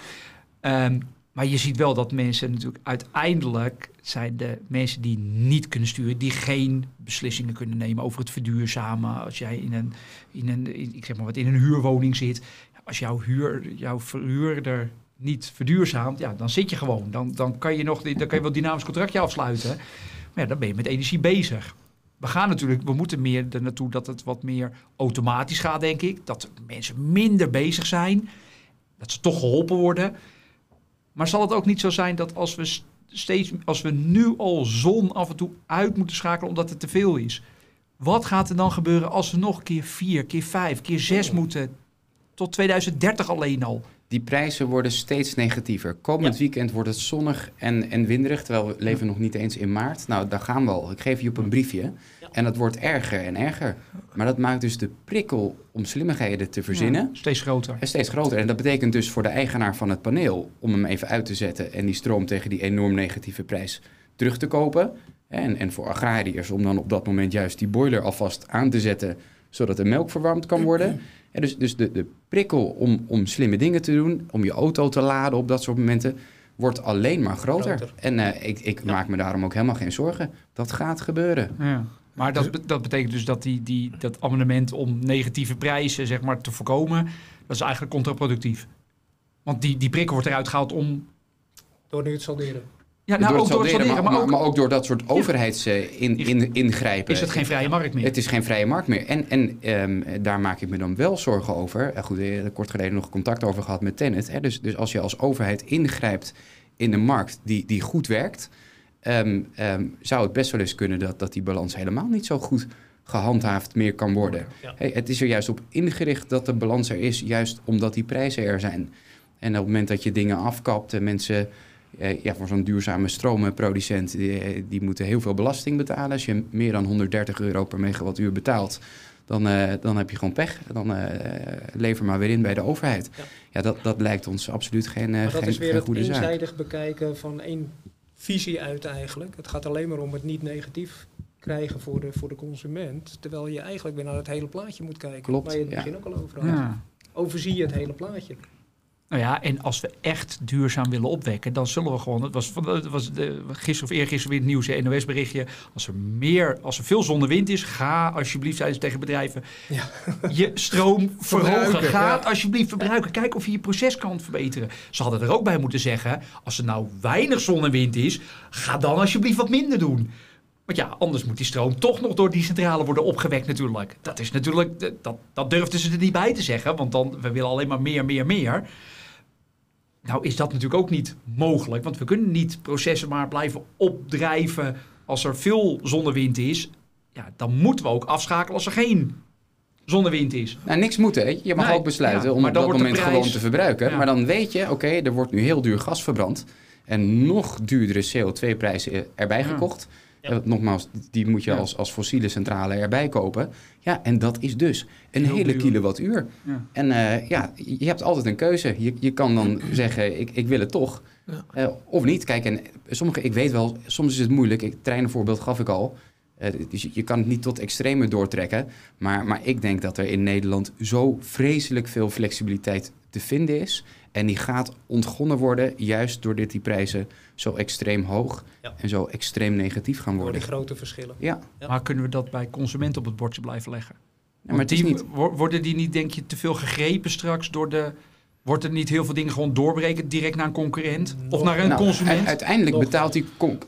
Ehm, maar je ziet wel dat mensen natuurlijk uiteindelijk zijn de mensen die niet kunnen sturen, die geen beslissingen kunnen nemen over het verduurzamen. Als jij in een, in een, ik zeg maar wat, in een huurwoning zit, als jouw huur, jouw verhuurder niet verduurzaamt, ja, dan zit je gewoon. Dan, dan kan je nog, dan kan je wel dynamisch contractje afsluiten. Maar ja, dan ben je met energie bezig. We gaan natuurlijk, we moeten meer er naartoe dat het wat meer automatisch gaat, denk ik. Dat mensen minder bezig zijn. Dat ze toch geholpen worden. Maar zal het ook niet zo zijn dat als we steeds, als we nu al zon af en toe uit moeten schakelen omdat het te veel is. Wat gaat er dan gebeuren als we nog keer vier, keer vijf, keer zes moeten? Tot 2030 alleen al. Die prijzen worden steeds negatiever. Komend weekend wordt het zonnig en, en winderig, terwijl we leven nog niet eens in maart. Nou, daar gaan we al. Ik geef je op een briefje. En dat wordt erger en erger. Maar dat maakt dus de prikkel om slimmigheden te verzinnen Ja, steeds groter. en steeds groter. En dat betekent dus voor de eigenaar van het paneel om hem even uit te zetten en die stroom tegen die enorm negatieve prijs terug te kopen. En, en voor agrariërs om dan op dat moment juist die boiler alvast aan te zetten, zodat de melk verwarmd kan worden. En dus dus de, de prikkel om, om slimme dingen te doen, om je auto te laden op dat soort momenten, wordt alleen maar groter. Groter. En eh, ik, ik maak me daarom ook helemaal geen zorgen. Dat gaat gebeuren. Ja. Maar dat, dat betekent dus dat die, die, dat amendement om negatieve prijzen zeg maar, te voorkomen, dat is eigenlijk contraproductief. Want die, die prikkel wordt eruit gehaald om... Door nu het salderen. Ja, nou, door ook het door salderen, maar, maar, ook, maar ook door dat soort overheidsingrijpen. is het geen vrije markt meer. Het is geen vrije markt meer. En, en ehm, daar maak ik me dan wel zorgen over. Eh, goed, ik heb er kort geleden nog contact over gehad met Tennet. Hè. Dus, dus als je als overheid ingrijpt in een markt die, die goed werkt... ehm, ehm, zou het best wel eens kunnen dat, dat die balans helemaal niet zo goed gehandhaafd meer kan worden. Ja. Hey, het is er juist op ingericht dat de balans er is, juist omdat die prijzen er zijn. En op het moment dat je dingen afkapt en mensen... eh, ja, voor zo'n duurzame stromenproducent, die, eh, die moeten heel veel belasting betalen. Als je meer dan 130 euro per megawattuur betaalt, dan, eh, dan heb je gewoon pech. Dan eh, lever maar weer in bij de overheid. Ja. Ja, dat, dat lijkt ons absoluut geen, eh, Maar dat geen, is weer geen het zaak. eenzijdig bekijken van één visie uit eigenlijk. Het gaat alleen maar om het niet negatief krijgen voor de, voor de consument. Terwijl je eigenlijk weer naar het hele plaatje moet kijken. Klopt, Waar je het ja. begin ook al over had. Ja. Overzie je het hele plaatje. Nou ja, en als we echt duurzaam willen opwekken, dan zullen we gewoon. Het was, het was de, gisteren of eergisteren weer het nieuws, een NOS-berichtje. Als er meer, als er veel zonne-wind is, ga alsjeblieft, zeiden ze tegen bedrijven, Ja. je stroom [laughs] verhogen. Ga ja. alsjeblieft verbruiken. Kijk of je je proces kan verbeteren. Ze hadden er ook bij moeten zeggen, als er nou weinig zon en wind is, ga dan alsjeblieft wat minder doen. Want ja, anders moet die stroom toch nog door die centrale worden opgewekt natuurlijk. Dat is natuurlijk, dat, dat durfden ze er niet bij te zeggen, want dan, we willen alleen maar meer, meer, meer. Nou is dat natuurlijk ook niet mogelijk, want we kunnen niet processen maar blijven opdrijven als er veel zonnewind is. Ja, dan moeten we ook afschakelen als er geen zonnewind is. Nou, niks moet, hè. Je mag Nee, ook besluiten ja, om op dat moment prijs- gewoon te verbruiken. Ja. Maar dan weet je, oké, er wordt nu heel duur gas verbrand. En nog duurdere CO2-prijzen erbij Ja. gekocht. Ja. Nogmaals, die moet je als, als fossiele centrale erbij kopen. Ja, en dat is dus een Heel hele duur. kilowattuur. Ja. En eh, ja, je hebt altijd een keuze. Je, je kan dan [clears throat] zeggen, ik, ik wil het toch. Ja. Eh, of niet. Kijk, en sommige, ik weet wel, soms is het moeilijk. Ik, treinenvoorbeeld gaf ik al. Eh, dus je, je kan het niet tot extreme doortrekken. Maar, maar ik denk dat er in Nederland zo vreselijk veel flexibiliteit te vinden is. En die gaat ontgonnen worden, juist doordat die prijzen zo extreem hoog Ja. en zo extreem negatief gaan Door worden. die grote verschillen. Ja, Ja. Maar kunnen we dat bij consumenten op het bordje blijven leggen? maar die, niet. wo- Worden die niet, denk je, te veel gegrepen straks door de, Wordt er niet heel veel dingen gewoon doorbreken direct naar een concurrent? Of naar een Nou, consument? Uiteindelijk Nog betaalt die,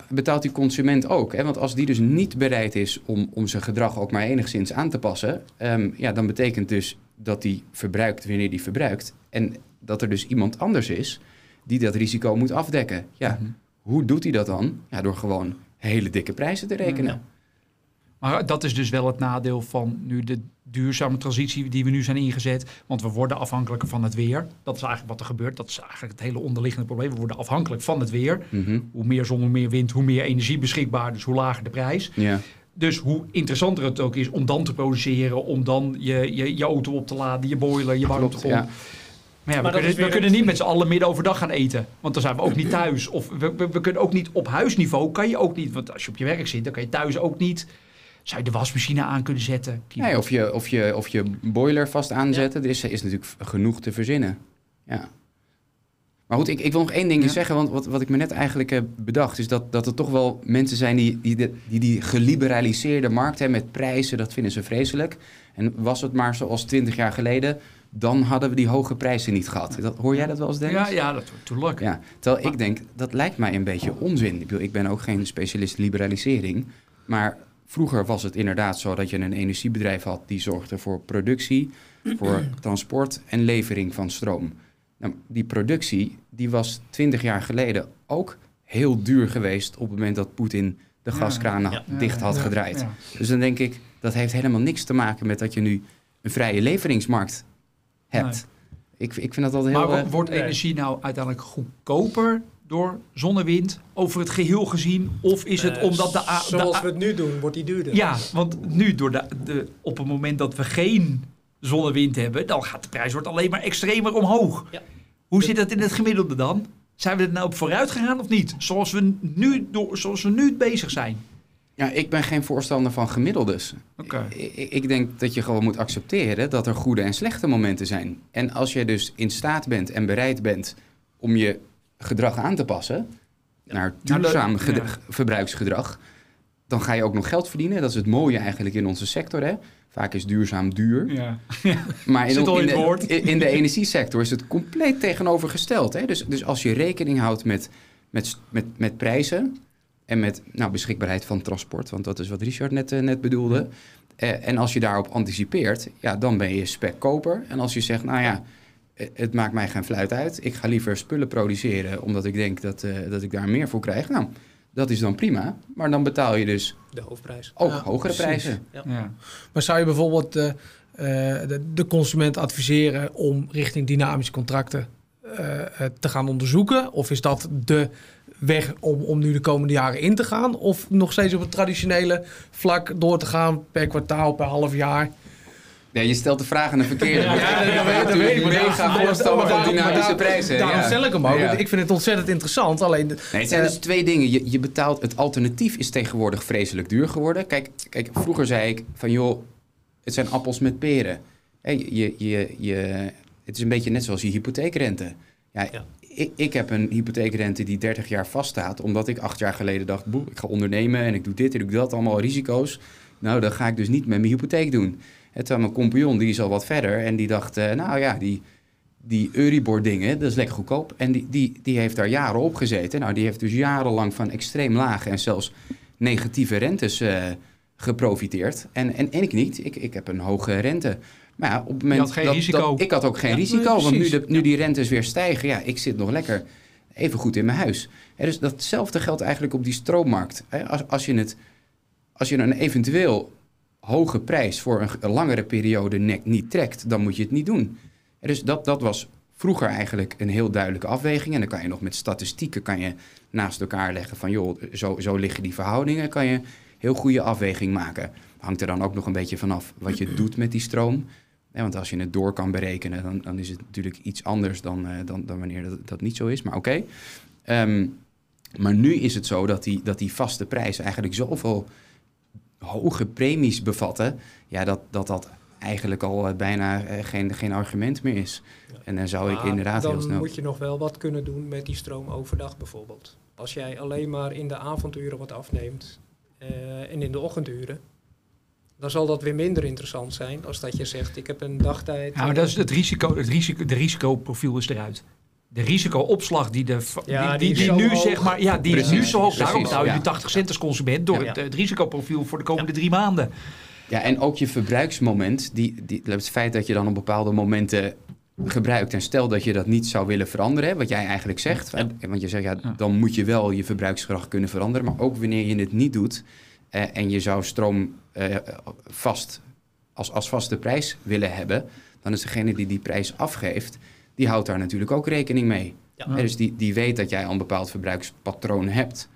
betaalt die consument ook. Hè? Want als die dus niet bereid is om, om zijn gedrag ook maar enigszins aan te passen, ehm, ja, dan betekent dus dat hij verbruikt wanneer hij verbruikt. En dat er dus iemand anders is die dat risico moet afdekken. Ja, Mhm. hoe doet hij dat dan? Ja, door gewoon hele dikke prijzen te rekenen. Ja. Maar dat is dus wel het nadeel van nu de duurzame transitie die we nu zijn ingezet. Want we worden afhankelijker van het weer. Dat is eigenlijk wat er gebeurt. Dat is eigenlijk het hele onderliggende probleem. We worden afhankelijk van het weer. Mhm. Hoe meer zon, hoe meer wind, hoe meer energie beschikbaar. Dus hoe lager de prijs. Ja. Dus hoe interessanter het ook is om dan te produceren. Om dan je, je, je auto op te laden, je boiler, je ja. Maar ja, Maar we, kunnen, niet met z'n allen midden overdag gaan eten. Want dan zijn we ook niet thuis. Of we, we, we kunnen ook niet op huisniveau. Kan je ook niet. Want als je op je werk zit, dan kan je thuis ook niet. Zou je de wasmachine aan kunnen zetten? Nee, of, je, of, je, of je boiler vast aanzetten. Er is, is natuurlijk genoeg te verzinnen. Ja. Maar goed, ik, ik wil nog één ding Ja. zeggen. Want wat, wat ik me net eigenlijk heb bedacht... is dat, dat er toch wel mensen zijn die die, de- die die geliberaliseerde markt... Hè, met prijzen, dat vinden ze vreselijk. En was het maar zoals twintig jaar geleden... dan hadden we die hoge prijzen niet gehad. Dat, hoor jij dat wel eens, Dennis? Ja, ja, dat wordt natuurlijk. Ja, terwijl ik denk, dat lijkt mij een beetje onzin. Ik, bedoel, ik ben ook geen specialist liberalisering. Maar vroeger was het inderdaad zo dat je een energiebedrijf had... die zorgde voor productie, voor [clears throat] transport en levering van stroom. Nou, die productie die was twintig jaar geleden ook heel duur geweest... op het moment dat Poetin de gaskranen ja, dicht had gedraaid. Dus dan denk ik, dat heeft helemaal niks te maken met dat je nu een vrije leveringsmarkt hebt. Ik, ik vind dat altijd heel... Maar eh, wo- wordt nee. energie nou uiteindelijk goedkoper door zon en wind over het geheel gezien? Of is het Eh, omdat de... A- Zoals we het nu doen, wordt die duurder. Ja, want nu door de, de, op het moment dat we geen zon en wind hebben, dan gaat de prijs wordt alleen maar extremer omhoog. Ja. Hoe zit dat in het gemiddelde dan? Zijn we er nou op vooruit gegaan of niet? Zoals we nu, door, zoals we nu bezig zijn. Ja, ik ben geen voorstander van gemiddeldes. Ik, ik denk dat je gewoon moet accepteren dat er goede en slechte momenten zijn. En als je dus in staat bent en bereid bent om je gedrag aan te passen naar Nou, duurzaam ja. verbruiksgedrag, dan ga je ook nog geld verdienen. Dat is het mooie eigenlijk in onze sector. Hè? Vaak is duurzaam duur. Ja. [laughs] Maar in, de, in de energiesector is het compleet tegenovergesteld. Hè? Dus, dus als je rekening houdt met, met, met, met prijzen en met nou, beschikbaarheid van transport, want dat is wat Richard net, eh, net bedoelde. Eh, en als je daarop anticipeert, ja, dan ben je spekkoper. En als je zegt, nou ja, eh, het maakt mij geen fluit uit. Ik ga liever spullen produceren, omdat ik denk dat, eh, dat ik daar meer voor krijg. Nou, dat is dan prima. Maar dan betaal je dus De hoofdprijs. ook Ja, hogere precies. prijzen. Ja. Maar zou je bijvoorbeeld eh, eh, de, de consument adviseren om richting dynamische contracten te gaan onderzoeken? Of is dat de weg om, om nu de komende jaren in te gaan? Of nog steeds op het traditionele vlak door te gaan per kwartaal, per half jaar? Ja, je stelt de vraag aan de verkeerde. Ja, [laughs] ja, dat weet- dat weet ik, Mega voorstander van dynamische prijzen. Daarom ja. stel ik hem ook. Ja. Ik vind het ontzettend interessant. Alleen, de- Nee, het zijn Eh, dus twee dingen. Je, je betaalt, het alternatief is tegenwoordig vreselijk duur geworden. Kijk, kijk, vroeger zei ik van joh, het zijn appels met peren. Hé, je, je, je, het is een beetje net zoals je hypotheekrente. Ja, Ja. Ik, ik heb een hypotheekrente die 30 jaar vaststaat, omdat ik acht jaar geleden dacht, ik ga ondernemen en ik doe dit en ik doe dat, allemaal risico's. Nou, dan ga ik dus niet met mijn hypotheek doen. En terwijl mijn compagnon, die is al wat verder en die dacht, eh, nou ja, die, die Euribor dingen, dat is lekker goedkoop. En die, die, die heeft daar jaren op gezeten. Nou, die heeft dus jarenlang van extreem lage en zelfs negatieve rentes eh, geprofiteerd. En, en, en ik niet. Ik, ik heb een hoge rente. Maar ja, op het moment had geen dat, risico. dat- ik had ook geen Ja, risico. want nu, de, nu die rentes weer stijgen, ja, ik zit nog lekker even goed in mijn huis. Dus datzelfde geldt eigenlijk op die stroommarkt. Als, als, je het, als je een eventueel hoge prijs voor een, een langere periode ne- niet trekt, dan moet je het niet doen. Dus dat, dat was vroeger eigenlijk een heel duidelijke afweging. En dan kan je nog met statistieken kan je naast elkaar leggen van... joh, zo, zo liggen die verhoudingen. kan je heel goede afweging maken. Hangt er dan ook nog een beetje vanaf wat je [clears throat] doet met die stroom. Want als je het door kan berekenen, dan, dan is het natuurlijk iets anders dan, eh, dan, dan wanneer dat, dat niet zo is. Maar oké. Ehm, maar nu is het zo dat die, dat die vaste prijzen eigenlijk zoveel hoge premies bevatten... Ja, dat dat, dat eigenlijk al eh, bijna eh, geen, geen argument meer is. Ja. En dan zou ik inderdaad dan heel snel... moet je nog wel wat kunnen doen met die stroom overdag bijvoorbeeld. Als jij alleen maar in de avonduren wat afneemt en in de ochtenduren, dan zal dat weer minder interessant zijn als dat je zegt, ik heb een dagtijd. Ja, maar dat is het risico, het risico, de risicoprofiel is eruit. De risicoopslag die, de, Ja, die, die nu hoog. zeg maar, ja, die is nu zo hoog. precies, Daarom betaal je ja. nu 80 cent als consument door Ja. het, eh, het risicoprofiel voor de komende drie maanden. Ja, en ook je verbruiksmoment, die, die, het feit dat je dan op bepaalde momenten gebruikt. En stel dat je dat niet zou willen veranderen, hè, wat jij eigenlijk zegt. Want je zegt, ja, Ja. dan moet je wel je verbruiksgedrag kunnen veranderen. Maar ook wanneer je het niet doet eh, en je zou stroom eh, vast als, als vaste prijs willen hebben, dan is degene die die prijs afgeeft, die houdt daar natuurlijk ook rekening mee. Ja. Dus die, die weet dat jij al een bepaald verbruikspatroon hebt.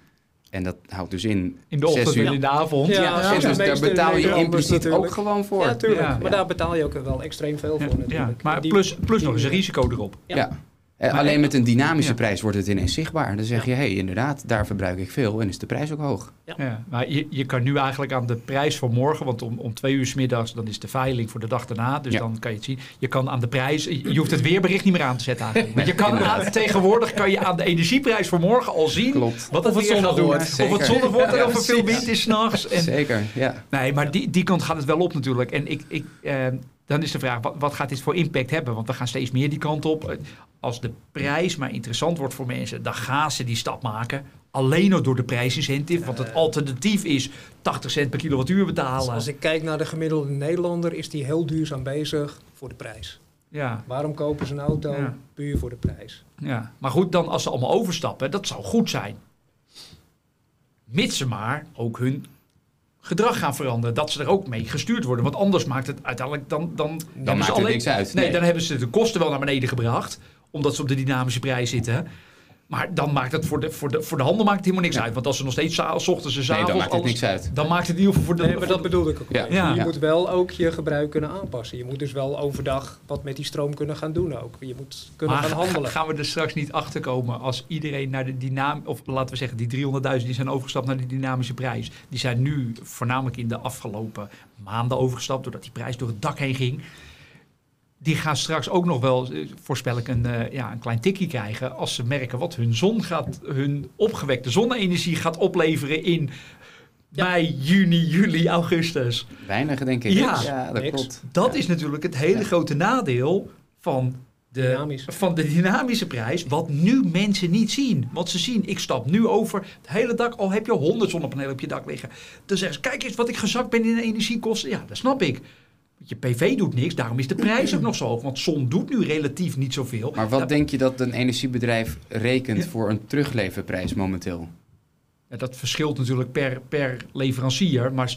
En dat houdt dus in In de zes ochtend uur- en in de avond. Ja, Ja, ja, Ja, ja. dus daar betaal je impliciet ook gewoon voor. Ja, tuurlijk. Ja. Maar daar betaal je ook wel extreem veel voor Ja, natuurlijk. maar Die- plus, plus die- nog eens een risico erop. Ja. Eh, Maar- alleen met een dynamische Ja. prijs wordt het ineens zichtbaar. Dan zeg je, hé, hey, inderdaad, daar verbruik ik veel en is de prijs ook hoog. Ja, maar je, je kan nu eigenlijk aan de prijs van morgen, want om, om twee uur 's middags dan is de veiling voor de dag daarna, dus Ja. dan kan je het zien. Je kan aan de prijs, je hoeft het weerbericht niet meer aan te zetten eigenlijk. Maar je kan aan, tegenwoordig kan je aan de energieprijs voor morgen al zien Klopt. wat het Of het zonnig wordt. Of het zonnig wordt en of er veel wind is s'nachts. En Zeker, ja. Nee, maar die, die kant gaat het wel op natuurlijk. En ik, ik, eh, dan is de vraag, wat, wat gaat dit voor impact hebben? Want we gaan steeds meer die kant op. Eh, Als de prijs maar interessant wordt voor mensen, dan gaan ze die stap maken. Alleen al door de prijsincentive. Want het alternatief is 80 cent per kilowattuur betalen. Als ik kijk naar de gemiddelde Nederlander, is die heel duurzaam bezig voor de prijs. Ja, Waarom kopen ze een auto? Ja. Puur voor de prijs. ja. Maar goed, dan als ze allemaal overstappen, dat zou goed zijn. Mits ze maar ook hun gedrag gaan veranderen. Dat ze er ook mee gestuurd worden. Want anders maakt het uiteindelijk dan... Dan, Dan ze maakt het alleen- niks uit. Nee, dan hebben ze de kosten wel naar beneden gebracht. Omdat ze op de dynamische prijs zitten. Maar dan maakt het voor de, voor de, voor de handel maakt het helemaal niks Ja. uit. Want als ze nog steeds ochtends en s Nee, avonds... dan maakt het alles- niks uit. Dan maakt het in ieder geval voor de... Nee, maar voor dat de- bedoelde ik ook. Ja. al. Ja. Je Ja. moet wel ook je gebruik kunnen aanpassen. Je moet dus wel overdag wat met die stroom kunnen gaan doen ook. Je moet kunnen maar gaan ga- handelen. gaan we er straks niet achter komen als iedereen naar de dynam of laten we zeggen die 300.000 die zijn overgestapt naar de dynamische prijs. Die zijn nu voornamelijk in de afgelopen maanden overgestapt doordat die prijs door het dak heen ging. Die gaan straks ook nog wel, eh, voorspel ik, een, eh, ja, een klein tikkie krijgen als ze merken wat hun zon gaat, hun opgewekte zonne-energie gaat opleveren in Ja. mei, juni, juli, augustus. Weinig, denk ik. Ja. dat Niks. klopt. Dat is natuurlijk het hele Ja. grote nadeel van de, Dynamisch. van de dynamische prijs. Wat nu mensen niet zien. Want ze zien, ik stap nu over het hele dak. Al heb je 100 zonnepanelen op je dak liggen. Dan zeggen ze, kijk eens wat ik gezakt ben in de energiekosten. Ja, dat snap ik. Je PV doet niks, daarom is de prijs ook nog zo hoog. Want zon doet nu relatief niet zoveel. Maar wat Dat- denk je dat een energiebedrijf rekent Ja. voor een terugleverprijs momenteel? Ja, dat verschilt natuurlijk per, per leverancier. Maar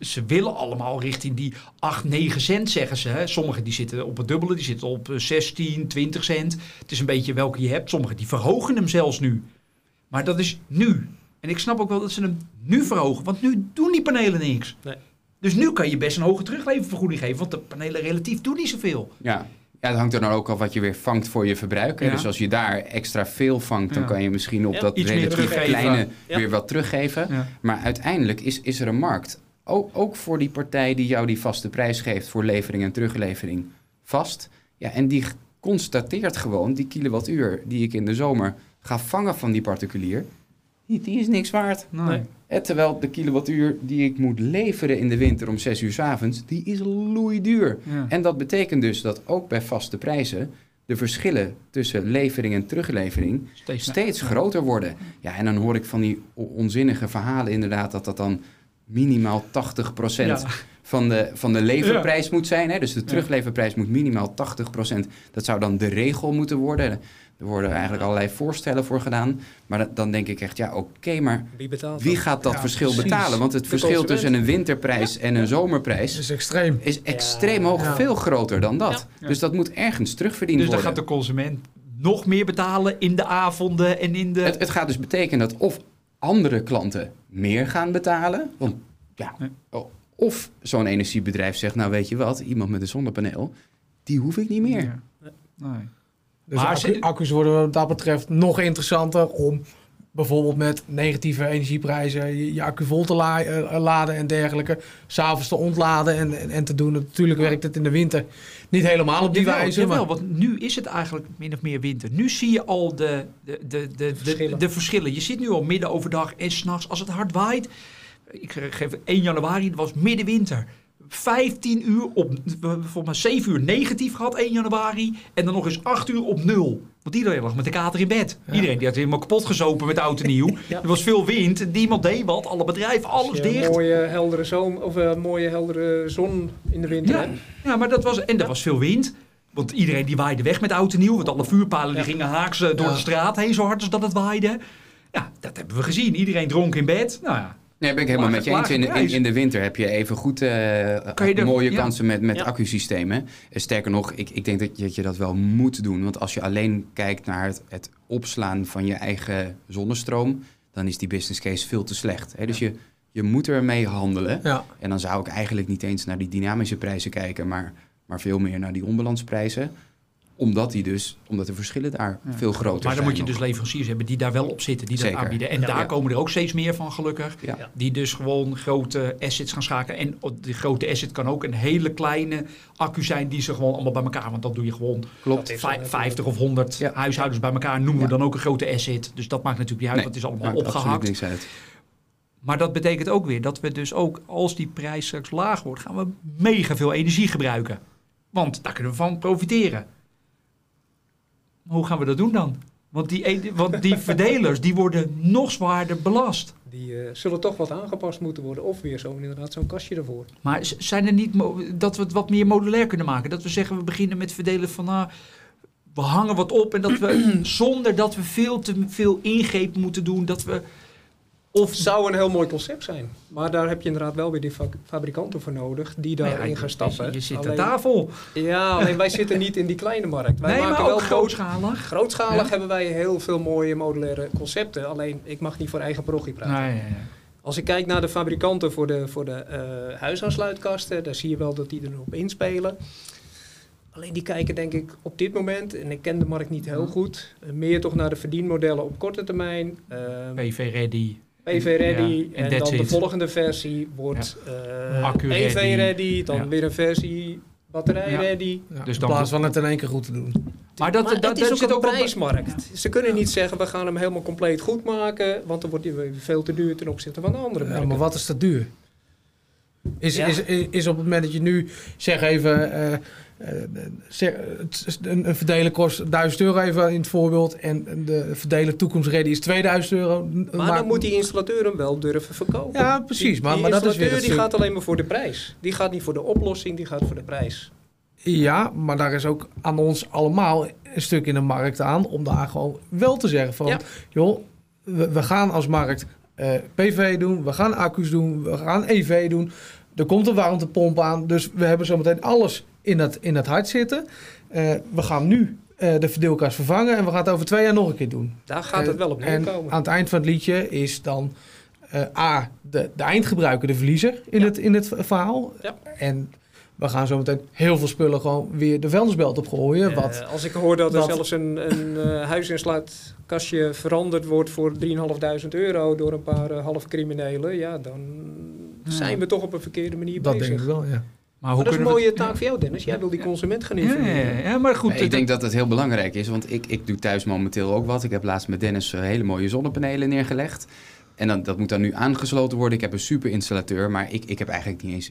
ze, willen allemaal richting die 8, 9 cent, zeggen ze. Hè. Sommigen die zitten op het dubbele, die zitten op eh, 16, 20 cent. Het is een beetje welke je hebt. Sommigen die verhogen hem zelfs nu. Maar dat is nu. En ik snap ook wel dat ze hem nu verhogen. Want nu doen die panelen niks. Nee. Dus nu kan je best een hoge terugleververgoeding geven. Want de panelen relatief doen niet zoveel. Ja. Ja, het hangt er dan ook af wat je weer vangt voor je verbruik. hè. Ja. Dus als je daar extra veel vangt, dan Ja. kan je misschien op Ja, dat relatief teruggeven. kleine Ja. weer wat teruggeven. Ja. Maar uiteindelijk is, is er een markt. Ook, ook voor die partij die jou die vaste prijs geeft voor levering en teruglevering vast. Ja, en die constateert gewoon die kilowattuur die ik in de zomer ga vangen van die particulier. Die, die is niks waard. Nee. Eh, Terwijl de kilowattuur die ik moet leveren in de winter om 6 uur 's avonds, die is loeiduur. Ja. En dat betekent dus dat ook bij vaste prijzen de verschillen tussen levering en teruglevering Steeds, steeds groter worden. Ja, en dan hoor ik van die onzinnige verhalen inderdaad dat dat dan minimaal 80% Ja. van, de, van de leverprijs moet zijn. Hè? Dus de terugleverprijs moet minimaal 80%. Dat zou dan de regel moeten worden. Er worden eigenlijk allerlei voorstellen voor gedaan. Maar dan denk ik echt, ja oké, maar Wie betaalt wie gaat dat Ja, verschil precies. betalen? Want het De verschil consument. tussen een winterprijs en een zomerprijs is extreem. is extreem Ja. hoog, Ja. veel groter dan dat. Ja. Dus dat moet ergens terugverdiend Dus dan worden. gaat de consument nog meer betalen in de avonden en in de... Het, het gaat dus betekenen dat of andere klanten meer gaan betalen. Want ja, of zo'n energiebedrijf zegt, nou weet je wat, iemand met een zonnepaneel, die hoef ik niet meer. Ja. Nee. Dus Maar accu- ze- accu's worden wat dat betreft nog interessanter om bijvoorbeeld met negatieve energieprijzen je, je accu vol te la- eh, laden en dergelijke. S'avonds te ontladen en, en, en te doen. Natuurlijk werkt het in de winter niet helemaal op die Jawel, wijze. jawel, maar want nu is het eigenlijk min of meer winter. Nu zie je al de, de, de, de, de, verschillen. de verschillen. Je zit nu al midden overdag en s'nachts als het hard waait. ik geef 1 januari, dat was middenwinter. 15 uur op, volgens mij 7 uur negatief gehad 1 januari. En dan nog eens 8 uur op nul. Want iedereen lag met de kater in bed. Iedereen die had helemaal kapot gezopen met oud en nieuw. [laughs] Ja. Er was veel wind. Niemand deed wat. Alle bedrijven, alles Een dicht. mooie heldere, zoom, of, eh, mooie heldere zon in de winter Ja, ja, maar dat was, en er was veel wind. Want iedereen die waaide weg met oud en nieuw. Want alle vuurpalen die gingen haaks eh, door de straat heen zo hard als dat het waaide. Ja, dat hebben we gezien. Iedereen dronk in bed. Nou ja, Nee, ben ik helemaal met je eens. In, in, in de winter heb je even goed eh, je er- mooie kansen met, met Ja. accusystemen. Eh, Sterker nog, ik, ik denk dat je, dat je dat wel moet doen. Want als je alleen kijkt naar het, het opslaan van je eigen zonnestroom, dan is die business case veel te slecht. Hè? Dus je, je moet ermee handelen. En dan zou ik eigenlijk niet eens naar die dynamische prijzen kijken, maar, maar veel meer naar die onbalansprijzen. Omdat, die dus, omdat de verschillen daar Ja. veel groter Maar dan zijn. moet je nog. dus leveranciers hebben die daar wel op zitten, die dat Zeker. aanbieden. En Ja. daar Ja. komen er ook steeds meer van, gelukkig. Die dus gewoon grote assets gaan schakelen. En die grote asset kan ook een hele kleine accu zijn die ze gewoon allemaal bij elkaar... Want dan doe je gewoon Klopt. Dat is vij- dan 50 of 100 Ja. huishoudens bij elkaar. Noemen we dan ook een grote asset. Dus dat maakt natuurlijk niet uit, Nee, dat is allemaal opgehakt. niks uit. Maar dat betekent ook weer dat we dus ook, als die prijs straks laag wordt... gaan we mega veel energie gebruiken. Want daar kunnen we van profiteren. Hoe gaan we dat doen dan? Want die, e- want die [laughs] verdelers die worden nog zwaarder belast. Die eh, zullen toch wat aangepast moeten worden. Of weer zo inderdaad zo'n kastje ervoor. Maar zijn er niet dat we het wat meer modulair kunnen maken? Dat we zeggen, we beginnen met verdelen van... nou, we hangen wat op en dat we [clears throat] zonder dat we veel te veel ingreep moeten doen... dat we... Of zou een heel mooi concept zijn. Maar daar heb je inderdaad wel weer die fa- fabrikanten voor nodig die Nou ja, daarin je- gaan stappen. Je, je zit Alleen- aan tafel. Ja, alleen wij zitten niet in die kleine markt. Wij nee, maken maar wel grootschalig. Grootschalig Ja. hebben wij heel veel mooie modulaire concepten. Alleen ik mag niet voor eigen parochie praten. Nee, nee. Als ik kijk naar de fabrikanten voor de, voor de eh, huisaansluitkasten, daar zie je wel dat die erop inspelen. Alleen die kijken denk ik op dit moment, en ik ken de markt niet heel goed, eh, meer toch naar de verdienmodellen op korte termijn. eh, PV ready. PV ready Ja, en dan de volgende versie wordt eh Accu EV ready. ready, dan Ja. weer een versie batterij Ja. ready. Ja, Dus in dan- plaats van het in één keer goed te doen. Maar dat, maar dat, is ook zit een ook prijsmarkt. Ze kunnen niet zeggen, we gaan hem helemaal compleet goed maken, want dan wordt hij veel te duur ten opzichte van de andere Ja, maar wat is dat duur? Is, Ja. is, is, is op het moment dat je nu, zeg even, eh, eh, is- een, verdeler kost 1000 euro even in het voorbeeld en de verdeler toekomstready is 2000 euro. Maar dan moet die installateur hem wel durven verkopen. Ja, precies. Die, Maar, die maar dat is weer die gaat alleen maar voor de prijs. Die gaat niet voor de oplossing, die gaat voor de prijs. Ja, maar daar is ook aan ons allemaal een stuk in de markt aan om daar gewoon wel te zeggen van, Ja. joh, we, we gaan als markt eh, PV doen, we gaan accu's doen, we gaan EV doen. Er komt een warmtepomp aan, dus we hebben zometeen alles in het, in het hart zitten. Eh, we gaan nu eh, de verdeelkast vervangen en we gaan het over twee jaar nog een keer doen. Daar gaat het wel op En neerkomen. aan het eind van het liedje is dan eh, A, de, de eindgebruiker de verliezer in, Ja. het, in het verhaal. Ja. En we gaan zo meteen heel veel spullen gewoon weer de vuilnisbelt opgooien. Eh, wat, als ik hoor dat er zelfs een, een eh, huisinsluitkastje veranderd wordt voor 3.500 euro door een paar eh, halfcriminelen, ja, dan zijn we toch op een verkeerde manier dat bezig. denk ik wel, ja. Maar Maar hoe dat is een kunnen we mooie taak voor jou, Dennis. Jij wil die consument gaan Ja, ja, informeren. ja, ja, maar goed. Nee, ik denk dat het heel belangrijk is, want ik, ik doe thuis momenteel ook wat. Ik heb laatst met Dennis eh, hele mooie zonnepanelen neergelegd. En dan, dat moet dan nu aangesloten worden. Ik heb een super installateur, maar ik, ik heb eigenlijk niet eens...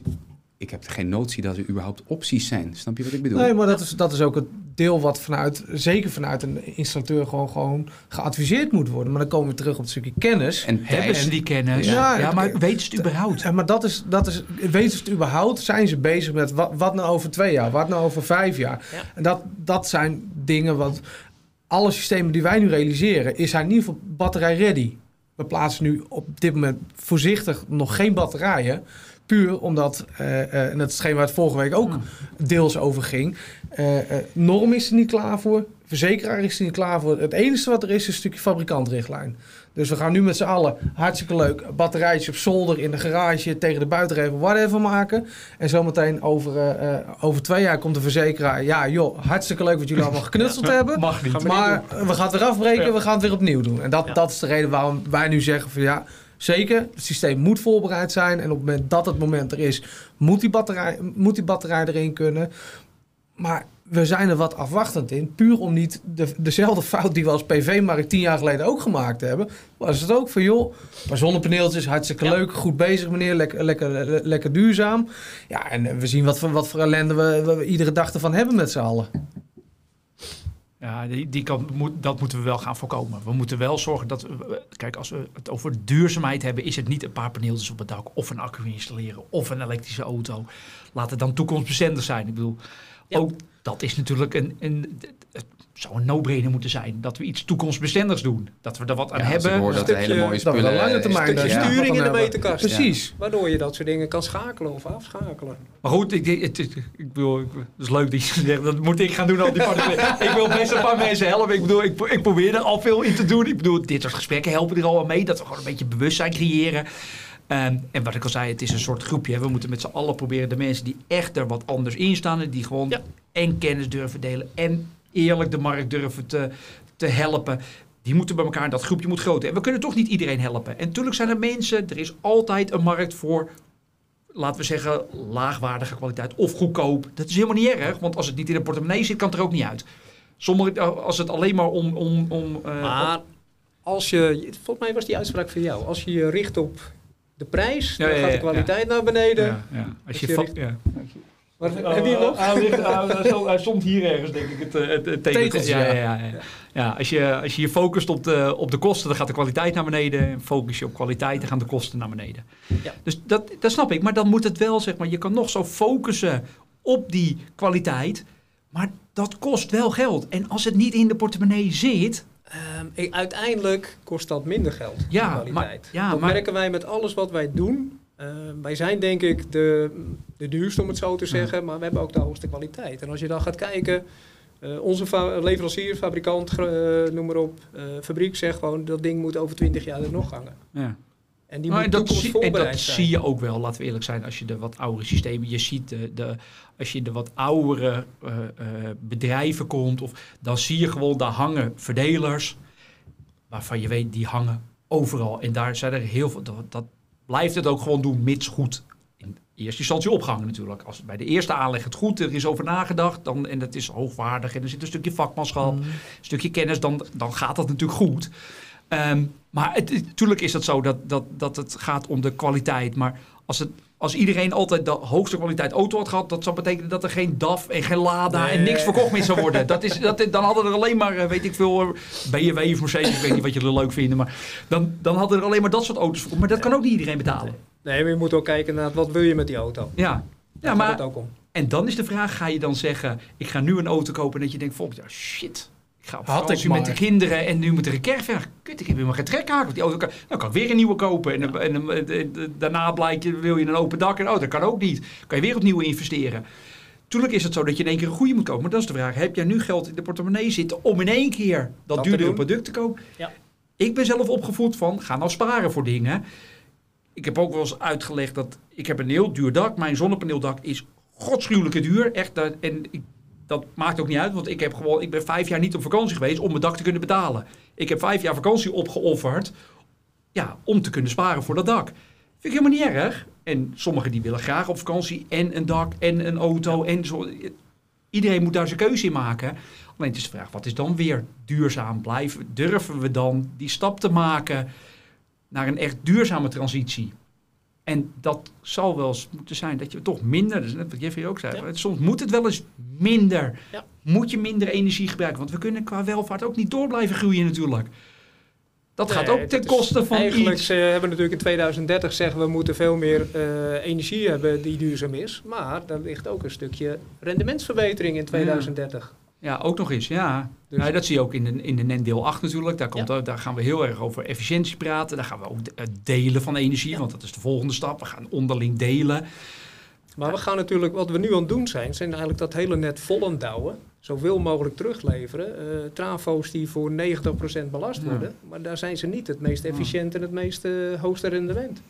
Ik heb geen notie dat er überhaupt opties zijn. Snap je wat ik bedoel? Nee, maar dat is, dat is ook het deel wat vanuit, zeker vanuit een installateur, gewoon, gewoon geadviseerd moet worden. Maar dan komen we terug op het stukje kennis. en hebben ze die kennis? Ja, Ja, maar weten ze het überhaupt? Ja, maar dat is, dat is, weten ze het überhaupt? Zijn ze bezig met wat, wat nou over twee jaar? Wat nou over vijf jaar? Ja. En dat, dat zijn dingen wat alle systemen die wij nu realiseren, is zijn in ieder geval batterij ready. We plaatsen nu op dit moment voorzichtig nog geen batterijen. Puur omdat, eh, eh, en dat is hetgeen waar het vorige week ook deels over ging. eh, eh, norm is er niet klaar voor. Verzekeraar is er niet klaar voor. Het enige wat er is, is een stukje fabrikantrichtlijn. Dus we gaan nu met z'n allen hartstikke leuk batterijtjes op zolder in de garage tegen de buitenregel whatever maken. En zometeen over, over twee jaar komt de verzekeraar. Ja joh, hartstikke leuk wat jullie allemaal geknutseld hebben. Mag niet. We Maar we gaan het weer afbreken, Ja. we gaan het weer opnieuw doen. En dat, Ja. dat is de reden waarom wij nu zeggen van ja, zeker, het systeem moet voorbereid zijn. En op het moment dat het moment er is, moet die batterij, moet die batterij erin kunnen. Maar we zijn er wat afwachtend in. Puur om niet de, dezelfde fout die we als PV-markt tien jaar geleden ook gemaakt hebben. Was het ook van, joh, maar zonnepaneeltjes, hartstikke leuk, goed bezig meneer, lekker, lekker, le- lekker duurzaam. Ja, en we zien wat voor, wat voor ellende we, we iedere dag ervan hebben met z'n allen. Ja, die, die kan, moet, dat moeten we wel gaan voorkomen. We moeten wel zorgen dat... we- Kijk, als we het over duurzaamheid hebben... is het niet een paar paneeltjes op het dak... of een accu installeren... of een elektrische auto. Laat het dan toekomstbestendig zijn. Ik bedoel, Ja. ook dat is natuurlijk een... een het zou een no-brainer moeten zijn... dat we iets toekomstbestendigs doen. Dat we er wat aan Ja, als ik hebben. hoor dat stukje- hele mooie dat we spullen... een lange eh, termijn Stukje ja. ja. sturing in de eh, meterkast. Precies. Waardoor je dat soort dingen kan schakelen of afschakelen. Maar goed, ik, ik, het- ik bedoel, het is leuk dat je zegt, dat moet ik gaan doen al die [laughs] ik wil best een paar mensen helpen. Ik bedoel, ik, ik probeer er al veel in te doen. Ik bedoel, dit soort gesprekken helpen er al aan mee. Dat we gewoon een beetje bewustzijn creëren. Ehm, en wat ik al zei, het is een soort groepje. hè. We moeten met z'n allen proberen de mensen die echt er wat anders in staan. en Die gewoon Ja. en kennis durven delen. En eerlijk de markt durven te, te helpen. Die moeten bij elkaar, dat groepje moet groter. En we kunnen toch niet iedereen helpen. En natuurlijk zijn er mensen, er is altijd een markt voor laten we zeggen, laagwaardige kwaliteit of goedkoop. Dat is helemaal niet erg, want als het niet in de portemonnee zit, kan het er ook niet uit. Sommige, als het alleen maar om... om, om eh, Maar als je, volgens mij was die uitspraak voor jou, als je je richt op de prijs, Ja, dan ja, gaat de ja, kwaliteit naar beneden. ja, ja. Als Als je, je va- richt- ja. Maar, heb je hem nog? Hij, ligt- hij- hij- hij stond hier ergens, denk ik, het, eh, het, het tekentje. Tegeltje, Ja, ja. ja, ja, ja. ja als, je, als je je focust op de, op de kosten, dan gaat de kwaliteit naar beneden. En focus je op kwaliteit, dan gaan de kosten naar beneden. Ja. Dus dat, dat snap ik. Maar dan moet het wel, zeg maar, je kan nog zo focussen op die kwaliteit. Maar dat kost wel geld. En als het niet in de portemonnee zit, Ik- uiteindelijk kost dat minder geld, Ja, de kwaliteit. maar- ja, dat maar- merken wij met alles wat wij doen. Ehm, wij zijn denk ik de, de duurste om het zo te zeggen, maar we hebben ook de hoogste kwaliteit. En als je dan gaat kijken, eh, onze fa- leverancier, fabrikant, eh, noem maar op, fabriek zegt gewoon dat ding moet over 20 jaar er nog hangen. ja. En die Maar moet dat, zie, en dat zijn. zie je ook wel, laten we eerlijk zijn, als je de wat oudere systemen, je ziet de, de, als je de wat oudere eh, eh, bedrijven komt, of, dan zie je gewoon, daar hangen verdelers, waarvan je weet, die hangen overal. En daar zijn er heel veel, dat, dat blijft het ook gewoon doen, mits goed. In eerste instantie opgehangen natuurlijk. Als bij de eerste aanleg het goed, er is over nagedacht, dan, en het is hoogwaardig, en er zit een stukje vakmanschap, Mm. een stukje kennis, dan, dan gaat dat natuurlijk goed. Ehm, maar het, natuurlijk is het zo dat, dat, dat het gaat om de kwaliteit. Maar als, het, als iedereen altijd de hoogste kwaliteit auto had gehad, dat zou betekenen dat er geen DAF en geen Lada en niks verkocht meer zou worden. [laughs] Dat is, dat, dan hadden er alleen maar, eh, weet ik veel, eh, BMW of Mercedes, ik weet niet wat jullie leuk vinden, maar dan, dan hadden er alleen maar dat soort auto's verkocht. Maar dat kan ook niet iedereen betalen. Nee, maar je moet ook kijken naar wat wil je met die auto. Ja, Daar ja gaat maar het ook om. en dan is de vraag, ga je dan zeggen, ik ga nu een auto kopen en dat je denkt, volgend jaar, shit, ga op Had ik met de kinderen en nu moet er een caravan. Kut, ik heb helemaal geen trekhaak. Want die auto kan, dan kan ik weer een nieuwe kopen. En, en, dan- en- en- daarna blijkt, je, wil je een open dak en oh, dat kan ook niet. Kan je weer opnieuw investeren. Tuurlijk is het zo dat je in één keer een goede moet kopen. Maar dat is de vraag, heb jij nu geld in de portemonnee zitten om in één keer dat, Dat duurdere product te kopen? Ja. Ik ben zelf opgevoed van, ga nou sparen voor dingen. Ik heb ook wel eens uitgelegd dat ik heb een heel duur dak. Mijn zonnepaneeldak is godschuwelijke duur. Echt, dat- en ik, dat maakt ook niet uit, want ik, heb gewoon, ik ben vijf jaar niet op vakantie geweest om mijn dak te kunnen betalen. Ik heb vijf jaar vakantie opgeofferd ja, om te kunnen sparen voor dat dak. Vind ik helemaal niet erg. En sommigen die willen graag op vakantie en een dak en een auto. En zo. Iedereen moet daar zijn keuze in maken. Alleen het is de vraag, wat is dan weer duurzaam blijven? Durven we dan die stap te maken naar een echt duurzame transitie? En dat zal wel eens moeten zijn dat je toch minder, dat is net wat Jeffrey ook zei, Ja. soms moet het wel eens minder. Ja. Moet je minder energie gebruiken, want we kunnen qua welvaart ook niet door blijven groeien natuurlijk. Dat gaat ook ten koste van Eigenlijk iets. ze hebben we natuurlijk in 2030 zeggen we moeten veel meer eh, energie hebben die duurzaam is. Maar daar ligt ook een stukje rendementsverbetering in 2030. Ja, ook nog eens, ja. Dus- Nou, dat zie je ook in de, in de NEN deel 8 natuurlijk. Daar, komt, daar gaan we heel erg over efficiëntie praten. Daar gaan we ook het delen van energie, want dat is de volgende stap. We gaan onderling delen. Maar we gaan natuurlijk, wat we nu aan het doen zijn, zijn eigenlijk dat hele net vol aan douwen. Zoveel mogelijk terugleveren. Eh trafo's die voor 90% belast Ja. worden. Maar daar zijn ze niet het meest Ja. efficiënt en het meest eh, hoogste rendement.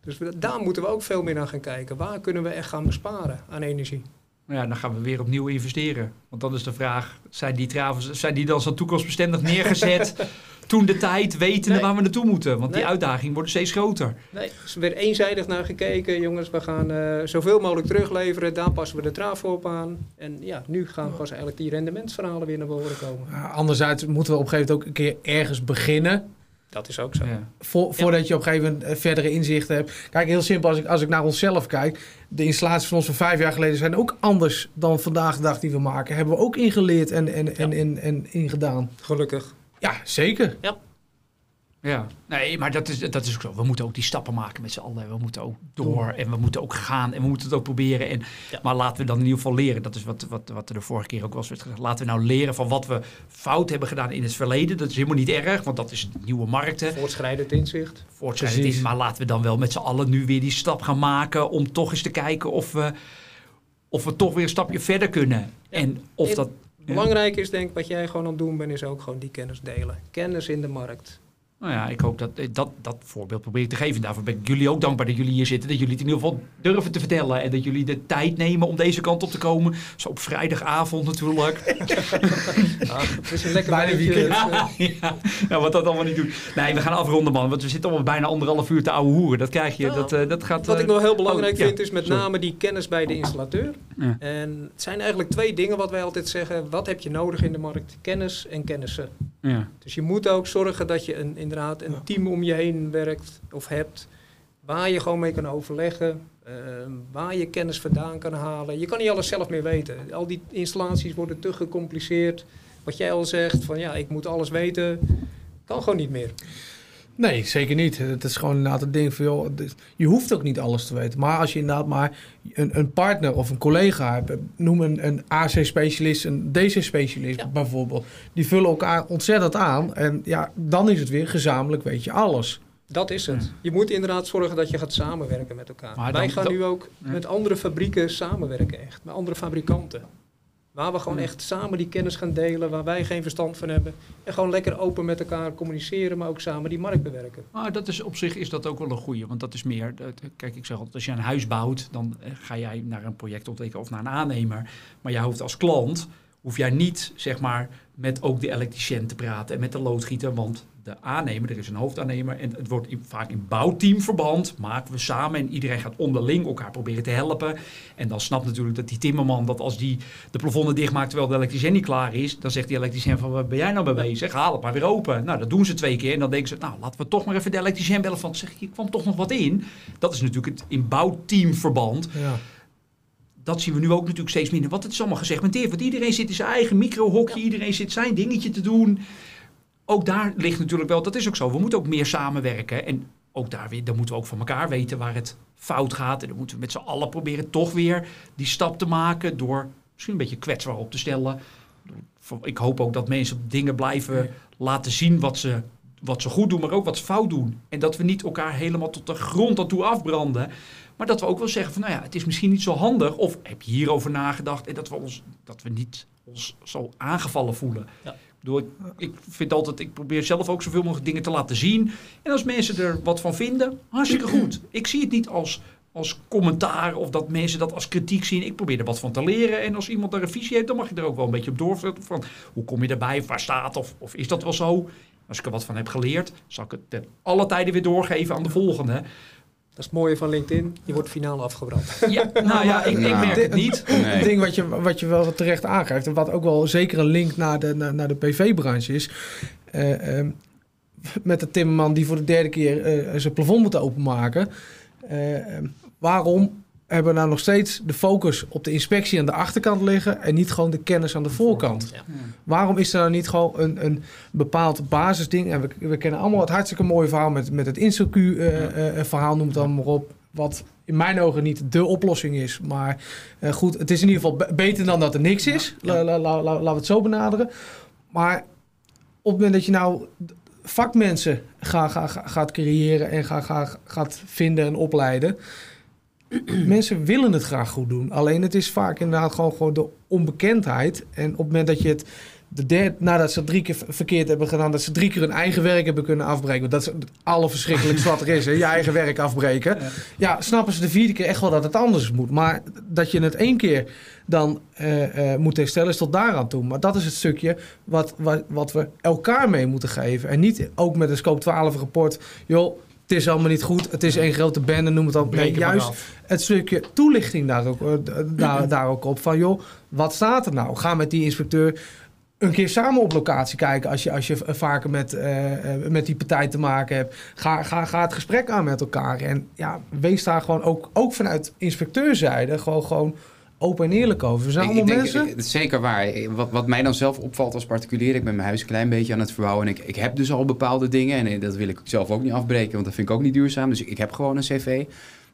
Dus we- daar moeten we ook veel meer naar gaan kijken. Waar kunnen we echt gaan besparen aan energie? Maar ja, dan gaan we weer opnieuw investeren. Want dan is de vraag, zijn die travels, zijn die dan zo toekomstbestendig neergezet [laughs] toen de tijd weten Nee. waar we naartoe moeten. Want die Nee. uitdagingen worden steeds groter. Nee, er is weer eenzijdig naar gekeken. Jongens, we gaan eh, zoveel mogelijk terugleveren. Daar passen we de trafo op aan. En ja, nu gaan pas eigenlijk die rendementsverhalen weer naar voren komen. Uh, anderzijds moeten we op een gegeven moment ook een keer ergens beginnen. Dat is ook zo. Ja. Vo- voordat je op een gegeven moment eh, verdere inzichten hebt. Kijk, heel simpel, als ik, als ik naar onszelf kijk. De installaties van ons van vijf jaar geleden zijn ook anders dan vandaag de dag die we maken. Hebben we ook ingeleerd en, en, en, en, en ingedaan. Gelukkig. Ja, zeker. Ja, nee, maar dat is, dat is ook zo. We moeten ook die stappen maken met z'n allen. We moeten ook door en we moeten ook gaan en we moeten het ook proberen. En, Ja. Maar laten we dan in ieder geval leren. Dat is wat, wat, wat er de vorige keer ook was werd gezegd. Laten we nou leren van wat we fout hebben gedaan in het verleden. Dat is helemaal niet erg, want dat is nieuwe markten. Voortschrijdend inzicht. Voortschrijdend Precies. in. Maar laten we dan wel met z'n allen nu weer die stap gaan maken om toch eens te kijken of we, of we toch weer een stapje verder kunnen. Ja. En of dat... Belangrijk is denk ik, wat jij gewoon aan het doen bent, is ook gewoon die kennis delen. Kennis in de markt. Nou ja, ik hoop dat dat, dat voorbeeld probeer ik te geven. Daarvoor ben ik jullie ook dankbaar dat jullie hier zitten. Dat jullie het in ieder geval durven te vertellen. En dat jullie de tijd nemen om deze kant op te komen. Zo op vrijdagavond natuurlijk. [laughs] Ah, het is een lekker Bijna weekend. eh, ja, ja, wat dat allemaal niet doet. Nee, we gaan afronden man. Want we zitten al bijna anderhalf uur te ouwe hoeren. Dat krijg je. Ja. Dat, eh, dat gaat... Wat eh, ik nog heel belangrijk oh, ja, vind, is met sorry. name die kennis bij de installateur. Ja. En het zijn eigenlijk twee dingen wat wij altijd zeggen. Wat heb je nodig in de markt? Kennis en kennissen. Ja. Dus je moet ook zorgen dat je een, inderdaad een team om je heen werkt of hebt. Waar je gewoon mee kan overleggen. ehm, waar je kennis vandaan kan halen. Je kan niet alles zelf meer weten. Al die installaties worden te gecompliceerd. Wat jij al zegt, van ja, ik moet alles weten. Kan gewoon niet meer. Nee, zeker niet. Het is gewoon inderdaad het ding van, joh, je hoeft ook niet alles te weten. Maar als je inderdaad maar een, een partner of een collega hebt, noem een, een AC-specialist, een DC-specialist Ja. bijvoorbeeld. Die vullen elkaar ontzettend aan. En ja, dan is het weer gezamenlijk, weet je alles. Dat is het. Je moet inderdaad zorgen dat je gaat samenwerken met elkaar. Maar Wij dan- gaan dan- nu ook met andere fabrieken samenwerken echt. Met andere fabrikanten. Waar we gewoon echt samen die kennis gaan delen. Waar wij geen verstand van hebben. En gewoon lekker open met elkaar communiceren. Maar ook samen die markt bewerken. Maar dat is, op zich is dat ook wel een goeie. Want dat is meer... dat- kijk, ik zeg altijd, als je een huis bouwt... dan eh, ga jij naar een projectontwikkelaar of naar een aannemer. Maar jij hoeft als klant... hoef jij niet, zeg maar, met ook de elektricien te praten... en met de loodgieter, want de aannemer, er is een hoofdaannemer... en het wordt in- vaak in bouwteamverband... maken we samen en iedereen gaat onderling elkaar proberen te helpen. En dan snapt natuurlijk dat die timmerman... dat als die de plafonnen dichtmaakt terwijl de elektricien niet klaar is... dan zegt die elektricien van, waar ben jij nou mee bezig? Haal het maar weer open. Nou, dat doen ze twee keer en dan denken ze... nou, laten we toch maar even de elektricien bellen van... zeg, hier kwam toch nog wat in. Dat is natuurlijk het in bouwteamverband. Ja. Dat zien we nu ook natuurlijk steeds minder. Want het is allemaal gesegmenteerd. Want iedereen zit in zijn eigen microhokje. Iedereen zit zijn dingetje te doen. Ook daar ligt natuurlijk wel... dat is ook zo. We moeten ook meer samenwerken. En ook daar weer... dan moeten we ook van elkaar weten waar het fout gaat. En dan moeten we met z'n allen proberen toch weer die stap te maken... door misschien een beetje kwetsbaar op te stellen. Ik hoop ook dat mensen dingen blijven laten zien wat ze, wat ze goed doen, maar ook wat ze fout doen. En dat we niet elkaar helemaal tot de grond aan toe afbranden. Maar dat we ook wel zeggen van, nou ja, het is misschien niet zo handig. Of heb je hierover nagedacht? En dat we, ons, dat we niet ons zo aangevallen voelen. Ja. Ik, bedoel, ik, ik vind altijd, ik probeer zelf ook zoveel mogelijk dingen te laten zien. En als mensen er wat van vinden, hartstikke goed. Ik zie het niet als, als commentaar of dat mensen dat als kritiek zien. Ik probeer er wat van te leren. En als iemand daar een visie heeft, dan mag je er ook wel een beetje op doorvragen. Van, hoe kom je erbij? Waar staat? Of, of is dat wel zo? Als ik er wat van heb geleerd, zal ik het ten alle tijden weer doorgeven aan de volgende. Dat is het mooie van LinkedIn. Je wordt finaal afgebrand. Ja, nou ja, ik, ik Nou. merk het niet. Een Nee. ding wat je, wat je wel terecht aangeeft, en wat ook wel zeker een link naar de, naar, naar de PV-branche is. eh, ehm, met de timmerman die voor de derde keer eh, zijn plafond moet openmaken. Eh, ehm, waarom hebben we nou nog steeds de focus op de inspectie aan de achterkant liggen en niet gewoon de kennis aan de voorkant? Ja. Waarom is er nou niet gewoon een, een bepaald basisding? En we, we kennen allemaal het hartstikke mooie verhaal met, met het InstaQ-verhaal, noem het allemaal maar op. Wat in mijn ogen niet de oplossing is. Maar eh, goed, het is in ieder geval be- beter dan dat er niks is. La- la- la- la- Laten we het zo benaderen. Maar op het moment dat je nou vakmensen ga, ga, ga- gaat creëren en ga, ga, gaat vinden en opleiden. [clears throat] Mensen willen het graag goed doen. Alleen het is vaak inderdaad gewoon, gewoon de onbekendheid. En op het moment dat je het de derde, nadat ze drie keer verkeerd hebben gedaan, dat ze drie keer hun eigen werk hebben kunnen afbreken. Want dat is het allerverschrikkelijkste wat er is, hè? je eigen werk afbreken. Ja. Ja, snappen ze de vierde keer echt wel dat het anders moet. Maar dat je het één keer dan eh, eh, moet herstellen, is tot daaraan toe. Maar dat is het stukje wat, wat, wat we elkaar mee moeten geven. En niet ook met een scope 12 rapport, joh, het is allemaal niet goed, het is één grote bende, noem het dan. Nee, juist het stukje toelichting daar ook, eh, daar, [clears throat] daar ook op. Van joh, wat staat er nou? Ga met die inspecteur een keer samen op locatie kijken als je, als je v- vaker met, eh, eh, met die partij te maken hebt. Ga, ga, ga het gesprek aan met elkaar. En ja, wees daar gewoon ook, ook vanuit inspecteurzijde gewoon, gewoon open en eerlijk over. We zijn allemaal ik denk, mensen. Het is zeker waar. Wat, wat mij dan zelf opvalt als particulier, ik ben mijn huis een klein beetje aan het verbouwen. En ik, ik heb dus al bepaalde dingen. En eh, dat wil ik zelf ook niet afbreken, want dat vind ik ook niet duurzaam. Dus ik heb gewoon een cv.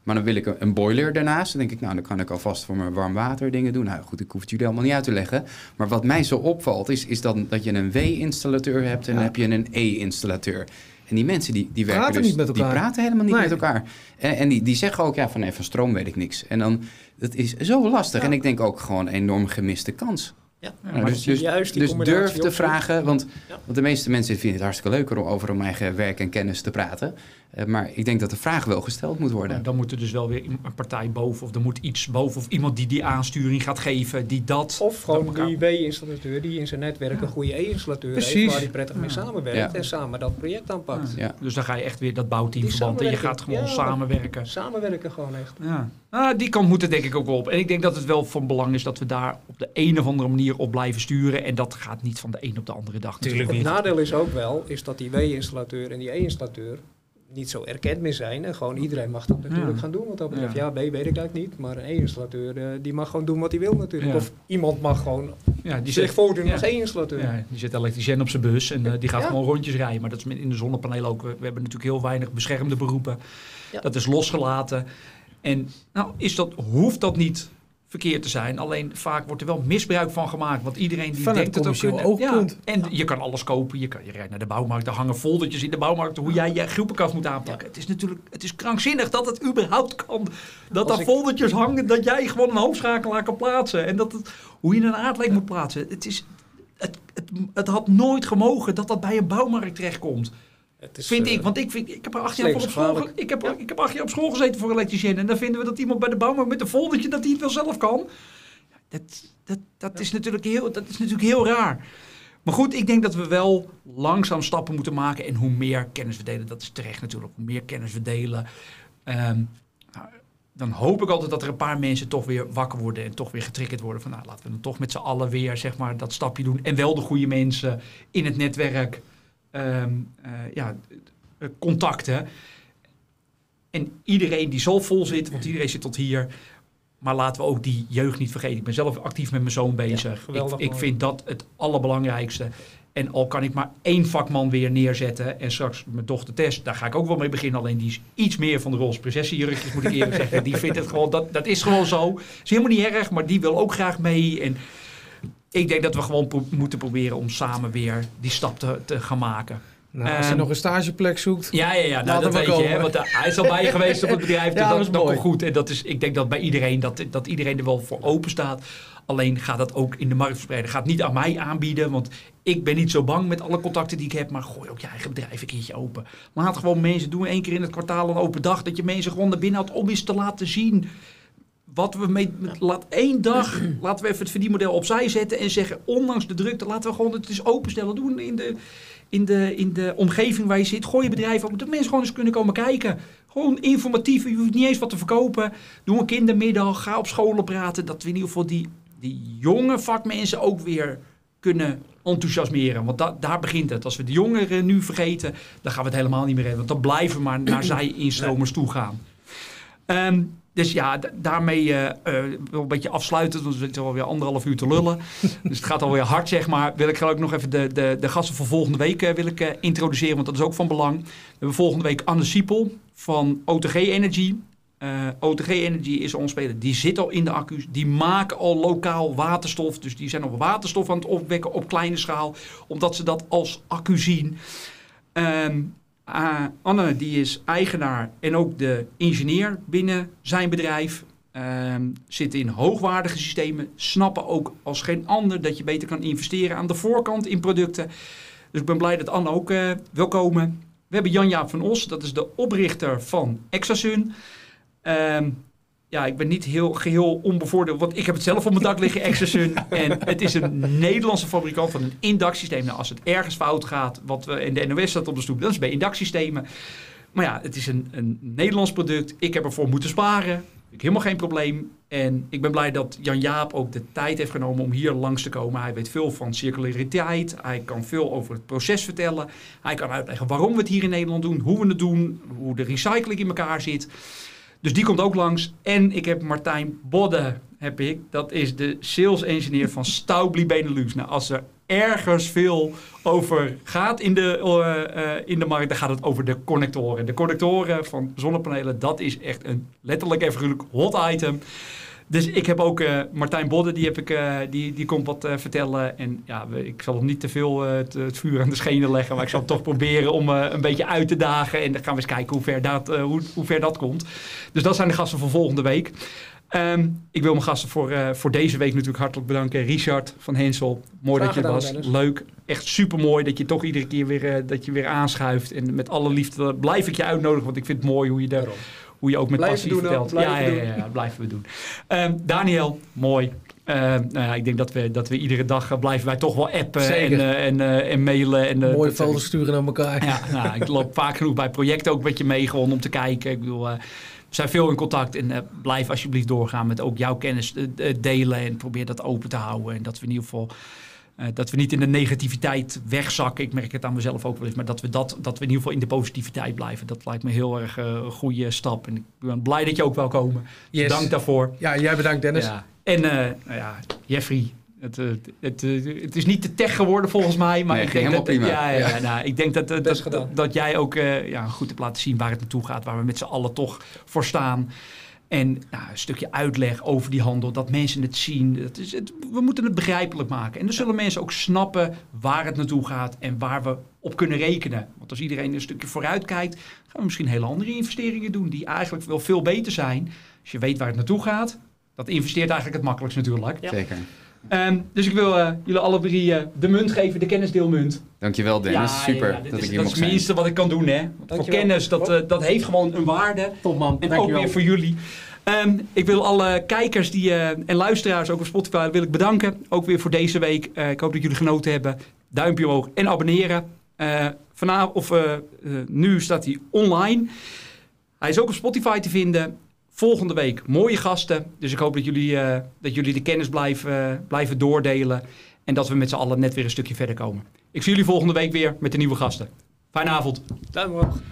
Maar dan wil ik een, boiler daarnaast. Dan denk ik, nou, dan kan ik alvast voor mijn warm water dingen doen. Nou goed, ik hoef het jullie allemaal niet uit te leggen. Maar wat mij zo opvalt, is, is dan dat je een W-installateur hebt en dan Ja. heb je een E-installateur. En die mensen die, die werken Praten dus, niet met die elkaar. praten helemaal niet Nee. met elkaar. En, en die, die zeggen ook, ja, van, nee, van stroom weet ik niks. En dan, dat is zo lastig. Ja. En ik denk ook gewoon een enorm gemiste kans. Ja, Nou, maar dus dus, juist dus durf te vragen, want, Ja. want de meeste mensen vinden het hartstikke leuker om over hun eigen werk en kennis te praten. Eh, maar ik denk dat de vraag wel gesteld moet worden. Dan moet er dus wel weer een partij boven, of er moet iets boven, of iemand die die aansturing gaat geven, die dat. Of gewoon die W-installateur die in zijn netwerk een goede E-installateur heeft, waar hij prettig mee samenwerkt Ja. en samen dat project aanpakt. Ja. Ja. Dus dan ga je echt weer dat bouwteam Die verband en je gaat gewoon samenwerken. Samenwerken gewoon echt. Ja. Ah, die kant moet het denk ik ook wel op. En ik denk dat het wel van belang is dat we daar op de een of andere manier op blijven sturen. En dat gaat niet van de een op de andere dag natuurlijk Het nadeel is ook wel, is dat die W-installateur en die E-installateur niet zo erkend meer zijn. En gewoon iedereen mag dat natuurlijk Ja. gaan doen wat dat betreft. Ja. Ja, B weet ik eigenlijk niet. Maar een E-installateur, eh, die mag gewoon doen wat hij wil natuurlijk. Ja. Of iemand mag gewoon Ja, die zich zit, voordoen als E-installateur. ja, die zit elektricien op zijn bus en eh, die gaat gewoon rondjes rijden. Maar dat is met- in de zonnepanelen ook. We, we hebben natuurlijk heel weinig beschermde beroepen. Dat is losgelaten. En nou, is dat, hoeft dat niet verkeerd te zijn. Alleen vaak wordt er wel misbruik van gemaakt. Want iedereen die Vanuit denkt het ook commercieel kunnen. Ja, en je kan alles kopen. Je, kan, je rijdt naar de bouwmarkt. Er hangen foldertjes in de bouwmarkt. Hoe jij je groepenkast moet aanpakken. Het is natuurlijk het is krankzinnig dat het überhaupt kan. Dat daar ik- foldertjes hangen. Dat jij gewoon een hoofdschakelaar kan plaatsen. En dat het, hoe je een aardleek moet plaatsen. Het, is, het, het, het had nooit gemogen dat dat bij een bouwmarkt terechtkomt. Is, Vind eh, ik, want ik, vind, ik heb er acht jaar voor op school, ik heb, Ja. ik heb acht jaar op school gezeten voor elektricien. En dan vinden we dat iemand bij de bouwmarkt met een foldertje dat hij het wel zelf kan. Dat, dat, dat, is natuurlijk heel, dat is natuurlijk heel raar. Maar goed, ik denk dat we wel langzaam stappen moeten maken. En hoe meer kennis we delen, dat is terecht natuurlijk. Hoe meer kennis we delen, ehm, nou, dan hoop ik altijd dat er een paar mensen toch weer wakker worden. En toch weer getriggerd worden van, nou, laten we dan toch met z'n allen weer zeg maar, dat stapje doen. En wel de goede mensen in het netwerk ehm, eh, ja, eh, contacten. En iedereen die zo vol zit, want iedereen zit tot hier. Maar laten we ook die jeugd niet vergeten. Ik ben zelf actief met mijn zoon bezig. geweldig ik, vind dat het allerbelangrijkste. En al kan ik maar één vakman weer neerzetten. En straks mijn dochter Tess, daar ga ik ook wel mee beginnen. Alleen die is iets meer van de Rolls processiejurkjes, moet ik eerlijk zeggen. Die vindt het gewoon, dat, dat is gewoon zo. Is helemaal niet erg, maar die wil ook graag mee. En ik denk dat we gewoon pro- moeten proberen om samen weer die stap te, te gaan maken. Nou, als je nog een stageplek zoekt. Ja, ja, ja. Nou, dat weet maar je. Hè, komen. want eh, hij is al bij je geweest op het [laughs] bedrijf. Dus Ja, dat, dat is mooi. komt goed. En dat is, ik denk dat bij iedereen, dat, dat iedereen er wel voor open staat. Alleen gaat dat ook in de markt verspreiden. Gaat niet aan mij aanbieden. Want ik ben niet zo bang met alle contacten die ik heb. Maar gooi ook je eigen bedrijf een keertje open. Laat gewoon mensen doen. één keer in het kwartaal een open dag. Dat je mensen gewoon naar binnen houdt om eens te laten zien. Wat we mee, met, laat één dag, [clears throat] laten we even het verdienmodel opzij zetten en zeggen, ondanks de drukte, laten we gewoon het eens openstellen. Doen in de, in de, in de omgeving waar je zit. Gooi je bedrijf open, dat mensen gewoon eens kunnen komen kijken. Gewoon informatief, je hoeft niet eens wat te verkopen. Doe een kindermiddag, ga op scholen praten. Dat we in ieder geval die, die jonge vakmensen ook weer kunnen enthousiasmeren. Want da- daar begint het. Als we de jongeren nu vergeten, dan gaan we het helemaal niet meer redden. Want dan blijven we maar naar [clears throat] zij-instromers toe gaan. Ehm, dus ja, daarmee eh, wel een beetje afsluitend, want we zitten alweer anderhalf uur te lullen. [laughs] dus het gaat alweer hard, zeg maar. Wil ik ook nog even de, de, de gasten voor volgende week eh, wil ik, introduceren, want dat is ook van belang. We hebben volgende week Anne Siepel van OTG Energy. OTG Energy is ons speler. Die zit al in de accu's. Die maken al lokaal waterstof. Dus die zijn al waterstof aan het opwekken op kleine schaal. Omdat ze dat als accu zien. Ehm, ah, Anne die is eigenaar en ook de ingenieur binnen zijn bedrijf. ehm, zitten in hoogwaardige systemen, snappen ook als geen ander dat je beter kan investeren aan de voorkant in producten. Dus ik ben blij dat Anne ook eh, wil komen. We hebben Jan-Jaap van Os, dat is de oprichter van Exasun. Ehm, ja, ik ben niet heel geheel onbevoordeeld, want ik heb het zelf op mijn dak liggen, Exasun. [laughs] en het is een Nederlandse fabrikant van een indaksysteem. Nou, als het ergens fout gaat, wat we in de NOS staat op de stoep, dat is bij indaksystemen. Maar ja, het is een, een Nederlands product. Ik heb ervoor moeten sparen. Ik helemaal geen probleem. En ik ben blij dat Jan Jaap ook de tijd heeft genomen om hier langs te komen. Hij weet veel van circulariteit. Hij kan veel over het proces vertellen. Hij kan uitleggen waarom we het hier in Nederland doen, hoe we het doen, hoe de recycling in elkaar zit. Dus die komt ook langs. En ik heb Martijn Bodde, heb ik. Dat is de sales engineer van Staubli Benelux. Nou, als er ergens veel over gaat in de, uh, uh, in de markt, dan gaat het over de connectoren. De connectoren van zonnepanelen, dat is echt een letterlijk en figuurlijk hot item. Dus ik heb ook uh, Martijn Bodde, die, heb ik, die, die komt wat vertellen. En ja, ik zal hem niet te veel het, het, vuur aan de schenen leggen, maar ik zal het toch [laughs] proberen om een beetje uit te dagen. En dan gaan we eens kijken hoe ver dat, hoe, hoe ver dat komt. Dus dat zijn de gasten van volgende week. Um, ik wil mijn gasten voor, voor deze week natuurlijk hartelijk bedanken. Richard van Hensel, mooi Graag dat je er was. Leuk. Echt super mooi dat je toch iedere keer weer, dat je weer aanschuift. En met alle liefde blijf ik je uitnodigen, want ik vind het mooi hoe je, daar, hoe je ook met blijven passie doen, vertelt. Ja, ja, ja, ja, ja, blijven we doen. Um, Daniel, mooi. Uh, nou ja, ik denk dat we, dat we iedere dag uh, blijven wij toch wel appen en, uh, en, en, mailen. En, Mooie foto's sturen naar elkaar. Ja, nou, ik loop [laughs] vaak genoeg bij projecten ook met je mee gewoon om te kijken. Ik bedoel, we zijn veel in contact en uh, blijf alsjeblieft doorgaan met ook jouw kennis uh, delen en probeer dat open te houden. En dat we in ieder geval uh, dat we niet in de negativiteit wegzakken. Ik merk het aan mezelf ook wel eens, maar dat we, dat, dat we in ieder geval in de positiviteit blijven. Dat lijkt me heel erg een goede stap. En ik ben blij dat je ook wil komen. Yes. Dank daarvoor. Ja, jij bedankt Dennis. Ja. En nou ja, Jeffrey, het, het, het, is niet te tech geworden volgens mij, maar nee, ik, denk dat, prima. Ja, ja, ja. Nou, ik denk dat, dat, dat, dat, jij ook uh, ja, goed hebt laten zien waar het naartoe gaat, waar we met z'n allen toch voor staan. En nou, een stukje uitleg over die handel, dat mensen het zien. Dat is het, we moeten het begrijpelijk maken. En dan zullen mensen ook snappen waar het naartoe gaat en waar we op kunnen rekenen. Want als iedereen een stukje vooruit kijkt, gaan we misschien hele andere investeringen doen, die eigenlijk wel veel beter zijn. Als je weet waar het naartoe gaat, dat investeert eigenlijk het makkelijkst natuurlijk. Ja. Zeker. Um, dus ik wil uh, jullie alle drie uh, de munt geven, de kennisdeelmunt. Dankjewel Dennis, ja, super ja, dat is, ik hier Dat is het minste wat ik kan doen. Hè. Voor kennis, dat, uh, dat heeft gewoon een waarde. Top man, En Dankjewel. ook weer voor jullie. Um, ik wil alle kijkers die, en luisteraars, ook op Spotify, wil ik bedanken. Ook weer voor deze week. ik hoop dat jullie genoten hebben. Duimpje omhoog en abonneren. vanavond, of nu staat hij online. Hij is ook op Spotify te vinden. Volgende week mooie gasten. Dus ik hoop dat jullie, uh, dat jullie de kennis blijven, uh, blijven doordelen. En dat we met z'n allen net weer een stukje verder komen. Ik zie jullie volgende week weer met de nieuwe gasten. Fijne avond. Duim omhoog. [laughs]